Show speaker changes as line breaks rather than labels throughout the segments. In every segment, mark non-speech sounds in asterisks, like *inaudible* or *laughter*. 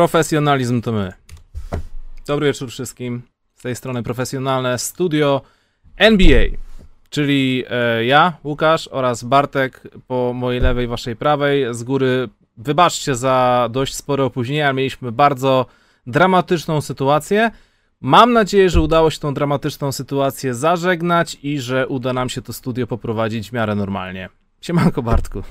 Profesjonalizm to my. Dobry wieczór wszystkim. Z tej strony profesjonalne studio NBA, czyli e, ja, Łukasz oraz Bartek po mojej lewej, waszej prawej. Z góry wybaczcie za dość spore opóźnienie, ale mieliśmy bardzo dramatyczną sytuację. Mam nadzieję, że udało się tą dramatyczną sytuację zażegnać i że uda nam się to studio poprowadzić w miarę normalnie. Siemanko Bartku.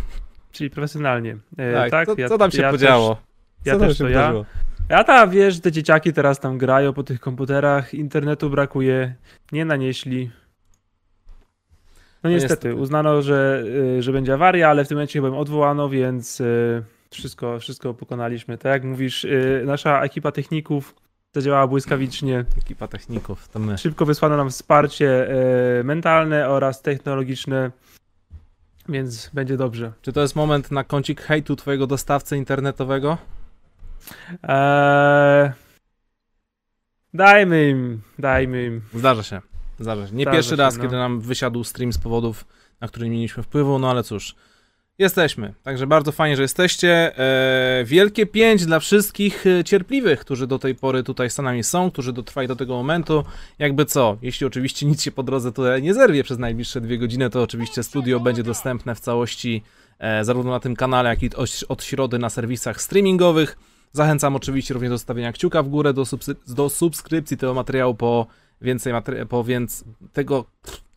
Czyli profesjonalnie. E,
Tak,
tak,
co, co tam się
ja
podziało?
Też, ja
Co
też to ja.
wydarzyło?
Ja tam wiesz, te dzieciaki teraz tam grają po tych komputerach, internetu brakuje, nie nanieśli. No niestety,
niestety.
uznano, że, y, że będzie awaria, ale w tym momencie chyba odwołano, więc y, wszystko, wszystko pokonaliśmy. Tak jak mówisz, y, nasza ekipa techników zadziałała błyskawicznie.
Ekipa techników, to my.
Szybko wysłano nam wsparcie mentalne oraz technologiczne, więc będzie dobrze.
Czy to jest moment na kącik hejtu twojego dostawcy internetowego?
Eee, dajmy im, dajmy im.
Zdarza się. Zdarza się. Nie
Zdarza
pierwszy
się,
raz,
no.
kiedy nam wysiadł stream z powodów, na które nie mieliśmy wpływu, no ale cóż. Jesteśmy. Także bardzo fajnie, że jesteście. Eee, wielkie pięć dla wszystkich e, cierpliwych, którzy do tej pory tutaj z nami są, którzy dotrwali do tego momentu. Jakby co, jeśli oczywiście nic się po drodze tutaj nie zerwie przez najbliższe dwie godziny, to oczywiście studio będzie dostępne w całości e, zarówno na tym kanale, jak i od, od środy na serwisach streamingowych. Zachęcam oczywiście również do zostawienia kciuka w górę, do, do subskrypcji tego materiału po więcej materi- po więc tego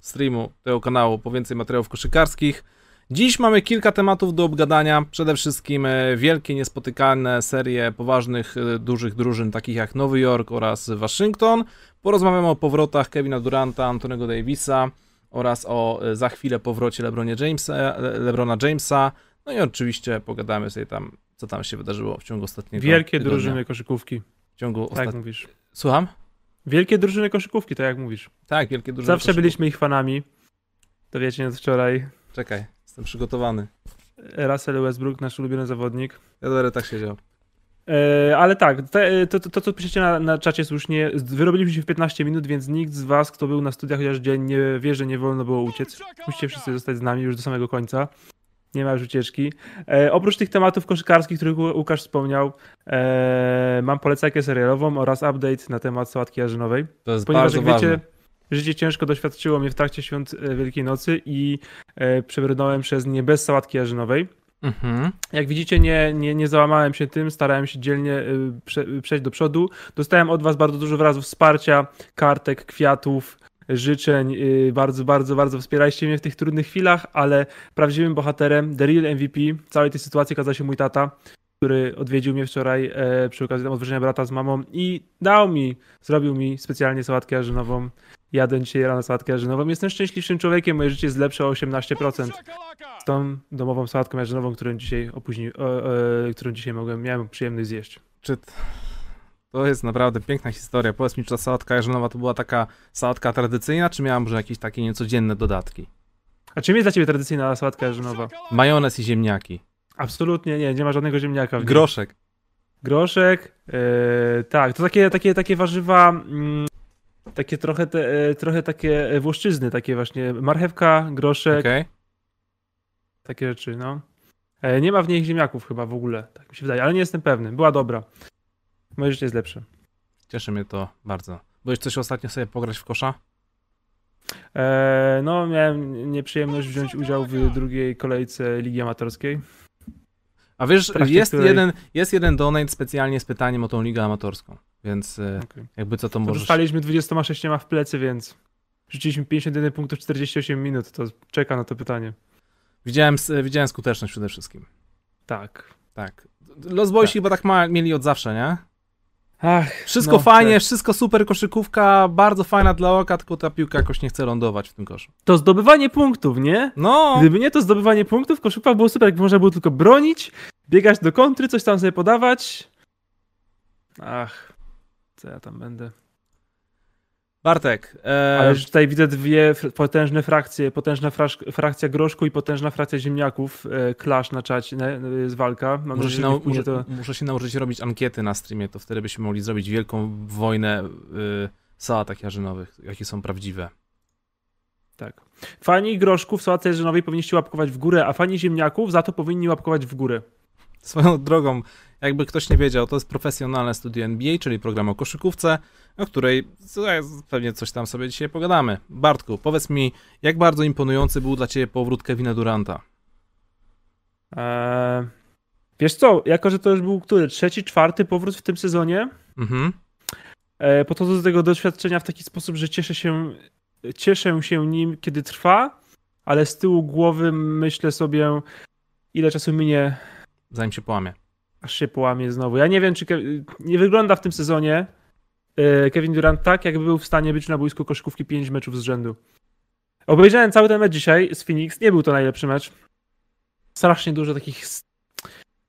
streamu, tego kanału, po więcej materiałów koszykarskich. Dziś mamy kilka tematów do obgadania. Przede wszystkim e, wielkie, niespotykane serie poważnych, e, dużych drużyn, takich jak Nowy Jork oraz Waszyngton. Porozmawiamy o powrotach Kevina Duranta, Antonego Davisa oraz o e, za chwilę powrocie LeBronie Jamesa, Le- LeBrona Jamesa. No i oczywiście pogadamy sobie tam, co tam się wydarzyło w ciągu ostatniego
Wielkie
tygodnia.
drużyny koszykówki,
W ciągu
tak
ostat...
mówisz.
Słucham?
Wielkie drużyny koszykówki, tak jak mówisz.
Tak, wielkie drużyny.
Zawsze byliśmy ich fanami. To wiecie, od wczoraj.
Czekaj, jestem przygotowany.
Russell Westbrook, nasz ulubiony zawodnik.
Ja dopiero tak siedział.
E, ale tak, te, to, to, to, co piszecie na, na czacie słusznie, wyrobiliśmy się w 15 minut, więc nikt z was, kto był na studiach chociaż dzień, nie wie, że nie wolno było uciec. Musicie wszyscy zostać z nami już do samego końca. Nie ma już ucieczki. E, oprócz tych tematów koszykarskich, których Łu- Łukasz wspomniał, e, mam polecajkę serialową oraz update na temat sałatki jarzynowej.
To jest
Ponieważ
bardzo
jak wiecie,
ważne.
życie ciężko doświadczyło mnie w trakcie świąt e, Wielkiej Nocy i e, przebrnąłem przez nie bez sałatki jarzynowej.
Mhm.
Jak widzicie, nie, nie, nie załamałem się tym, starałem się dzielnie y, prze, przejść do przodu. Dostałem od Was bardzo dużo wyrazów wsparcia, kartek, kwiatów, życzeń. y, Bardzo, bardzo, bardzo wspieraliście mnie w tych trudnych chwilach, ale prawdziwym bohaterem, the real MVP całej tej sytuacji okazał się mój tata, który odwiedził mnie wczoraj e, przy okazji odwrócenia brata z mamą i dał mi, zrobił mi specjalnie sałatkę jarzynową. Jadę dzisiaj rano sałatkę jarzynową. Jestem szczęśliwszym człowiekiem, moje życie jest lepsze o 18% z tą domową sałatką jarzynową, którą dzisiaj opóźni, e, e, którą dzisiaj mogłem, miałem przyjemność zjeść.
Czy to jest naprawdę piękna historia. Powiedz mi, czy ta sałatka jarzynowa to była taka sałatka tradycyjna, czy miała może jakieś takie niecodzienne dodatki?
A czym jest dla ciebie tradycyjna sałatka jarzynowa?
Majonez i ziemniaki.
Absolutnie nie, nie ma żadnego ziemniaka. w.
Groszek.
Groszek, e, tak, to takie, takie, takie warzywa, mm, takie trochę, te, e, trochę takie włoszczyzny, takie właśnie marchewka, groszek,
Okej.
takie rzeczy, no. E, nie ma w niej ziemniaków chyba w ogóle, tak mi się wydaje, ale nie jestem pewny. Była dobra. Moje życie jest lepsze.
Cieszy mnie to bardzo. Byłeś coś ostatnio sobie pograć w kosza?
E, no, miałem nieprzyjemność wziąć udział w drugiej kolejce Ligi Amatorskiej.
A wiesz, jest,
której-
jeden, jest jeden donate specjalnie z pytaniem o tą ligę amatorską. Więc e,
Okay.
jakby co to
To
możesz...
Dostaliśmy 26 w plecy, więc rzuciliśmy 51 punktów 48 minut. To czeka na to pytanie.
Widziałem, widziałem skuteczność przede wszystkim.
Tak.
Tak. Los Boysi
Tak.
chyba tak ma, mieli od zawsze, nie?
Ach,
Wszystko
no,
fajnie,
tak.
wszystko super koszykówka, bardzo fajna dla oka, tylko ta piłka jakoś nie chce lądować w tym koszu.
To zdobywanie punktów, nie?
No,
Gdyby nie to zdobywanie punktów, koszykówka było super, jakby można było tylko bronić, biegać do kontry, coś tam sobie podawać. Ach, co ja tam będę.
Bartek, e,
Ale już tutaj widzę dwie potężne frakcje, potężna frakcja groszku i potężna frakcja ziemniaków. E, clash na czacie, jest walka. Mam
muszę,
nadzieję,
się muszę,
to...
muszę się nauczyć robić ankiety na streamie, to wtedy byśmy mogli zrobić wielką wojnę y, sałatach jarzynowych, jakie są prawdziwe.
Tak. Fani groszków w sałatce jarzynowej powinniście łapkować w górę, a fani ziemniaków za to powinni łapkować w górę.
Swoją drogą, Jakby ktoś nie wiedział, to jest profesjonalne studio NBA, czyli program o koszykówce, o której pewnie coś tam sobie dzisiaj pogadamy. Bartku, powiedz mi, jak bardzo imponujący był dla ciebie powrót Kevina Duranta?
Eee, wiesz co, jako że to już był który? Trzeci, czwarty powrót w tym sezonie?
Mhm.
E, podchodzę do tego doświadczenia w taki sposób, że cieszę się, cieszę się nim, kiedy trwa, ale z tyłu głowy myślę sobie, ile czasu minie.
Zanim się połamie.
Aż się połamie znowu. Ja nie wiem, czy Ke- nie wygląda w tym sezonie e, Kevin Durant tak, jakby był w stanie być na boisku koszykówki 5 meczów z rzędu. Obejrzałem cały ten mecz dzisiaj z Phoenix. Nie był to najlepszy mecz. Strasznie dużo takich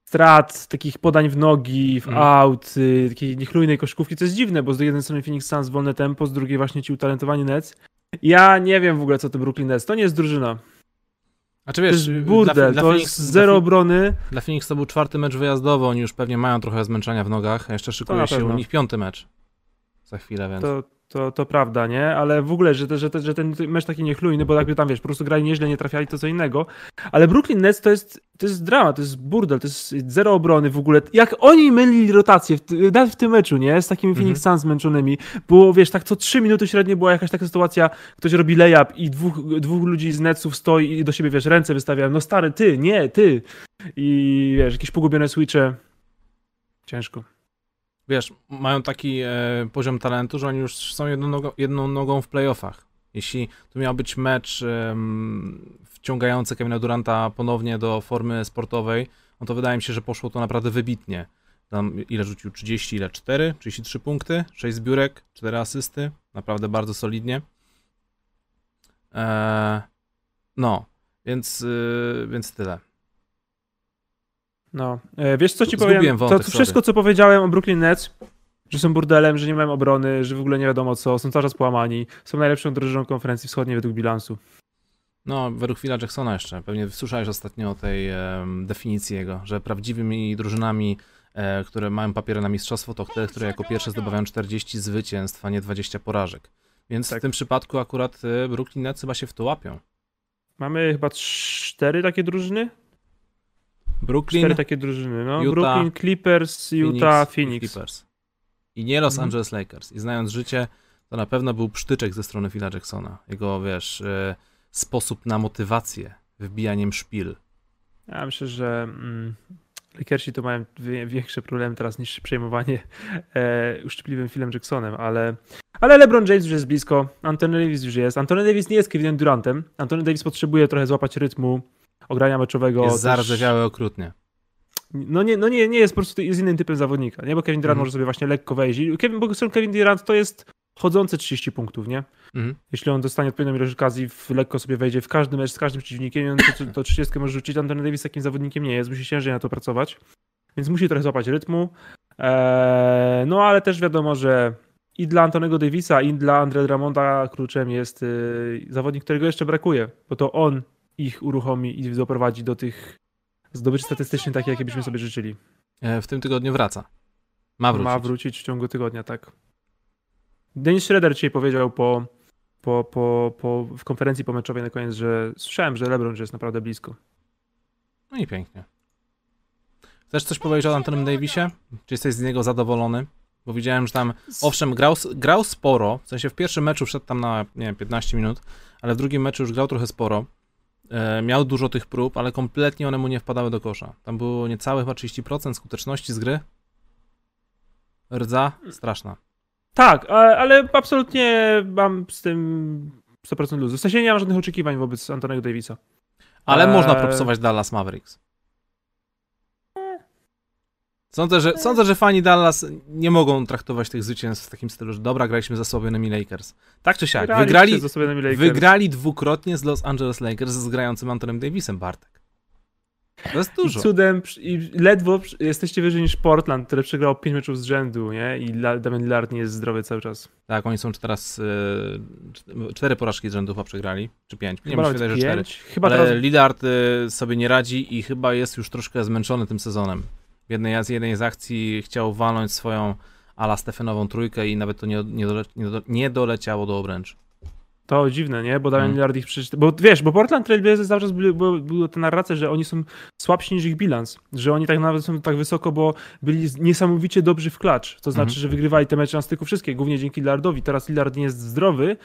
strat, takich podań w nogi, w
Mhm.
out, y, takiej niechlujnej koszykówki, co jest dziwne, bo z jednej strony Phoenix Suns wolne tempo, z drugiej właśnie ci utalentowani Nets. Ja nie wiem w ogóle, co to Brooklyn Nets. To nie jest drużyna.
A czy
To
wiesz,
jest burdel,
dla, dla,
to
Phoenix,
jest zero obrony.
dla Phoenix to był czwarty mecz wyjazdowy, oni już pewnie mają trochę zmęczenia w nogach, a jeszcze
To
szykuje się u nich piąty mecz. Za chwilę, więc...
To, to, to prawda, nie? Ale w ogóle, że, te, że, te, że ten mecz taki niechlujny, bo jakby tam, wiesz, po prostu grali nieźle, nie trafiali, to co innego. Ale Brooklyn Nets to jest, to jest drama, to jest burdel, to jest zero obrony w ogóle. Jak oni mylili rotację, nawet w tym meczu, nie? Z takimi Phoenix Suns zmęczonymi. Było, wiesz, tak co trzy minuty średnio była jakaś taka sytuacja, ktoś robi layup i dwóch, dwóch ludzi z Netsów stoi i do siebie, wiesz, ręce wystawiają. No stary, ty, nie, ty. I wiesz, jakieś pogubione switche. Ciężko.
Wiesz, mają taki e, poziom talentu, że oni już są jedną nogą, jedną nogą w playoffach. Jeśli to miał być mecz em, wciągający Kevina Duranta ponownie do formy sportowej, no to wydaje mi się, że poszło to naprawdę wybitnie. Tam ile rzucił? 30, ile? 4? 33 punkty, 6 zbiórek, 4 asysty. Naprawdę bardzo solidnie. E, no, więc, y, więc tyle.
No, e, wiesz co ci
Zgubiłem
powiem?
wątek,
to, to wszystko, co powiedziałem o Brooklyn Nets, że są burdelem, że nie mają obrony, że w ogóle nie wiadomo co, są cały czas połamani, są najlepszą drużyną konferencji wschodniej według bilansu.
No, według Phila Jacksona jeszcze. Pewnie słyszałeś ostatnio o tej definicji jego, że prawdziwymi drużynami, e, które mają papiery na mistrzostwo, to te, które jako pierwsze zdobywają 40 zwycięstw, a nie 20 porażek. Więc
Tak.
w tym przypadku akurat e, Brooklyn Nets chyba się w to łapią.
Mamy chyba cztery takie drużyny?
Brooklyn,
Cztery takie drużyny, no.
Utah,
Brooklyn, Clippers, Utah,
i
Phoenix.
Clippers. I nie Los
Mhm.
Angeles Lakers. I znając życie, to na pewno był psztyczek ze strony Phila Jacksona. Jego, wiesz, e, sposób na motywację, wbijaniem szpil.
Ja myślę, że mm, Lakersi to mają większe problemy teraz niż przejmowanie e, uszczypliwym Philem Jacksonem, ale, ale LeBron James już jest blisko, Anthony Davis już jest. Anthony Davis nie jest Kevinem Durantem. Anthony Davis potrzebuje trochę złapać rytmu ogrania meczowego.
Jest
też-
zardzewiały okrutnie.
No nie, no nie, nie jest po prostu jest innym typem zawodnika, nie? Bo Kevin Durant
Mhm.
może sobie właśnie lekko wejść. Kevin, bo Kevin Durant to jest chodzące 30 punktów, nie?
Mhm.
Jeśli on dostanie odpowiednią ilość okazji, lekko sobie wejdzie w każdy mecz z każdym przeciwnikiem to, to 30 może rzucić. Anthony Davis takim zawodnikiem nie jest, musi ciężej na to pracować, więc musi trochę złapać rytmu. Eee, no ale też wiadomo, że i dla Antonego Davisa, i dla Andre Dramonda kluczem jest yy, zawodnik, którego jeszcze brakuje, bo to on ich uruchomi i doprowadzi do tych zdobyczy statystycznych takich, jakie byśmy sobie życzyli.
E, W tym tygodniu wraca. Ma wrócić.
Ma wrócić w ciągu tygodnia, tak. Dennis Schroeder dzisiaj powiedział po, po, po, po, w konferencji pomeczowej na koniec, że słyszałem, że LeBron jest naprawdę blisko.
No i pięknie. Chcesz coś powiedzieć o Antonym Davisie? Czy jesteś z niego zadowolony? Bo widziałem, że tam, owszem, grał, grał sporo, w sensie w pierwszym meczu wszedł tam na, nie wiem, 15 minut, ale w drugim meczu już grał trochę sporo. E, miał dużo tych prób, ale kompletnie one mu nie wpadały do kosza. Tam było niecałe chyba 30% skuteczności z gry. Rdza straszna.
Tak, ale absolutnie mam z tym 100% luzu. W sensie nie mam żadnych oczekiwań wobec Antonego Davisa.
Ale
Eee.
można propsować Dallas Mavericks. Sądzę że, sądzę, że fani Dallas nie mogą traktować tych zwycięstw w takim stylu, że dobra, graliśmy z osłabionymi Lakers. Tak czy siak, wygrali,
Lakers.
wygrali dwukrotnie z Los Angeles Lakers z grającym Antonem Davisem, Bartek. To jest
I
dużo.
cudem, przy- i ledwo jesteście wyżej niż Portland, które przegrało 5 meczów z rzędu, nie? I Damian Lillard nie jest zdrowy cały czas.
Tak, oni są teraz e, cz- cztery porażki z rzędu chyba przegrali, czy pięć. Nie wiem, że cztery.
Chyba
Ale
teraz
Lillard e, sobie nie radzi i chyba jest już troszkę zmęczony tym sezonem. W jednej z jednej z akcji chciał walnąć swoją ala Stefenową trójkę i nawet to nie, nie, dole, nie, do, nie doleciało do obręczy.
To dziwne, nie? Bo Damian
Mm.
Lillard ich przeczytał. Bo wiesz, bo Portland Trail Blazers cały czas były, było, była ta narracja, że oni są słabsi niż ich bilans. Że oni tak nawet są tak wysoko, bo byli niesamowicie dobrzy w klacz. To znaczy,
Mhm.
że wygrywali te mecze na styku wszystkie, głównie dzięki Lillardowi. Teraz Lillard nie jest zdrowy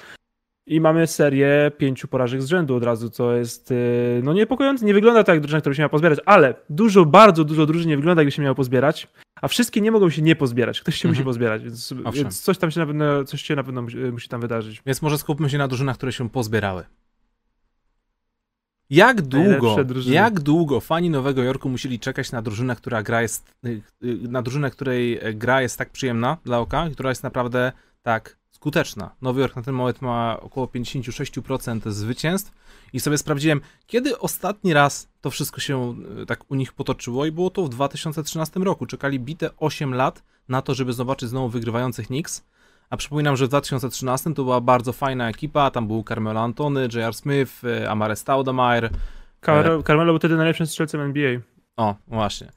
i mamy serię pięciu porażek z rzędu od razu, co jest yy, no niepokojące. Nie wygląda tak jak drużyna, która się miała pozbierać, ale dużo, bardzo dużo drużyn nie wygląda jakby się miało pozbierać, a wszystkie nie mogą się nie pozbierać. Ktoś się
Mhm.
musi pozbierać, więc, więc coś tam się na pewno, coś się na pewno musi, musi tam wydarzyć.
Więc może skupmy się na drużynach, które się pozbierały. Jak długo, jak długo fani Nowego Jorku musieli czekać na drużynę, która gra jest, y, y, na drużynę, której gra jest tak przyjemna dla oka, która jest naprawdę tak skuteczna. Nowy Jork na ten moment ma około 56% zwycięstw i sobie sprawdziłem, kiedy ostatni raz to wszystko się y, tak u nich potoczyło i było to w 2013 roku. Czekali bite 8 lat na to, żeby zobaczyć znowu wygrywających Knicks. A przypominam, że w 2013 to była bardzo fajna ekipa, tam był Carmelo Antony, J.R. Smith, y, Amare Stoudemire.
Car- Carmelo był wtedy najlepszym strzelcem NBA.
O, właśnie.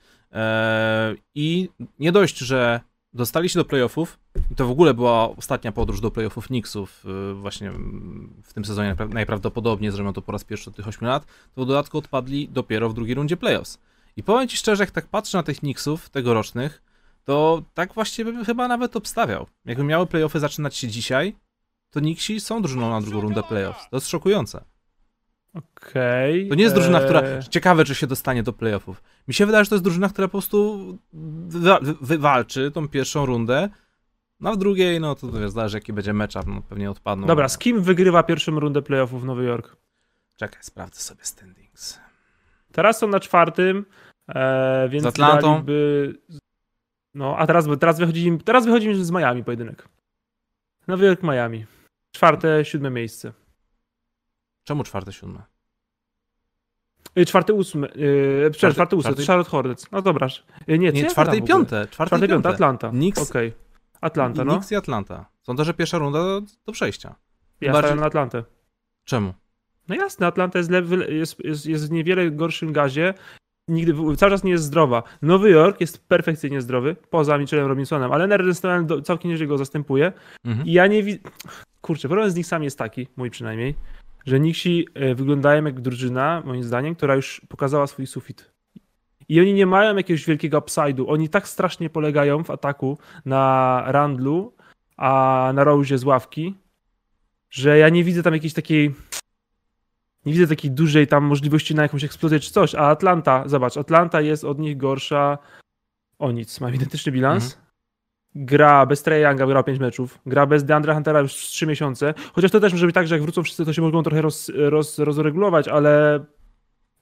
I nie dość, że dostali się do playoffów, i to w ogóle była ostatnia podróż do playoffów Knicksów y, właśnie mm, w tym sezonie najpra- najprawdopodobniej, zrobią to po raz pierwszy od tych 8 lat, to w dodatku odpadli dopiero w drugiej rundzie playoffs. I powiem Ci szczerze, jak tak patrzę na tych Knicksów tegorocznych, to tak właściwie bym chyba nawet obstawiał. Jakby miały playoffy zaczynać się dzisiaj, to Knicksi są drużyną na drugą rundę playoffs. To jest szokujące.
Okej.
To nie jest drużyna, która. Ciekawe, czy się dostanie do playoffów. Mi się wydaje, że to jest drużyna, która po prostu wywa- wy- wywalczy tą pierwszą rundę. No w drugiej, no to wiesz, zależy jaki będzie matchup, no pewnie odpadną.
Dobra, z kim wygrywa pierwszą rundę playoffów w Nowy Jork?
Czekaj, sprawdzę sobie standings.
Teraz są na czwartym, e, więc
Z Atlantą?
No, a teraz, teraz, wychodzi im, teraz wychodzi im z Miami pojedynek. Nowy Jork, Miami. Czwarte, siódme miejsce.
Czemu czwarte, siódme?
Y, Czwarte, ósme. Yy,
Czwarty-
czwarte, ósme,
czwarty-
to Charlotte Hornets. No dobra. Y, Nie,
Nie, czwarte i piąte. Czwarte,
Czwarte,
i
piąte. Atlanta.
Knicks-
Okej. Atlanta, no.
Knicks i Atlanta. Sądzę, że pierwsza runda do, do przejścia.
Ja
bardziej-
na Atlantę.
Czemu?
No jasne, Atlanta jest, jest, jest, jest w niewiele gorszym gazie. Nigdy, cały czas nie jest zdrowa. Nowy Jork jest perfekcyjnie zdrowy, poza Mitchellem Robinsonem, ale Nerden całkiem nieźle go zastępuje.
Mhm.
I ja nie widzę. Kurczę, problem z Knicksami jest taki, mój przynajmniej, że Knicksi e, wyglądają jak drużyna, moim zdaniem, która już pokazała swój sufit. I oni nie mają jakiegoś wielkiego upside'u. Oni tak strasznie polegają w ataku na Randlu, a na Rose z ławki, że ja nie widzę tam jakiejś takiej. Nie widzę takiej dużej tam możliwości na jakąś eksplozję czy coś. A Atlanta, zobacz, Atlanta jest od nich gorsza o nic. Ma identyczny bilans. Gra bez Trae Younga, grał 5 meczów. Gra bez Deandra Huntera już 3 miesiące. Chociaż to też może być tak, że jak wrócą wszyscy, to się mogą trochę roz, roz, rozregulować, ale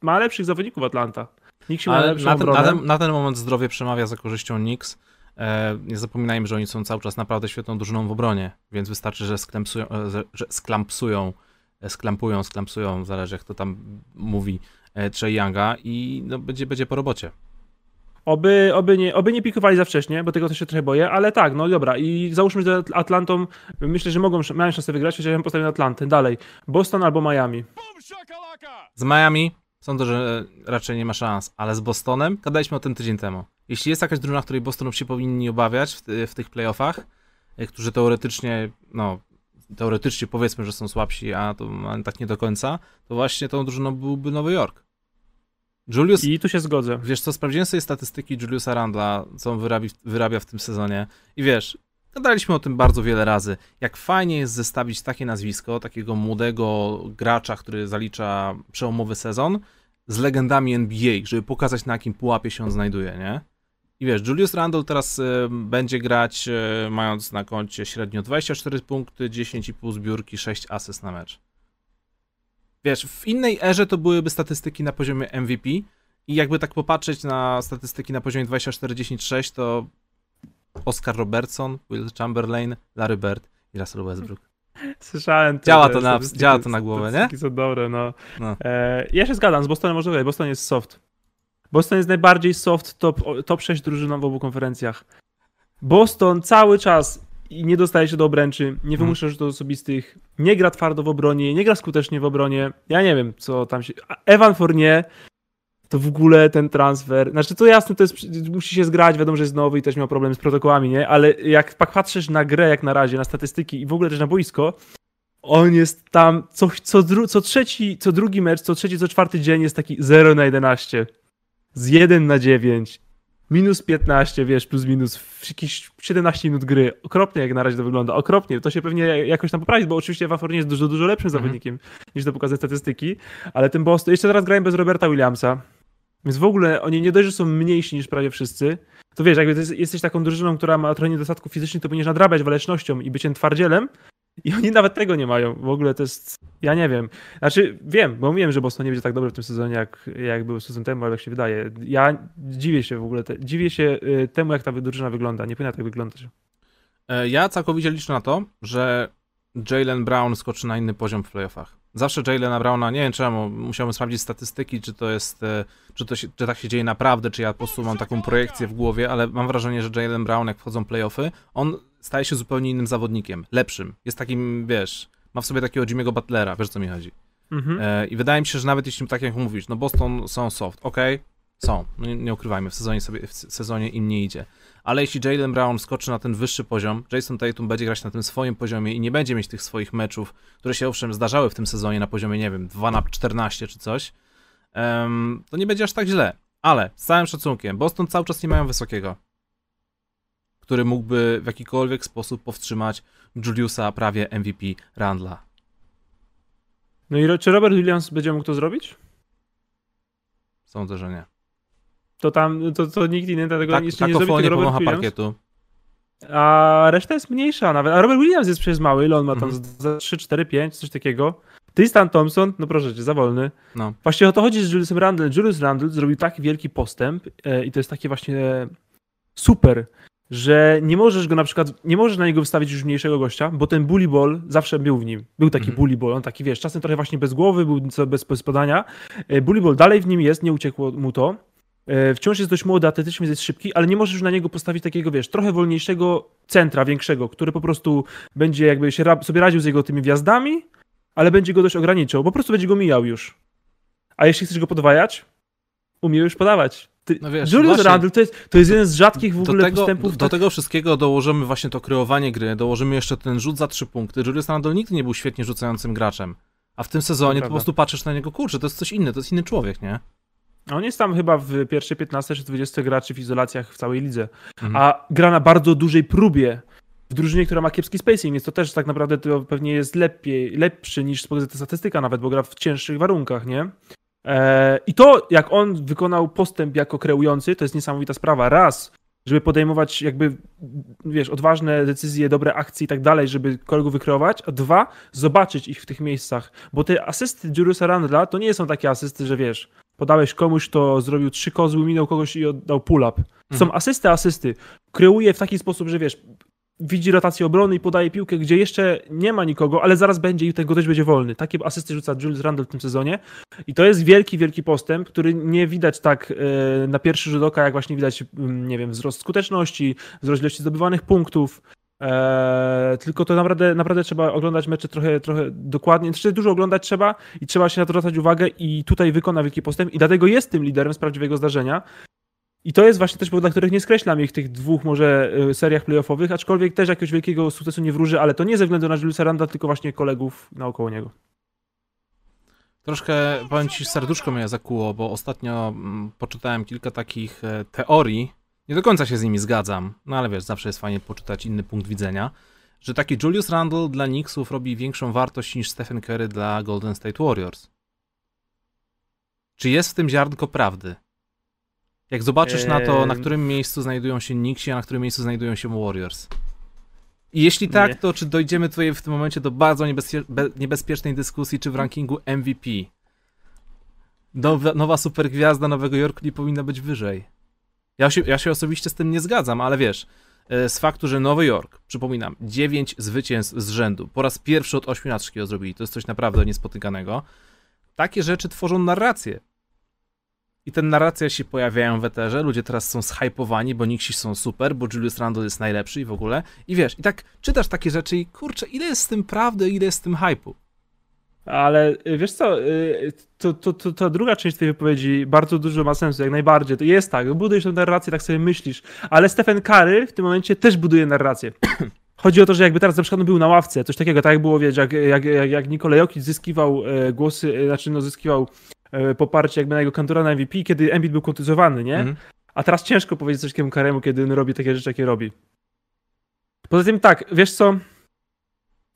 ma lepszych zawodników Atlanta. Nikt się
Ale na ten, na, ten, na ten moment zdrowie przemawia za korzyścią Knicks. E, nie zapominajmy, że oni są cały czas naprawdę świetną drużyną w obronie, więc wystarczy, że, sklempsują, e, że- że sklampsują, e, sklampują, sklampsują, zależy jak to tam mówi, e, Trey Younga i no, będzie, będzie po robocie.
Oby, oby, nie, oby nie pikowali za wcześnie, bo tego też się trochę boję, ale tak, no dobra. I załóżmy, że Atlantą, myślę, że mogą, mają szansę wygrać, chociaż ja bym postawił na Atlantę. Dalej, Boston albo Miami.
Z Miami sądzę, że raczej nie ma szans, ale z Bostonem gadaliśmy o tym tydzień temu. Jeśli jest jakaś drużyna, której Bostonów się powinni obawiać w, w tych playoffach, e, którzy teoretycznie, no teoretycznie powiedzmy, że są słabsi, a to a tak nie do końca, to właśnie tą drużyną byłby Nowy Jork. Julius,
I tu się zgodzę.
wiesz co, sprawdziłem sobie statystyki Juliusa Randla, co on wyrabia, wyrabia w tym sezonie i wiesz, gadaliśmy o tym bardzo wiele razy, jak fajnie jest zestawić takie nazwisko, takiego młodego gracza, który zalicza przełomowy sezon, z legendami NBA, żeby pokazać na jakim pułapie się on znajduje, nie? I wiesz, Julius Randle teraz y, będzie grać, y, mając na koncie średnio 24 punkty, 10,5 zbiórki, 6 asyst na mecz. Wiesz, w innej erze to byłyby statystyki na poziomie MVP i jakby tak popatrzeć na statystyki na poziomie 24-10-6, to Oscar Robertson, Will Chamberlain, Larry Bird i Russell Westbrook. *laughs*
Słyszałem. te-
Działa to na- działa to na głowę, nie?
są dobre, no.
No.
E, ja się zgadzam, z Bostonem może wygrać. Boston jest soft. Boston jest najbardziej soft top, top 6 drużyną w obu konferencjach. Boston cały czas i nie dostaje się do obręczy, nie wymusza rzutów osobistych, nie gra twardo w obronie, nie gra skutecznie w obronie. Ja nie wiem, co tam się... Evan Fournier to w ogóle ten transfer, znaczy to jasne, to jest, musi się zgrać, wiadomo, że jest nowy i też miał problem z protokołami, nie? Ale jak patrzysz na grę jak na razie, na statystyki i w ogóle też na boisko, On jest tam co, co, dru, co trzeci, co drugi mecz, co trzeci, co czwarty dzień jest taki 0 na 11. Z 1 na 9. Minus 15, wiesz, plus minus, w jakieś 17 minut gry. Okropnie jak na razie to wygląda, okropnie. To się pewnie jakoś tam poprawi, bo oczywiście Wafor nie jest dużo, dużo lepszym
Mhm.
zawodnikiem niż to pokazują statystyki, ale ten Boston, jeszcze teraz grają bez Roberta Williamsa, więc w ogóle oni nie dość, że są mniejsi niż prawie wszyscy, to wiesz, jakby jesteś taką drużyną, która ma trochę niedostatków fizycznych, to powinieneś nadrabiać walecznością i byciem twardzielem i oni nawet tego nie mają. W ogóle to jest, ja nie wiem. Znaczy, wiem, bo wiem, że Boston nie będzie tak dobry w tym sezonie, jak, jak był sezon temu, ale jak się wydaje. Ja dziwię się w ogóle, te, dziwię się y, temu, jak ta drużyna wygląda. Nie powinna tak wyglądać.
E, Ja całkowicie liczę na to, że Jalen Brown skoczy na inny poziom w playoffach. Zawsze Jalena Browna, nie wiem czemu, musiałbym sprawdzić statystyki, czy to jest, e, czy, to się, czy tak się dzieje naprawdę, czy ja po prostu mam taką projekcję w głowie, ale mam wrażenie, że Jalen Brown, jak wchodzą playoffy, on staje się zupełnie innym zawodnikiem, lepszym. Jest takim, wiesz, ma w sobie takiego Jimmy'ego Butlera, wiesz o co mi chodzi.
Mhm.
E, I wydaje mi się, że nawet jeśli tak jak mówisz, no Boston są soft, okej, są, no nie, nie ukrywajmy, w sezonie, sobie, w sezonie im nie idzie. Ale jeśli Jalen Brown skoczy na ten wyższy poziom, Jason Tatum będzie grać na tym swoim poziomie i nie będzie mieć tych swoich meczów, które się owszem zdarzały w tym sezonie na poziomie, nie wiem, 2 na 14 czy coś, em, to nie będzie aż tak źle. Ale z całym szacunkiem, Boston cały czas nie mają wysokiego, który mógłby w jakikolwiek sposób powstrzymać Juliusa prawie MVP Randla.
No i czy Robert Williams będzie mógł to zrobić?
Sądzę, że nie.
To tam, to, to nikt inny tego
Tak,
jeszcze nie zrobi,
takofonie
tylko Robert Williams.
parkietu.
A reszta jest mniejsza nawet. A Robert Williams jest przecież mały, ile on ma tam
Mhm.
za 3, 4, 5, coś takiego. Tristan Thompson, no proszę cię, za wolny.
No.
Właśnie o to chodzi z Juliusem Randle. Julius Randle zrobił taki wielki postęp e, i to jest takie właśnie super, że nie możesz go na przykład, nie możesz na niego wystawić już mniejszego gościa, bo ten bully ball zawsze był w nim. Był taki
Mhm.
bully ball, on taki, wiesz, czasem trochę właśnie bez głowy, był co bez, bez podania. E, Bully ball dalej w nim jest, nie uciekło mu to. E, Wciąż jest dość młody, atletycznie jest szybki, ale nie możesz już na niego postawić takiego, wiesz, trochę wolniejszego centra, większego, który po prostu będzie jakby się sobie radził z jego tymi wjazdami, ale będzie go dość ograniczał, po prostu będzie go mijał już. A jeśli chcesz go podwajać, umie już podawać. Ty,
No wiesz,
Julius
właśnie-
Randle to jest, to jest jeden z rzadkich w ogóle
tego,
postępów.
do, do
tak-
tego wszystkiego dołożymy właśnie to kreowanie gry, dołożymy jeszcze ten rzut za trzy punkty. Julius Randle nigdy nie był świetnie rzucającym graczem. A w tym sezonie po prostu patrzysz na niego, kurczę, to jest coś inne, to jest inny człowiek, nie?
On jest tam chyba w pierwszej 15 czy 20 graczy w izolacjach w całej lidze.
Mhm.
A gra na bardzo dużej próbie. W drużynie, która ma kiepski spacing, więc to też tak naprawdę to pewnie jest lepiej, lepszy niż spogląda statystyka nawet, bo gra w cięższych warunkach, nie? Eee, I to, jak on wykonał postęp jako kreujący, to jest niesamowita sprawa. Raz, żeby podejmować jakby, wiesz, odważne decyzje, dobre akcje i tak dalej, żeby kolegów wykreować, a dwa, zobaczyć ich w tych miejscach. Bo te asysty Juliusa Randla to nie są takie asysty, że wiesz, podałeś komuś, to zrobił trzy kozły, minął kogoś i oddał pull-up. Są
Mhm.
asysty, asysty. Kreuje w taki sposób, że wiesz, widzi rotację obrony i podaje piłkę, gdzie jeszcze nie ma nikogo, ale zaraz będzie i tego też będzie wolny. Takie asysty rzuca Julius Randle w tym sezonie i to jest wielki, wielki postęp, który nie widać tak e, na pierwszy rzut oka, jak właśnie widać, mm, nie wiem, wzrost skuteczności, wzrost ilości zdobywanych punktów, e, tylko to naprawdę, naprawdę trzeba oglądać mecze trochę, trochę dokładnie, znaczy dużo oglądać trzeba i trzeba się na to zwracać uwagę i tutaj wykona wielki postęp i dlatego jest tym liderem z prawdziwego zdarzenia, i to jest właśnie też powód, dla których nie skreślam ich tych dwóch może y, seriach playoffowych, aczkolwiek też jakiegoś wielkiego sukcesu nie wróży, ale to nie ze względu na Juliusa Randa, tylko właśnie kolegów naokoło niego.
Troszkę, powiem ci, serduszko mnie zakuło, bo ostatnio mm, poczytałem kilka takich e, teorii, nie do końca się z nimi zgadzam, no ale wiesz, zawsze jest fajnie poczytać inny punkt widzenia, że taki Julius Randle dla Knicksów robi większą wartość niż Stephen Curry dla Golden State Warriors. Czy jest w tym ziarnko prawdy? Jak zobaczysz na to, na którym miejscu znajdują się Knicksi, a na którym miejscu znajdują się Warriors. I jeśli tak,
Nie.
to czy dojdziemy tutaj w tym momencie do bardzo niebezpie be- niebezpiecznej dyskusji, czy w rankingu MVP nowa, nowa supergwiazda Nowego Jorku nie powinna być wyżej? Ja się, ja się osobiście z tym nie zgadzam, ale wiesz, e, z faktu, że Nowy Jork, przypominam, 9 zwycięstw z rzędu, po raz pierwszy od 8 lat takiego zrobili, to jest coś naprawdę niespotykanego, takie rzeczy tworzą narrację. I te narracje się pojawiają w eterze, ludzie teraz są zhypowani, bo Nixi są super, bo Julius Randle jest najlepszy i w ogóle. I wiesz, i tak czytasz takie rzeczy i kurczę, ile jest z tym prawdy, ile jest z tym hypu.
Ale y, wiesz co, y, to, to, to, to druga część twojej wypowiedzi bardzo dużo ma sensu, jak najbardziej. To jest tak, budujesz tę narrację, tak sobie myślisz, ale Stephen Curry w tym momencie też buduje narrację. *clears throat* Chodzi o to, że jakby teraz na przykład on był na ławce, coś takiego, tak jak było, wiesz, jak, jak, jak, jak Nikola Jokic zyskiwał e, głosy, e, znaczy no zyskiwał e, poparcie jakby na jego kantora na MVP, kiedy Embiid był kontuzowany, nie?
Mhm.
A teraz ciężko powiedzieć coś takiemu Karemu, kiedy on robi takie rzeczy, jakie robi. Poza tym tak, wiesz co,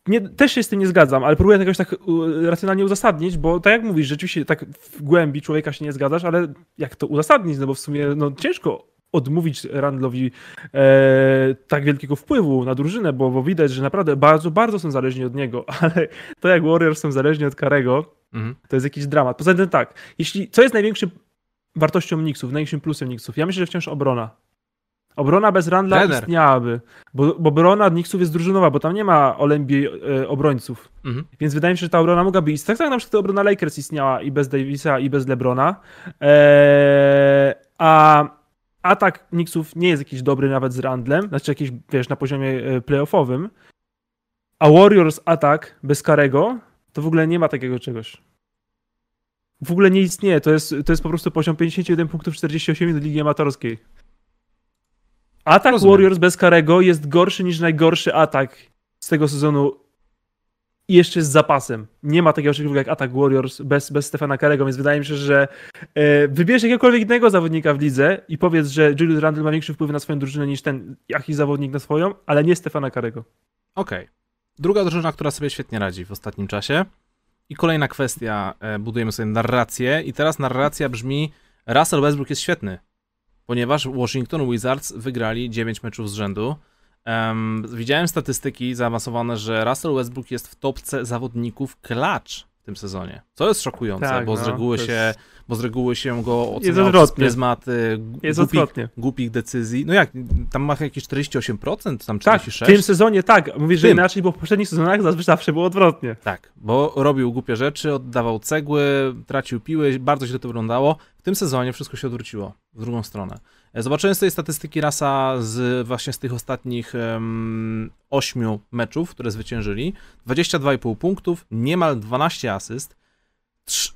nie, też się z tym nie zgadzam, ale próbuję to jakoś tak racjonalnie uzasadnić, bo tak jak mówisz, rzeczywiście tak w głębi człowieka się nie zgadzasz, ale jak to uzasadnić, no bo w sumie no, ciężko odmówić Randlowi e, tak wielkiego wpływu na drużynę, bo, bo widać, że naprawdę bardzo, bardzo są zależni od niego, *laughs* ale to jak Warriors są zależni od Karego,
Mhm.
to jest jakiś dramat. Poza tym tak, jeśli, co jest największym wartością Knicksów, największym plusem Knicksów? Ja myślę, że wciąż obrona. Obrona bez Randla
Trener.
istniałaby, bo, bo obrona Knicksów jest drużynowa, bo tam nie ma Olembi e, obrońców.
Mhm.
Więc wydaje mi się, że ta obrona mogłaby istnieć. Tak samo na przykład obrona Lakers istniała i bez Davisa, i bez LeBrona. Eee, a atak Knicksów nie jest jakiś dobry nawet z Randlem, znaczy jakiś, wiesz, na poziomie e, playoffowym. A Warriors atak bez Karego to w ogóle nie ma takiego czegoś. W ogóle nie istnieje. To jest, to jest po prostu poziom 51 punktów 48 minut Ligi Amatorskiej. Atak
Rozumiem.
Warriors bez Karego jest gorszy niż najgorszy atak z tego sezonu i jeszcze z zapasem. Nie ma takiego czegoś jak atak Warriors bez, bez Stefana Karego, więc wydaje mi się, że e, wybierz jakiegokolwiek innego zawodnika w lidze i powiedz, że Julius Randle ma większy wpływ na swoją drużynę niż ten jakiś zawodnik na swoją, ale nie Stefana Karego.
Okej. Druga drużyna, która sobie świetnie radzi w ostatnim czasie. I kolejna kwestia, e, budujemy sobie narrację i teraz narracja brzmi Russell Westbrook jest świetny, ponieważ Washington Wizards wygrali 9 meczów z rzędu. Em, widziałem statystyki zaawansowane, że Russell Westbrook jest w topce zawodników clutch w tym sezonie. Co jest szokujące,
Tak,
bo, z
no,
reguły się,
jest-
bo z reguły się go
Jest
oceniało przez pryzmat
Jest
głupich,
odwrotnie.
głupich decyzji. No jak, tam ma jakieś 48%, tam
Tak,
46%?
w tym sezonie tak. Mówisz, że inaczej, bo w poprzednich sezonach zazwyczaj zawsze było odwrotnie.
Tak, bo robił głupie rzeczy, oddawał cegły, tracił piły, bardzo źle to wyglądało. W tym sezonie wszystko się odwróciło w drugą stronę. E, Zobaczyłem sobie statystyki Rasa z właśnie z tych ostatnich em, 8 meczów, które zwyciężyli. 22,5 punktów, niemal 12 asyst, trz-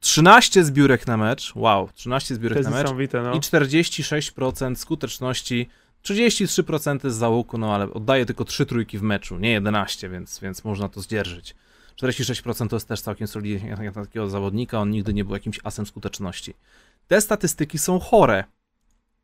13 zbiórek na mecz, wow, 13
To
zbiórek na mecz
no.
i 46% skuteczności, 33% z załuku, no ale oddaje tylko 3 trójki w meczu, nie 11, więc, więc można to zdzierżyć. 46% to jest też całkiem solidnie jak takiego zawodnika, on nigdy nie był jakimś asem skuteczności. Te statystyki są chore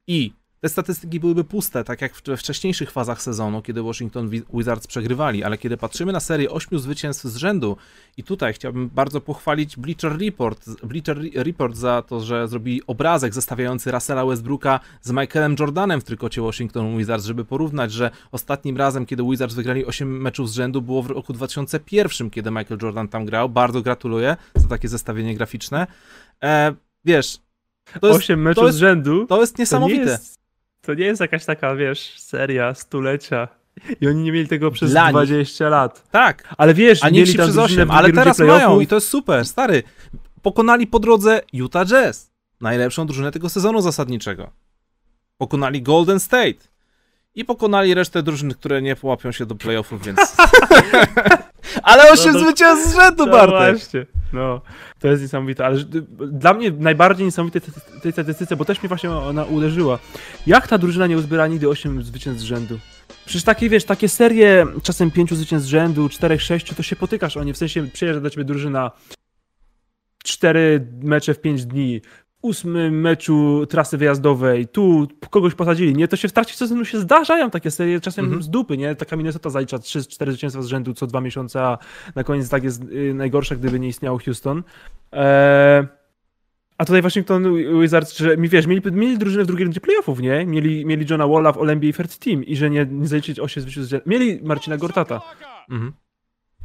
i te statystyki byłyby puste, tak jak we wcześniejszych fazach sezonu, kiedy Washington Wi- Wizards przegrywali, ale kiedy patrzymy na serię 8 zwycięstw z rzędu i tutaj chciałbym bardzo pochwalić Bleacher Report, Bleacher Re- Report za to, że zrobili obrazek zestawiający Russella Westbrooka z Michaelem Jordanem w trykocie Washington Wizards, żeby porównać, że ostatnim razem, kiedy Wizards wygrali 8 meczów z rzędu, było w roku 2001, kiedy Michael Jordan tam grał. Bardzo gratuluję za takie zestawienie graficzne. E, wiesz, to jest,
Osiem meczów
to jest-
z rzędu.
to jest
To nie,
niesamowite.
jest, to nie jest jakaś taka, wiesz, seria stulecia. I oni nie mieli tego przez
Dla nich.
20 lat.
Tak,
Ale wiesz,
a
mieli tam
przez
drużynę
8,
w
ale teraz mają i to jest super, stary. Pokonali po drodze Utah Jazz, najlepszą drużynę tego sezonu zasadniczego. Pokonali Golden State i pokonali resztę drużyn, które nie połapią się do playoffów, więc... *laughs* *laughs* ale 8
No
zwycięstw z rzędu,
No
Bartek!
właśnie, no, to jest niesamowite, ale dla mnie najbardziej niesamowite te- te- tej statystyce, bo też mnie właśnie ona uderzyła. Jak ta drużyna nie uzbiera nigdy 8 zwycięstw z rzędu? Przecież takie, wiesz, takie serie czasem 5 zwycięstw z rzędu, 4, 6, to się potykasz o nie, w sensie przyjeżdża do ciebie drużyna 4 mecze w 5 dni, ósmym meczu trasy wyjazdowej, tu kogoś posadzili, nie? To się w trakcie sezonu się zdarzają takie serie, czasem
Mhm.
z dupy, nie? Taka Minnesota zalicza 3-4 zwycięstwa z rzędu co dwa miesiące, a na koniec tak jest y, najgorsze, gdyby nie istniał Houston. Eee, a tutaj Washington Wizards, że mi wiesz, mieli, mieli drużynę w drugiej rundzie playoffów, nie? Mieli, mieli Johna Walla w Olembi i Third Team i że nie, nie zaliczyć 8 zwycięstw. Mieli Marcina Gortata.
Mhm.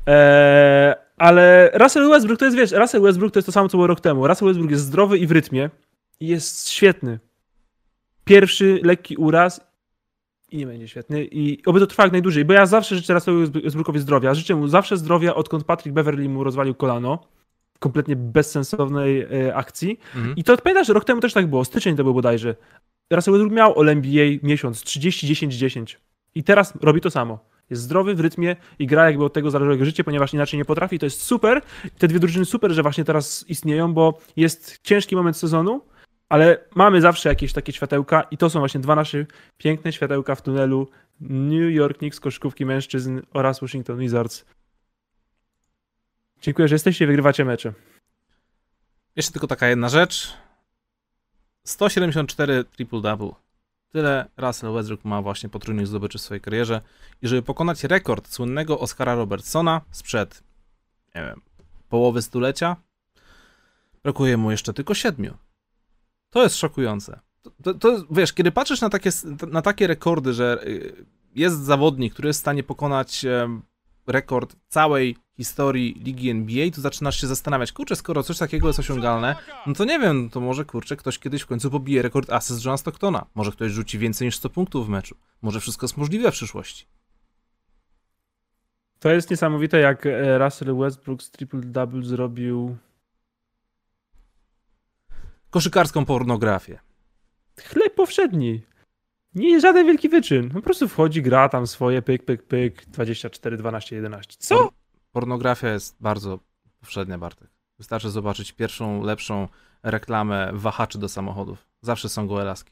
Eee, ale Russell Westbrook to jest, wiesz, Russell Westbrook to jest to samo, co było rok temu. Russell Westbrook jest zdrowy i w rytmie i jest świetny. Pierwszy lekki uraz i nie będzie świetny i oby to trwa jak najdłużej, bo ja zawsze życzę Russellowi Westbrookowi zdrowia. Życzę mu zawsze zdrowia, odkąd Patrick Beverly mu rozwalił kolano. Kompletnie bezsensownej e, akcji.
Mhm.
I to pamiętasz, rok temu też tak było, styczeń to był bodajże. Russell Westbrook miał All NBA miesiąc, 30-10-10. I teraz robi to samo. Jest zdrowy w rytmie i gra jakby od tego zależy jego życie, ponieważ inaczej nie potrafi. To jest super. Te dwie drużyny super, że właśnie teraz istnieją, bo jest ciężki moment sezonu, ale mamy zawsze jakieś takie światełka i to są właśnie dwa nasze piękne światełka w tunelu New York Knicks, koszykówki mężczyzn oraz Washington Wizards. Dziękuję, że jesteście i wygrywacie mecze.
Jeszcze tylko taka jedna rzecz. 174 triple-double. Tyle Russell Westbrook ma właśnie potrójnych zdobyczy w swojej karierze. I żeby pokonać rekord słynnego Oscara Robertsona sprzed, nie wiem, połowy stulecia, brakuje mu jeszcze tylko siedmiu. To jest szokujące. To, to, wiesz, kiedy patrzysz na takie, na takie rekordy, że y, jest zawodnik, który jest w stanie pokonać rekord całej historii ligi NBA, to zaczynasz się zastanawiać, kurczę, skoro coś takiego jest osiągalne, no to nie wiem, to może, kurczę, ktoś kiedyś w końcu pobije rekord asyst Johna Stocktona. Może ktoś rzuci więcej niż 100 punktów w meczu. Może wszystko jest możliwe w przyszłości.
To jest niesamowite, jak e, Russell Westbrook z triple-double zrobił...
Koszykarską pornografię.
Chleb powszedni. Nie jest żaden wielki wyczyn. Po prostu wchodzi, gra tam swoje, pyk, pyk, pyk, 24, 12, 11. Co?
Pornografia jest bardzo powszednia, Bartek. Wystarczy zobaczyć pierwszą, lepszą reklamę wahaczy do samochodów. Zawsze są gołe laski.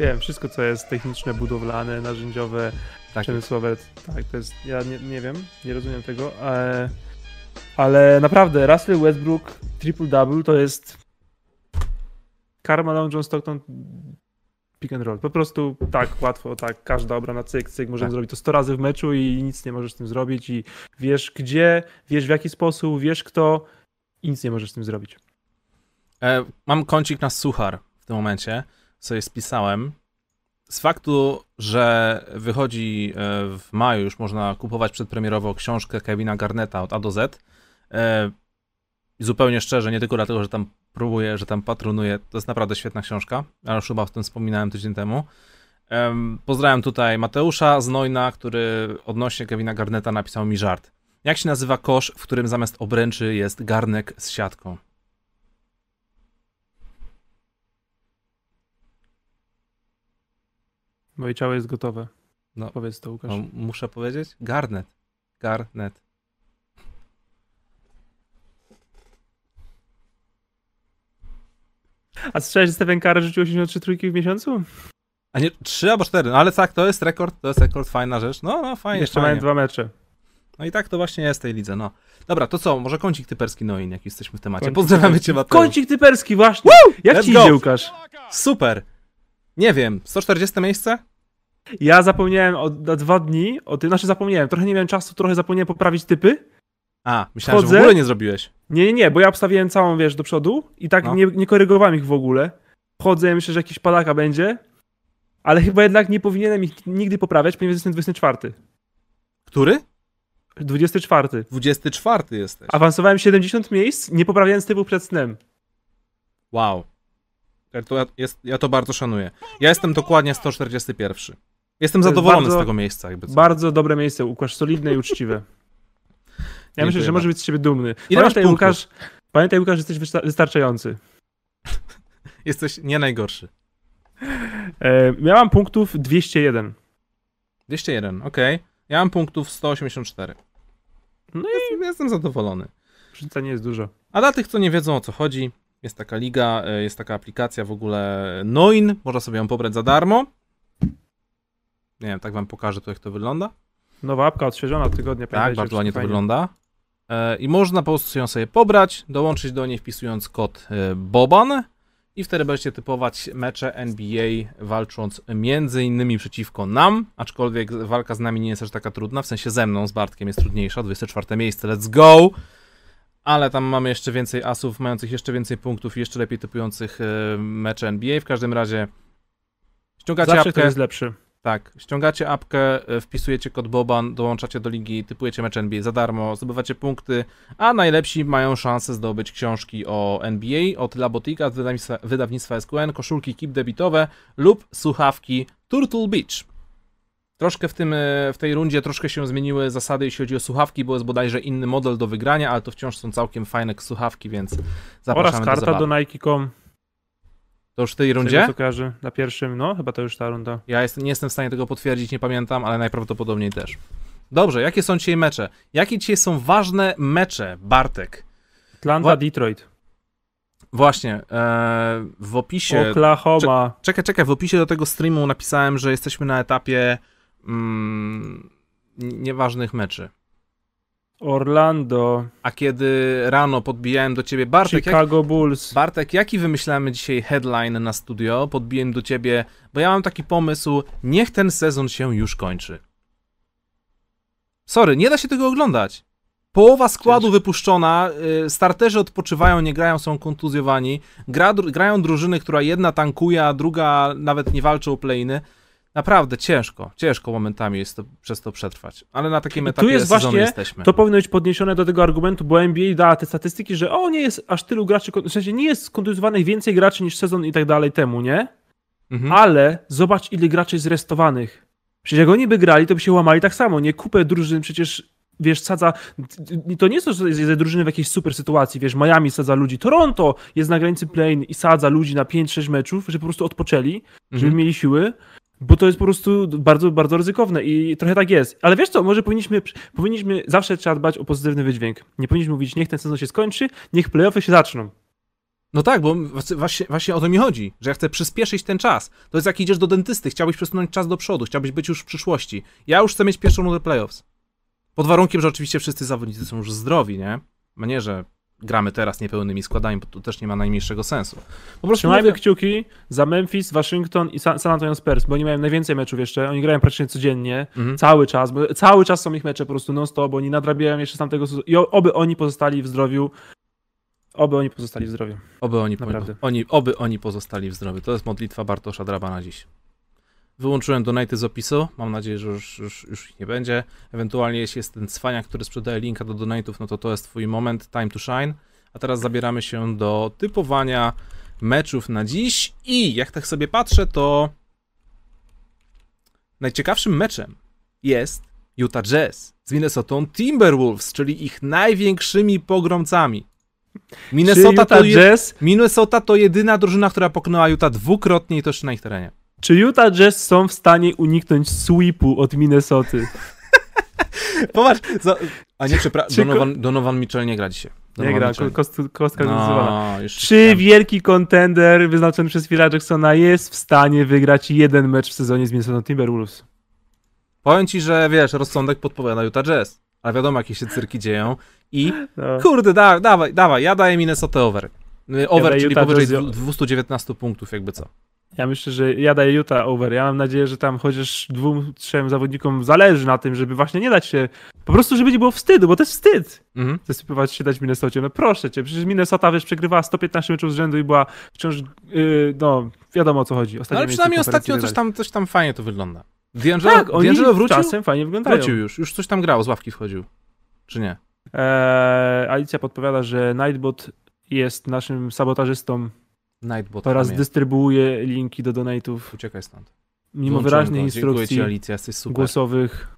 Wiem, wszystko co jest techniczne, budowlane, narzędziowe, tak. przemysłowe, tak, to jest, ja nie, nie wiem, nie rozumiem tego, ale, ale naprawdę Russell Westbrook triple-double to jest Karma Long John Stockton pick and roll. Po prostu tak, łatwo, tak, każda obrona cyk, cyk, możemy tak. zrobić to 100 razy w meczu i nic nie możesz z tym zrobić i wiesz gdzie, wiesz w jaki sposób, wiesz kto i nic nie możesz z tym zrobić.
E, mam kącik na suchar w tym momencie, sobie spisałem. Z faktu, że wychodzi e, w maju, już można kupować przedpremierowo książkę Kevina Garneta od A do Z. E, zupełnie szczerze, nie tylko dlatego, że tam próbuję, że tam patronuję. To jest naprawdę świetna książka, ale już chyba o tym wspominałem tydzień temu. Pozdrawiam tutaj Mateusza Znojna, który odnośnie Kevina Garneta napisał mi żart. Jak się nazywa kosz, w którym zamiast obręczy jest garnek z siatką?
Moje ciało jest gotowe. No, Powiedz to, Łukasz. No,
muszę powiedzieć? Garnet. Garnet.
A słyszałeś, że Stephen Curry rzucił 83 trójki w miesiącu?
A nie, 3 albo 4, no ale tak, to jest rekord, to jest rekord, fajna rzecz. No, no, fajnie.
Jeszcze mają dwa mecze.
No i tak to właśnie jest tej lidze, no. Dobra, to co, może kącik typerski Noin, jak jesteśmy w temacie. Kącik Pozdrawiamy cię, Mateusz.
Kącik typerski, właśnie. Woo! Jak Let's ci idzie, Łukasz?
Super. Nie wiem, 140 miejsce?
Ja zapomniałem o, na dwa dni o tym, znaczy zapomniałem, trochę nie miałem czasu, trochę zapomniałem poprawić typy.
A, myślałem, Wchodzę. że w ogóle nie zrobiłeś.
Nie, nie, nie, bo ja obstawiałem całą, wiesz, do przodu i tak no. nie, nie korygowałem ich w ogóle. Wchodzę, ja myślę, że jakiś palaka będzie, ale chyba jednak nie powinienem ich nigdy poprawiać, ponieważ jestem 24.
Który?
24.
24 jesteś.
Awansowałem 70 miejsc, nie poprawiając typu przed snem.
Wow. Ja to, jest, ja to bardzo szanuję. Ja jestem dokładnie 141. Jestem zadowolony bardzo, z tego miejsca. Jakby co.
Bardzo dobre miejsce, Łukasz, solidne i uczciwe. Ja myślę, że może być z ciebie dumny.
Ile pamiętaj, Łukasz,
pamiętaj, Łukasz, jesteś wystarczający. *laughs*
jesteś nie najgorszy.
E, miałam punktów 201.
201, okej. Okay. Ja mam punktów 184. No i jestem zadowolony.
Różnica nie jest dużo.
A dla tych, co nie wiedzą o co chodzi, jest taka liga, e, jest taka aplikacja w ogóle Noin, można sobie ją pobrać za darmo. Nie wiem, tak wam pokażę tu, jak to wygląda.
Nowa apka odświeżona od tygodnia.
Tak, bardzo ładnie to wygląda. E, I można po prostu ją sobie pobrać, dołączyć do niej wpisując kod e, BOBAN i wtedy będziecie typować mecze NBA walcząc między innymi przeciwko nam, aczkolwiek walka z nami nie jest aż taka trudna, w sensie ze mną, z Bartkiem jest trudniejsza, 24 miejsce, let's go! Ale tam mamy jeszcze więcej asów, mających jeszcze więcej punktów i jeszcze lepiej typujących e, mecze NBA. W każdym razie ściągacie
Zawsze
apkę.
jest lepszy.
Tak, ściągacie apkę, e, wpisujecie kod Boban, dołączacie do ligi, typujecie mecz NBA za darmo, zdobywacie punkty, a najlepsi mają szansę zdobyć książki o NBA od Labotika z wydawnictwa, wydawnictwa SQN, koszulki kip debitowe lub słuchawki Turtle Beach. Troszkę w, tym, e, w tej rundzie troszkę się zmieniły zasady, jeśli chodzi o słuchawki, bo jest bodajże inny model do wygrania, ale to wciąż są całkiem fajne słuchawki, więc zapraszamy
Oraz karta
do,
do Nike.com.
To już w tej rundzie?
Co kojarzy na pierwszym, no chyba to już ta runda.
Ja jest, nie jestem w stanie tego potwierdzić, nie pamiętam, ale najprawdopodobniej też. Dobrze, jakie są dzisiaj mecze? Jakie dzisiaj są ważne mecze, Bartek?
Atlanta, Detroit.
Właśnie, e, w opisie...
Oklahoma.
Czekaj, czekaj, w opisie do tego streamu napisałem, że jesteśmy na etapie mm, nieważnych meczy.
Orlando.
A kiedy rano podbijałem do ciebie Bartek,
Chicago jak, Bulls.
Bartek, jaki wymyślamy dzisiaj headline na studio? Podbiłem do ciebie, bo ja mam taki pomysł, niech ten sezon się już kończy. Sorry, nie da się tego oglądać. Połowa składu wypuszczona, y, starterzy odpoczywają, nie grają, są kontuzjowani. Gra, grają drużyny, która jedna tankuje, a druga nawet nie walczy o playny. Naprawdę ciężko, ciężko momentami jest to, przez to przetrwać. Ale na takim etapie tu jest właśnie, jesteśmy.
To powinno być podniesione do tego argumentu, bo NBA da te statystyki, że o, nie jest aż tylu graczy, w sensie nie jest kontuzjowanych więcej graczy niż sezon i tak dalej temu, nie? Mhm. Ale zobacz, ile graczy jest restowanych. Przecież jak oni by grali, to by się łamali tak samo, nie? Kupę drużyn przecież wiesz, sadza, to nie jest to, że jest drużyny w jakiejś super sytuacji, wiesz, Miami sadza ludzi, Toronto jest na granicy play i sadza ludzi na 5-6 meczów, żeby po prostu odpoczęli, żeby mhm. mieli siły, bo to jest po prostu bardzo, bardzo ryzykowne i trochę tak jest. Ale wiesz co, może powinniśmy, powinniśmy zawsze trzeba dbać o pozytywny wydźwięk. Nie powinniśmy mówić, niech ten sezon się skończy, niech playoffy się zaczną.
No tak, bo właśnie, właśnie o to mi chodzi, że ja chcę przyspieszyć ten czas. To jest jak idziesz do dentysty, chciałbyś przesunąć czas do przodu, chciałbyś być już w przyszłości. Ja już chcę mieć pierwszą rundę playoffs. Pod warunkiem, że oczywiście wszyscy zawodnicy są już zdrowi, nie? A nie, że gramy teraz niepełnymi składami, bo to też nie ma najmniejszego sensu.
Po prostu Trzymajmy mówię... kciuki za Memphis, Waszyngton i San Antonio Spurs, bo oni mają najwięcej meczów jeszcze, oni grają praktycznie codziennie, mhm. cały czas, bo cały czas są ich mecze po prostu non-stop, bo oni nadrabiają jeszcze z tamtego i oby oni pozostali w zdrowiu, oby oni pozostali w zdrowiu.
Oby oni, Naprawdę. oni, oby oni pozostali w zdrowiu. To jest modlitwa Bartosza Draba na dziś. Wyłączyłem donaty z opisu. Mam nadzieję, że już, już, już ich nie będzie. Ewentualnie, jeśli jest ten cwaniak, który sprzedaje linka do donatów, no to to jest twój moment, time to shine. A teraz zabieramy się do typowania meczów na dziś. I jak tak sobie patrzę, to najciekawszym meczem jest Utah Jazz z Minnesota Timberwolves, czyli ich największymi pogromcami. Minnesota to, Jazz... Minnesota to jedyna drużyna, która pokonała Utah dwukrotnie i to jeszcze na ich terenie.
Czy Utah Jazz są w stanie uniknąć sweepu od Minnesoty? *laughs*
Popatrz, za... a nie, przepraszam, Donovan, Donovan Mitchell nie gra dzisiaj.
Donovan nie gra, Mitchell. kost, kostka no, Czy tam. wielki kontender wyznaczony przez Phila Jacksona jest w stanie wygrać jeden mecz w sezonie z Minnesota Timberwolves?
Powiem ci, że wiesz, rozsądek podpowiada Utah Jazz, ale wiadomo, jakie się cyrki dzieją i no. kurde, da, dawaj, dawaj, ja daję Minnesota over. Over, ja czyli powyżej 219 punktów, jakby co.
Ja myślę, że ja daję Utah over. Ja mam nadzieję, że tam chociaż dwóm, trzem zawodnikom zależy na tym, żeby właśnie nie dać się. Po prostu, żeby nie było wstydu, bo to jest wstyd. Mhm. Zasypywać się dać Minnesocie. No proszę cię, przecież Minnesota wiesz, przegrywała 115 meczów z rzędu i była wciąż. Yy, no, wiadomo o co chodzi.
Ostatnio ale przynajmniej ostatnio coś tam, coś tam fajnie to wygląda.
D'Angelo, tak, D'Angelo wrócił? czasem fajnie wyglądają.
Wrócił już, już coś tam grał, z ławki wchodził. Czy nie?
Eee, Alicja podpowiada, że Nightbot jest naszym sabotażystą
Nightbot.
Oraz dystrybuuje linki do donate'ów.
Uciekaj stąd.
Mimo wyraźnych instrukcji
ci, Alicja,
głosowych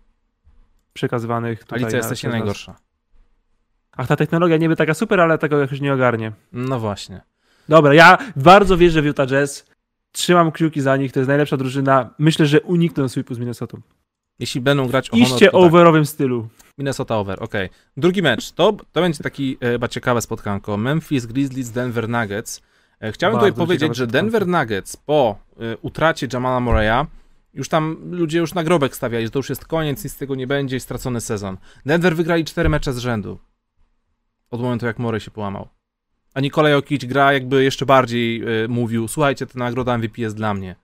przekazywanych tutaj.
Alicja, jesteś najgorsza.
Ach, ta technologia niby taka super, ale tego jakoś nie ogarnie.
No właśnie.
Dobra, ja bardzo wierzę w Utah Jazz. Trzymam kciuki za nich, to jest najlepsza drużyna. Myślę, że unikną sweepu z Minnesotą.
Jeśli będą grać
o Iście honor, overowym tak. stylu.
Minnesota over, ok. Drugi mecz. To, to będzie taki e, chyba ciekawe spotkanko. Memphis Grizzlies, Denver Nuggets. E, chciałbym Bardzo tutaj powiedzieć, że Denver Nuggets po y, utracie Jamala Murray'a już tam ludzie już nagrobek stawiali, że to już jest koniec, nic z tego nie będzie i stracony sezon. Denver wygrali cztery mecze z rzędu. Od momentu, jak Murray się połamał. A Nikola Jokic gra jakby jeszcze bardziej y, mówił, słuchajcie, ta nagroda MVP jest dla mnie.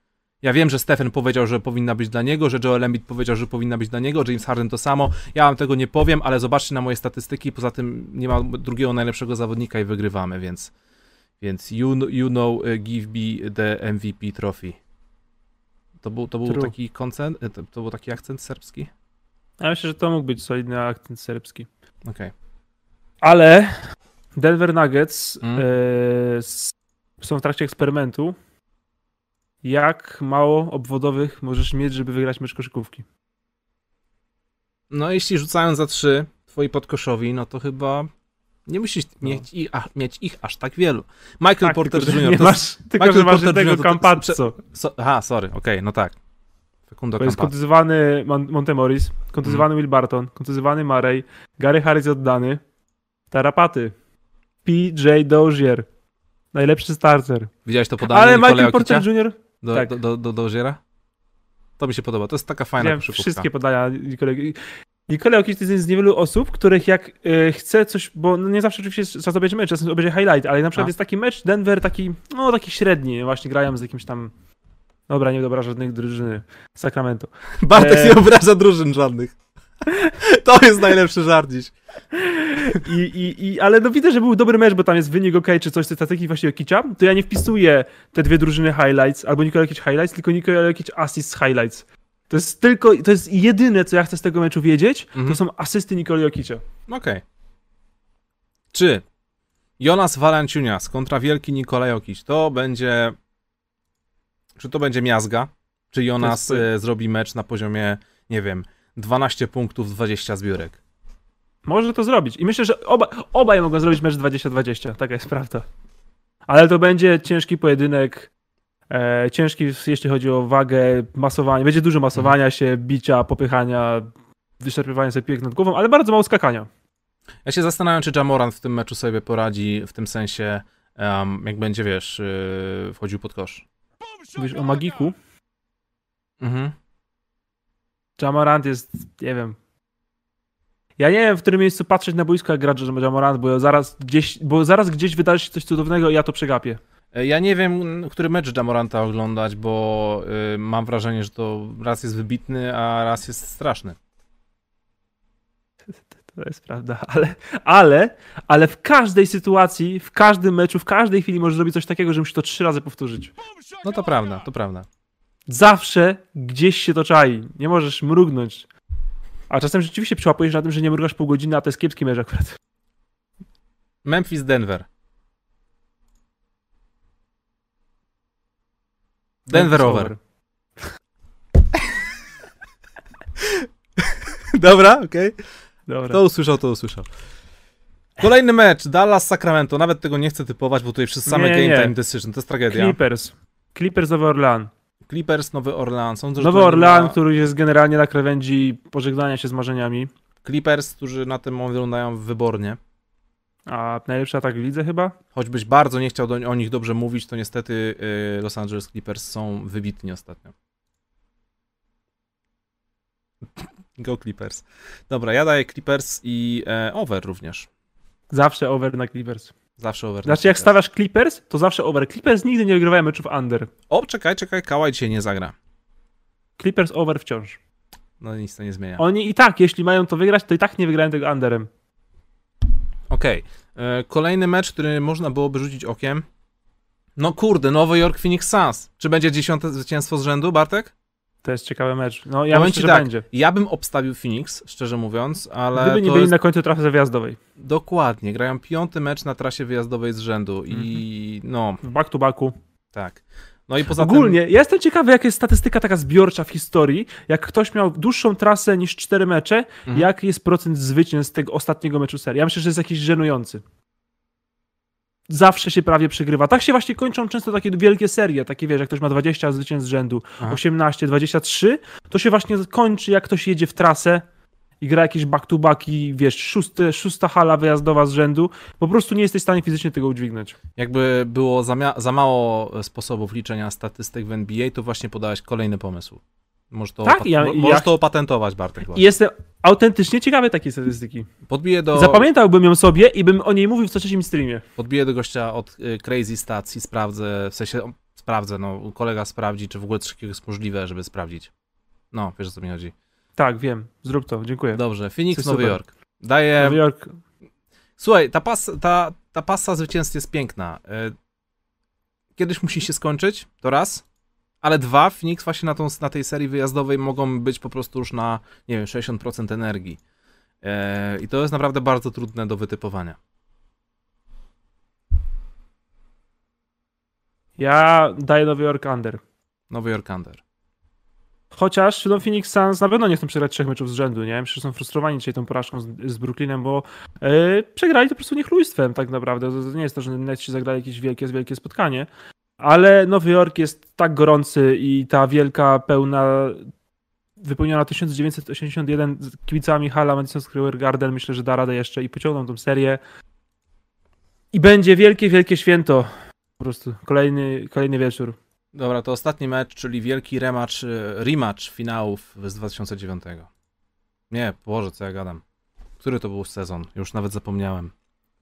Ja wiem, że Stephen powiedział, że powinna być dla niego, że Joel Embiid powiedział, że powinna być dla niego, James Harden to samo. Ja wam tego nie powiem, ale zobaczcie na moje statystyki, poza tym nie ma drugiego najlepszego zawodnika i wygrywamy, więc więc you, you know, uh, give me the MVP trophy. To był, to był taki koncent, to, to, był taki akcent serbski?
Ja myślę, że to mógł być solidny akcent serbski.
Okej. Okay.
Ale Denver Nuggets mm. y, są w trakcie eksperymentu. Jak mało obwodowych możesz mieć, żeby wygrać mecz koszykówki?
No, jeśli rzucają za trzy twoi podkoszowi, no to chyba nie musisz no. mieć, ich, a, mieć ich aż tak wielu. Michael tak, Porter
tylko, Jr. Nie masz, tylko, Michael że masz Porter tego Campazzo.
So, aha, sorry, okej, okay, no tak.
Fekundo to jest kontuzowany Montemoris, kontuzowany hmm. Will Barton, kontuzowany Murray, Gary Harris oddany, tarapaty, PJ Dozier, Najlepszy starter.
Widziałeś to podanie
Ale Michael
Okicia
Porter Jr.
do,
tak.
do, do, do, do Oziera? To mi się podoba, to jest taka fajna
Wiem wszystkie podania Nikolaj. Nikolaj Okic to jest jeden z niewielu osób, których jak e, chce coś, bo no nie zawsze oczywiście czas obejrzy mecz, czasem obejrzy highlight, ale na przykład
A.
jest taki mecz Denver taki, no taki średni, właśnie grają z jakimś tam, dobra, nie dobra żadnych drużyny, Sacramento. *laughs*
Bartek
E.
nie obraża drużyn żadnych. *laughs* To jest najlepszy żart dziś.
I, i, i, ale no widzę, że był dobry mecz, bo tam jest wynik ok, czy coś z tej strategii właśnie Okicza, to ja nie wpisuję te dwie drużyny highlights, albo Nikolaj Okic highlights, tylko Nikolaj Okic assist highlights. To jest tylko, to jest jedyne, co ja chcę z tego meczu wiedzieć,
Mhm.
to są asysty Nikolaj Okicia.
Okej. Czy Jonas Valanciunias kontra wielki Nikolaj Jokic to będzie... Czy to będzie miazga? Czy Jonas
To jest-
e, zrobi mecz na poziomie, nie wiem, 12 punktów, 20 zbiórek?
Może to zrobić. I myślę, że oba, obaj mogą zrobić mecz 20-20. Taka jest prawda. Ale to będzie ciężki pojedynek. E, ciężki, jeśli chodzi o wagę, masowanie. Będzie dużo masowania się, bicia, popychania, wyszarpywania sobie piłek nad głową, ale bardzo mało skakania.
Ja się zastanawiam, czy Jamoran w tym meczu sobie poradzi, w tym sensie, em, jak będzie, wiesz, yy, wchodził pod kosz.
Mówisz o Magiku.
Mhm.
Jamorant jest, nie wiem. Ja nie wiem, w którym miejscu patrzeć na boisko, jak gra Jamorant, bo zaraz gdzieś, bo zaraz gdzieś wydarzy się coś cudownego i ja to przegapię.
E, Ja nie wiem, który mecz Jamoranta oglądać, bo y, mam wrażenie, że to raz jest wybitny, a raz jest straszny. *laughs*
To jest prawda, ale, ale, ale w każdej sytuacji, w każdym meczu, w każdej chwili może zrobić coś takiego, że musi to trzy razy powtórzyć.
No to prawda, to prawda.
Zawsze gdzieś się to czai. Nie możesz mrugnąć. A czasem rzeczywiście przyłapujesz na tym, że nie mrugasz pół godziny, a to jest kiepski mecz akurat.
Memphis, Denver. Over. *laughs* Dobra, okej.
Dobra.
To usłyszał, to usłyszał. Kolejny mecz, Dallas Sacramento. Nawet tego nie chcę typować, bo tutaj przez same
Nie,
game
nie.
time decision. To jest tragedia.
Clippers. Clippers Nowy Orlean.
Clippers, Nowy. Sądzę, że
Nowy Orlean,
ma-
który jest generalnie na krawędzi pożegnania się z marzeniami.
Clippers, którzy na tym moment wyglądają wybornie.
A najlepszy atak w lidze chyba?
Choćbyś bardzo nie chciał do, o nich dobrze mówić, to niestety y, Los Angeles Clippers są wybitni ostatnio. *laughs* Go Clippers. Dobra, ja daję Clippers i e, over również.
Zawsze over na Clippers.
Zawsze over. na
Znaczy jak stawiasz Clippers, to zawsze over. Clippers nigdy nie wygrywają meczów under.
O, czekaj, czekaj, Kałaj dzisiaj nie zagra.
Clippers over wciąż.
No nic to nie zmienia.
Oni i tak, jeśli mają to wygrać, to i tak nie wygrają tego underem.
Okej. E, Kolejny mecz, który można byłoby rzucić okiem. No kurde, Nowy Jork Phoenix Suns. Czy będzie dziesiąte zwycięstwo z rzędu, Bartek?
To jest ciekawy mecz. No ja
Powiem
myślę,
tak,
będzie.
Ja bym obstawił Phoenix, szczerze mówiąc, ale
Gdyby nie byli
jest...
na końcu trasy wyjazdowej.
Dokładnie, grają piąty mecz na trasie wyjazdowej z rzędu i no,
W back to backu.
tak. No i poza
Ogólnie, ja jestem ciekawy, jaka jest statystyka taka zbiorcza w historii. Jak ktoś miał dłuższą trasę niż cztery mecze,
Mhm.
jaki jest procent zwycięstw tego ostatniego meczu serii? Ja myślę, że jest jakiś żenujący. Zawsze się prawie przegrywa. Tak się właśnie kończą często takie wielkie serie, takie wiesz, jak ktoś ma 20 zwycięstw z rzędu,
Aha.
18, 23, to się właśnie kończy, jak ktoś jedzie w trasę i gra jakieś back-to-backi, wiesz, szósty, szósta hala wyjazdowa z rzędu, po prostu nie jesteś w stanie fizycznie tego udźwignąć.
Jakby było za, za mało sposobów liczenia statystyk w NBA, to właśnie podałeś kolejny pomysł. Możesz to,
Tak, ja-
mo-
ja-
możesz to opatentować, Bartek. Właśnie.
jestem autentycznie ciekawy takiej statystyki.
Podbiję do,
Zapamiętałbym ją sobie i bym o niej mówił w trzecim streamie.
podbiję do gościa od y, Crazy Stats i sprawdzę, w sensie sprawdzę, no kolega sprawdzi, czy w ogóle coś takiego jest możliwe, żeby sprawdzić. No, wiesz o co mi chodzi.
Tak, wiem. Zrób to. Dziękuję.
Dobrze, Phoenix,
Coś
Nowy
super.
Jork. Daję
Nowy Jork.
Słuchaj, ta, pas, ta, ta pasa zwycięstw jest piękna. E, Kiedyś musi się skończyć, to raz. Ale dwa, Phoenix właśnie na, tą, na tej serii wyjazdowej mogą być po prostu już na, nie wiem, 60% energii. E, I to jest naprawdę bardzo trudne do wytypowania.
Ja daję Nowy Jork under.
Nowy York Under.
Chociaż no, Phoenix Suns na pewno nie chcą przegrać trzech meczów z rzędu, nie? Myślę, że są frustrowani dzisiaj tą porażką z, z Brooklynem, bo yy, przegrali to po prostu niechlujstwem tak naprawdę. To, to nie jest to, że Netsi zagrali jakieś wielkie, wielkie spotkanie, ale Nowy Jork jest tak gorący i ta wielka, pełna, wypełniona 1981 z kibicami hala Madison Square Garden, myślę, że da radę jeszcze i pociągną tą serię. I będzie wielkie, wielkie święto Po prostu kolejny, kolejny wieczór.
Dobra, to ostatni mecz, czyli wielki rematch, e, rematch finałów z 2009. Nie, Boże, co ja gadam. Który to był sezon? Już nawet zapomniałem.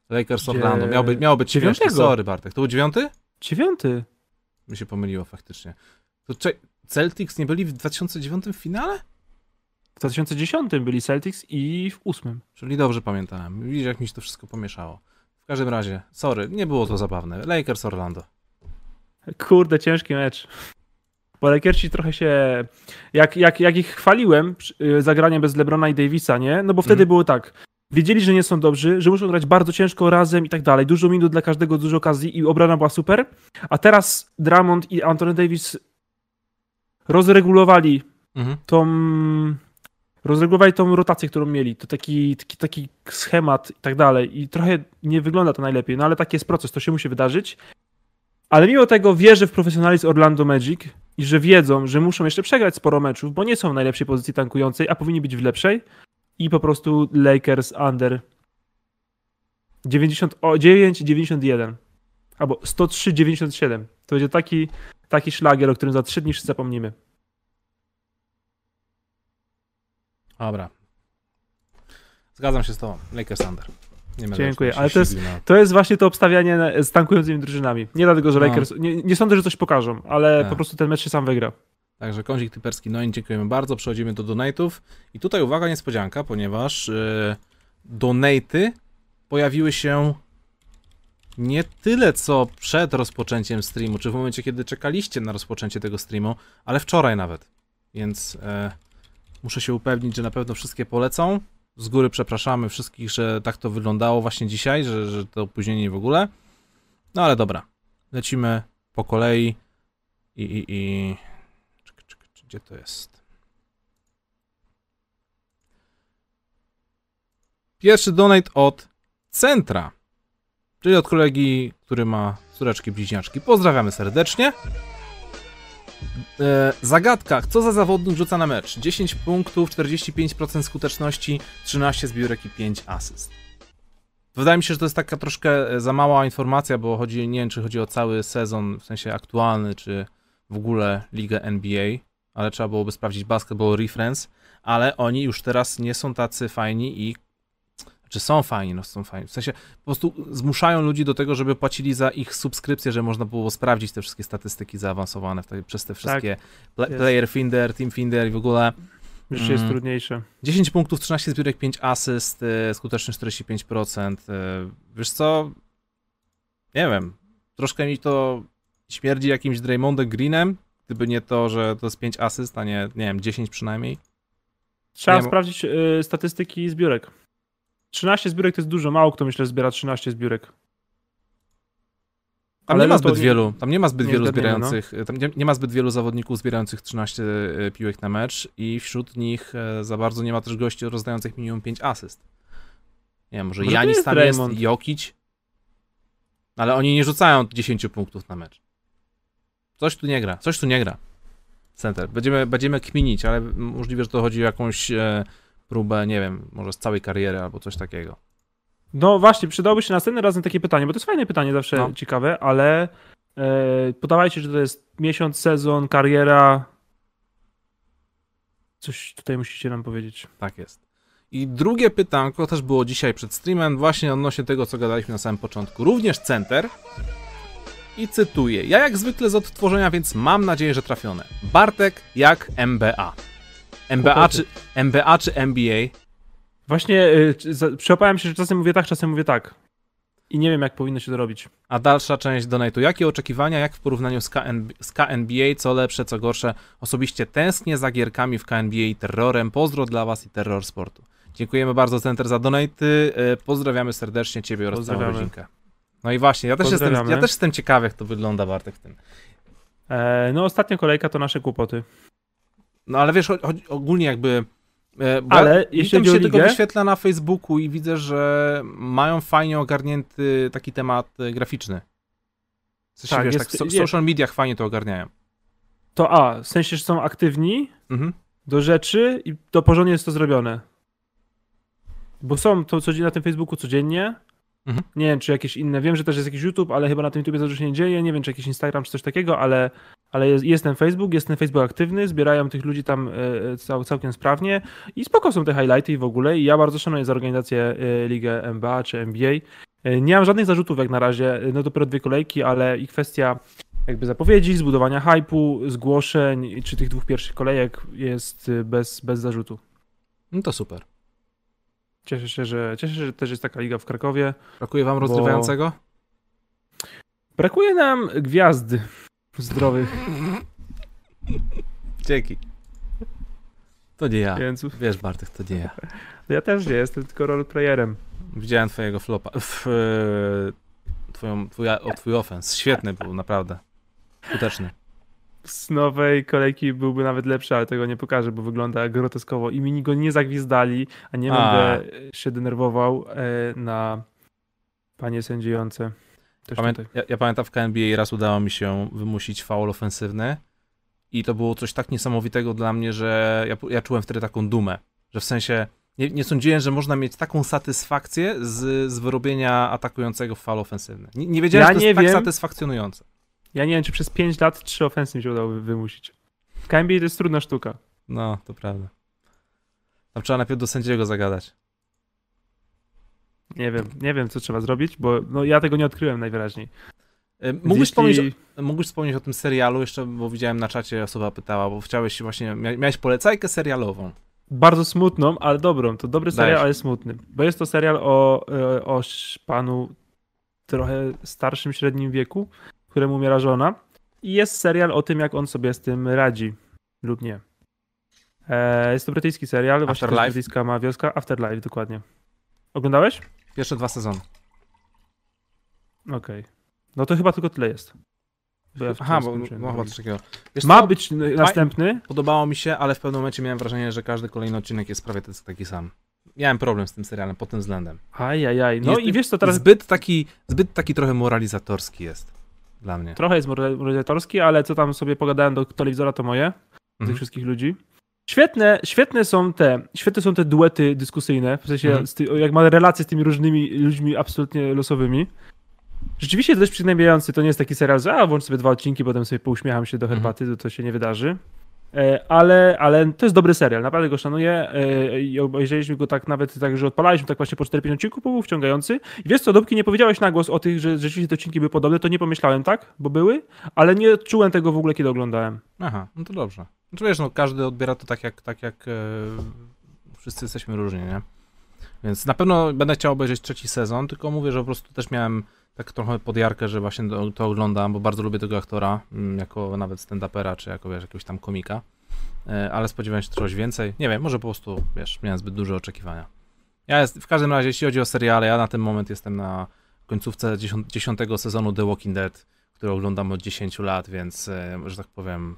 Lakers
Dzie-
Orlando. Miał być, miało być.
Dziewiątego.
Sorry, Bartek. To był dziewiąty?
Dziewiąty.
Mi się pomyliło faktycznie. To cze- Celtics nie byli w 2009 finale?
W 2010 byli Celtics i w ósmym.
Czyli dobrze pamiętałem. Widzisz, jak mi się to wszystko pomieszało. W każdym razie, sorry, nie było to zabawne. Lakers Orlando.
Kurde, ciężki mecz. Bo Lakersi trochę się. Jak, jak, jak ich chwaliłem y, zagraniem bez Lebrona i Davisa, nie? No bo wtedy
Mhm.
było tak. Wiedzieli, że nie są dobrzy, że muszą grać bardzo ciężko razem i tak dalej. Dużo minut dla każdego, dużo okazji i obrona była super. A teraz Drummond i Anthony Davis rozregulowali
Mhm.
tą. Rozregulowali tą rotację, którą mieli. To taki, taki, taki schemat i tak dalej. I trochę nie wygląda to najlepiej, no ale taki jest proces, to się musi wydarzyć. Ale mimo tego wierzę w profesjonalizm Orlando Magic i że wiedzą, że muszą jeszcze przegrać sporo meczów, bo nie są w najlepszej pozycji tankującej, a powinni być w lepszej. I po prostu Lakers under 99-91 albo 103-97. To będzie taki, taki szlagier, o którym za trzy dni wszyscy zapomnimy.
Dobra. Zgadzam się z tobą. Lakers Under. Nie
Dziękuję, ale to jest- To jest właśnie to obstawianie z tankującymi drużynami. Nie dlatego, że
No.
Lakers. Nie, nie sądzę, że coś pokażą, ale
Tak.
po prostu ten mecz się sam wygra.
Także kącik typerski, no i dziękujemy bardzo. Przechodzimy do donate'ów. I tutaj uwaga, niespodzianka, ponieważ yy, donate'y pojawiły się nie tyle co przed rozpoczęciem streamu, czy w momencie, kiedy czekaliście na rozpoczęcie tego streamu, ale wczoraj nawet. Więc e, muszę się upewnić, że na pewno wszystkie polecą. Z góry przepraszamy wszystkich, że tak to wyglądało właśnie dzisiaj, że, że to opóźnienie w ogóle. No ale dobra, lecimy po kolei i, i, i... Czekaj, czekaj, gdzie to jest? Pierwszy donate od Centra, czyli od kolegi, który ma córeczki bliźniaczki. Pozdrawiamy serdecznie. E, zagadka. Co za zawodnik rzuca na mecz? 10 punktów, 45% skuteczności, 13 zbiórek i 5 asyst. Wydaje mi się, że to jest taka troszkę e, za mała informacja, bo chodzi, nie wiem, czy chodzi o cały sezon, w sensie aktualny, czy w ogóle ligę NBA, ale trzeba byłoby sprawdzić Basketball Reference, ale oni już teraz nie są tacy fajni i czy są fajni, no są fajni. W sensie po prostu zmuszają ludzi do tego, żeby płacili za ich subskrypcję, żeby można było sprawdzić te wszystkie statystyki zaawansowane te, przez te wszystkie pla-
jest.
Player Finder, Team Finder i w ogóle.
Już
Mm.
jest trudniejsze.
10 punktów, 13 zbiórek, 5 asyst, y, skuteczność 45%. y, Wiesz co? Nie wiem. Troszkę mi to śmierdzi jakimś Draymondem Greenem, gdyby nie to, że to jest 5 asyst, a nie, nie wiem, 10 przynajmniej.
Trzeba
Nie,
sprawdzić y, statystyki zbiórek. 13 zbiórek to jest dużo, mało kto myślę zbiera 13 zbiórek.
Tam
Ale
nie ma
no
zbyt
nie-
wielu, tam nie ma zbyt
nie
wielu
no.
zbierających, tam nie, nie ma zbyt wielu zawodników zbierających 13 y, piłek na mecz i wśród nich e, za bardzo nie ma też gości rozdających minimum 5 asyst. Nie wiem, może
Może
Janis
jest
tam jest, Jokic, ale oni nie rzucają 10 punktów na mecz. Coś tu nie gra, coś tu nie gra. Center. Będziemy, będziemy kminić, ale możliwe, że to chodzi o jakąś e, próbę, nie wiem, może z całej kariery albo coś takiego.
No właśnie, przydałoby się następnym razem takie pytanie, bo to jest fajne pytanie, zawsze
No.
ciekawe, ale e, podawajcie, że to jest miesiąc, sezon, kariera. Coś tutaj musicie nam powiedzieć.
Tak jest. I drugie pytanko też było dzisiaj przed streamem, właśnie odnośnie tego, co gadaliśmy na samym początku. Również center. I cytuję. Ja jak zwykle z odtworzenia, więc mam nadzieję, że trafione. Bartek jak MBA. MBA czy, MBA czy NBA?
Właśnie y, przyłapałem się, że czasem mówię tak, czasem mówię tak. I nie wiem, jak powinno się to robić.
A dalsza część donate'u. Jakie oczekiwania, jak w porównaniu z, KN, z KNBA, co lepsze, co gorsze? Osobiście tęsknię za gierkami w KNBA i terrorem. Pozdro dla Was i terror sportu. Dziękujemy bardzo Center za donate'y. E, Pozdrawiamy serdecznie Ciebie oraz całą rodzinkę. No i właśnie, ja też, jestem, ja też jestem ciekawy, jak to wygląda, Bartek, w tym.
E, no, ostatnia kolejka to nasze kłopoty.
No ale wiesz, ogólnie jakby... e,
Ale jeśli
się tego
ligę-
wyświetla na Facebooku i widzę, że mają fajnie ogarnięty taki temat e, graficzny. W sensie,
Tak,
wiesz,
jest-
tak, w so,
jest.
social mediach fajnie to ogarniają.
To A, w sensie, że są aktywni
Mhm.
do rzeczy i to porządnie jest to zrobione. Bo są to codziennie na tym Facebooku codziennie,
Mhm.
Nie wiem, czy jakieś inne. Wiem, że też jest jakiś YouTube, ale chyba na tym YouTube za dużo się nie dzieje. Nie wiem, czy jakiś Instagram, czy coś takiego, ale, ale jest, jest ten Facebook, jest ten Facebook aktywny, zbierają tych ludzi tam e, cał, całkiem sprawnie i spoko są te highlighty i w ogóle. I ja bardzo szanuję za organizację e, Ligę NBA czy NBA. E, Nie mam żadnych zarzutów jak na razie, e, no dopiero dwie kolejki, ale i kwestia jakby zapowiedzi, zbudowania hypu, zgłoszeń, czy tych dwóch pierwszych kolejek jest e, bez, bez zarzutu.
No to super.
Cieszę się, że, cieszę się, że też jest taka liga w Krakowie.
Brakuje wam
Bo-
rozgrywającego?
Brakuje nam gwiazdy zdrowych,
Dzięki. To nie ja.
więc
Wiesz, Bartek, to nie ja.
ja też nie jestem tylko roleplayerem.
Widziałem twojego flopa. W, twoją, twój, o, twój offense. Świetny był, naprawdę. Skuteczny.
Z nowej kolejki byłby nawet lepszy, ale tego nie pokażę, bo wygląda groteskowo i mi go nie zagwizdali, a nie
A.
będę się denerwował e, na panie sędziujące.
Ja, ja pamiętam w KNBA raz udało mi się wymusić faul ofensywny i to było coś tak niesamowitego dla mnie, że ja, ja czułem wtedy taką dumę, że w sensie nie, nie sądziłem, że można mieć taką satysfakcję z, z wyrobienia atakującego w faul ofensywny. Nie, nie wiedziałem,
Ja
że to jest tak
wiem.
satysfakcjonujące.
Ja nie wiem, czy przez 5 lat trzy ofensy mi się udało wy- wymusić. W KNBA to jest trudna sztuka.
No, to prawda. Tam trzeba najpierw do sędziego zagadać.
Nie wiem, nie wiem, co trzeba zrobić, bo no, ja tego nie odkryłem najwyraźniej.
E, Mógłbyś, wspomnieć, mógłbyś wspomnieć o tym serialu jeszcze, bo widziałem na czacie osoba pytała, bo chciałeś właśnie, mia- miałeś polecajkę serialową.
Bardzo smutną, ale dobrą. To dobry serial,
Dajesz.
ale smutny. Bo jest to serial o, e, o panu trochę starszym, średnim wieku, któremu umiera żona. I jest serial o tym, jak on sobie z tym radzi lub nie. E, jest to brytyjski serial, właśnie brytyjska ma wioska. Afterlife, dokładnie. Oglądałeś?
Pierwsze dwa sezony.
Okej. No to chyba tylko tyle jest. Bo ja
Aha, bo no, chyba coś takiego. Wiesz
Ma
co?
być następny.
Podobało mi się, ale w pewnym momencie miałem wrażenie, że każdy kolejny odcinek jest prawie taki sam. Miałem problem z tym serialem pod tym względem.
Ajajaj. No
Jest-
i wiesz co, teraz
Zbyt taki, zbyt taki trochę moralizatorski jest dla mnie.
trochę jest mora- moralizatorski, ale co tam sobie pogadałem do telewizora, to moje. tych
Mhm.
wszystkich ludzi. Świetne, świetne są te, świetne są te duety dyskusyjne, w sensie
Mhm.
ty, jak ma relacje z tymi różnymi ludźmi absolutnie losowymi. Rzeczywiście to dość przygnębiający, to nie jest taki serial, że a włącz sobie dwa odcinki, potem sobie pouśmiecham się do
Mhm.
herbaty, to, to się nie wydarzy. E, Ale, ale to jest dobry serial, naprawdę go szanuję e, i obejrzeliśmy go tak nawet tak, że odpalaliśmy tak właśnie po 4-5 odcinków, bo był wciągający. I wiesz co, Dobki, nie powiedziałeś na głos o tych, że rzeczywiście te odcinki były podobne, to nie pomyślałem tak, bo były, ale nie czułem tego w ogóle, kiedy oglądałem.
Aha, no to dobrze. Znaczy wiesz, no każdy odbiera to tak jak, tak jak e, wszyscy jesteśmy różni, nie? Więc na pewno będę chciał obejrzeć trzeci sezon, tylko mówię, że po prostu też miałem tak trochę podjarkę, że właśnie to, to oglądam, bo bardzo lubię tego aktora, mm, jako nawet stand-upera, czy jako wiesz, jakiegoś tam komika. E, ale spodziewałem się czegoś więcej. Nie wiem, może po prostu, wiesz, miałem zbyt duże oczekiwania. Ja jest, w każdym razie, jeśli chodzi o seriale, ja na ten moment jestem na końcówce dziesiąt, dziesiątego sezonu The Walking Dead, który oglądam od 10 lat, więc, e, że tak powiem,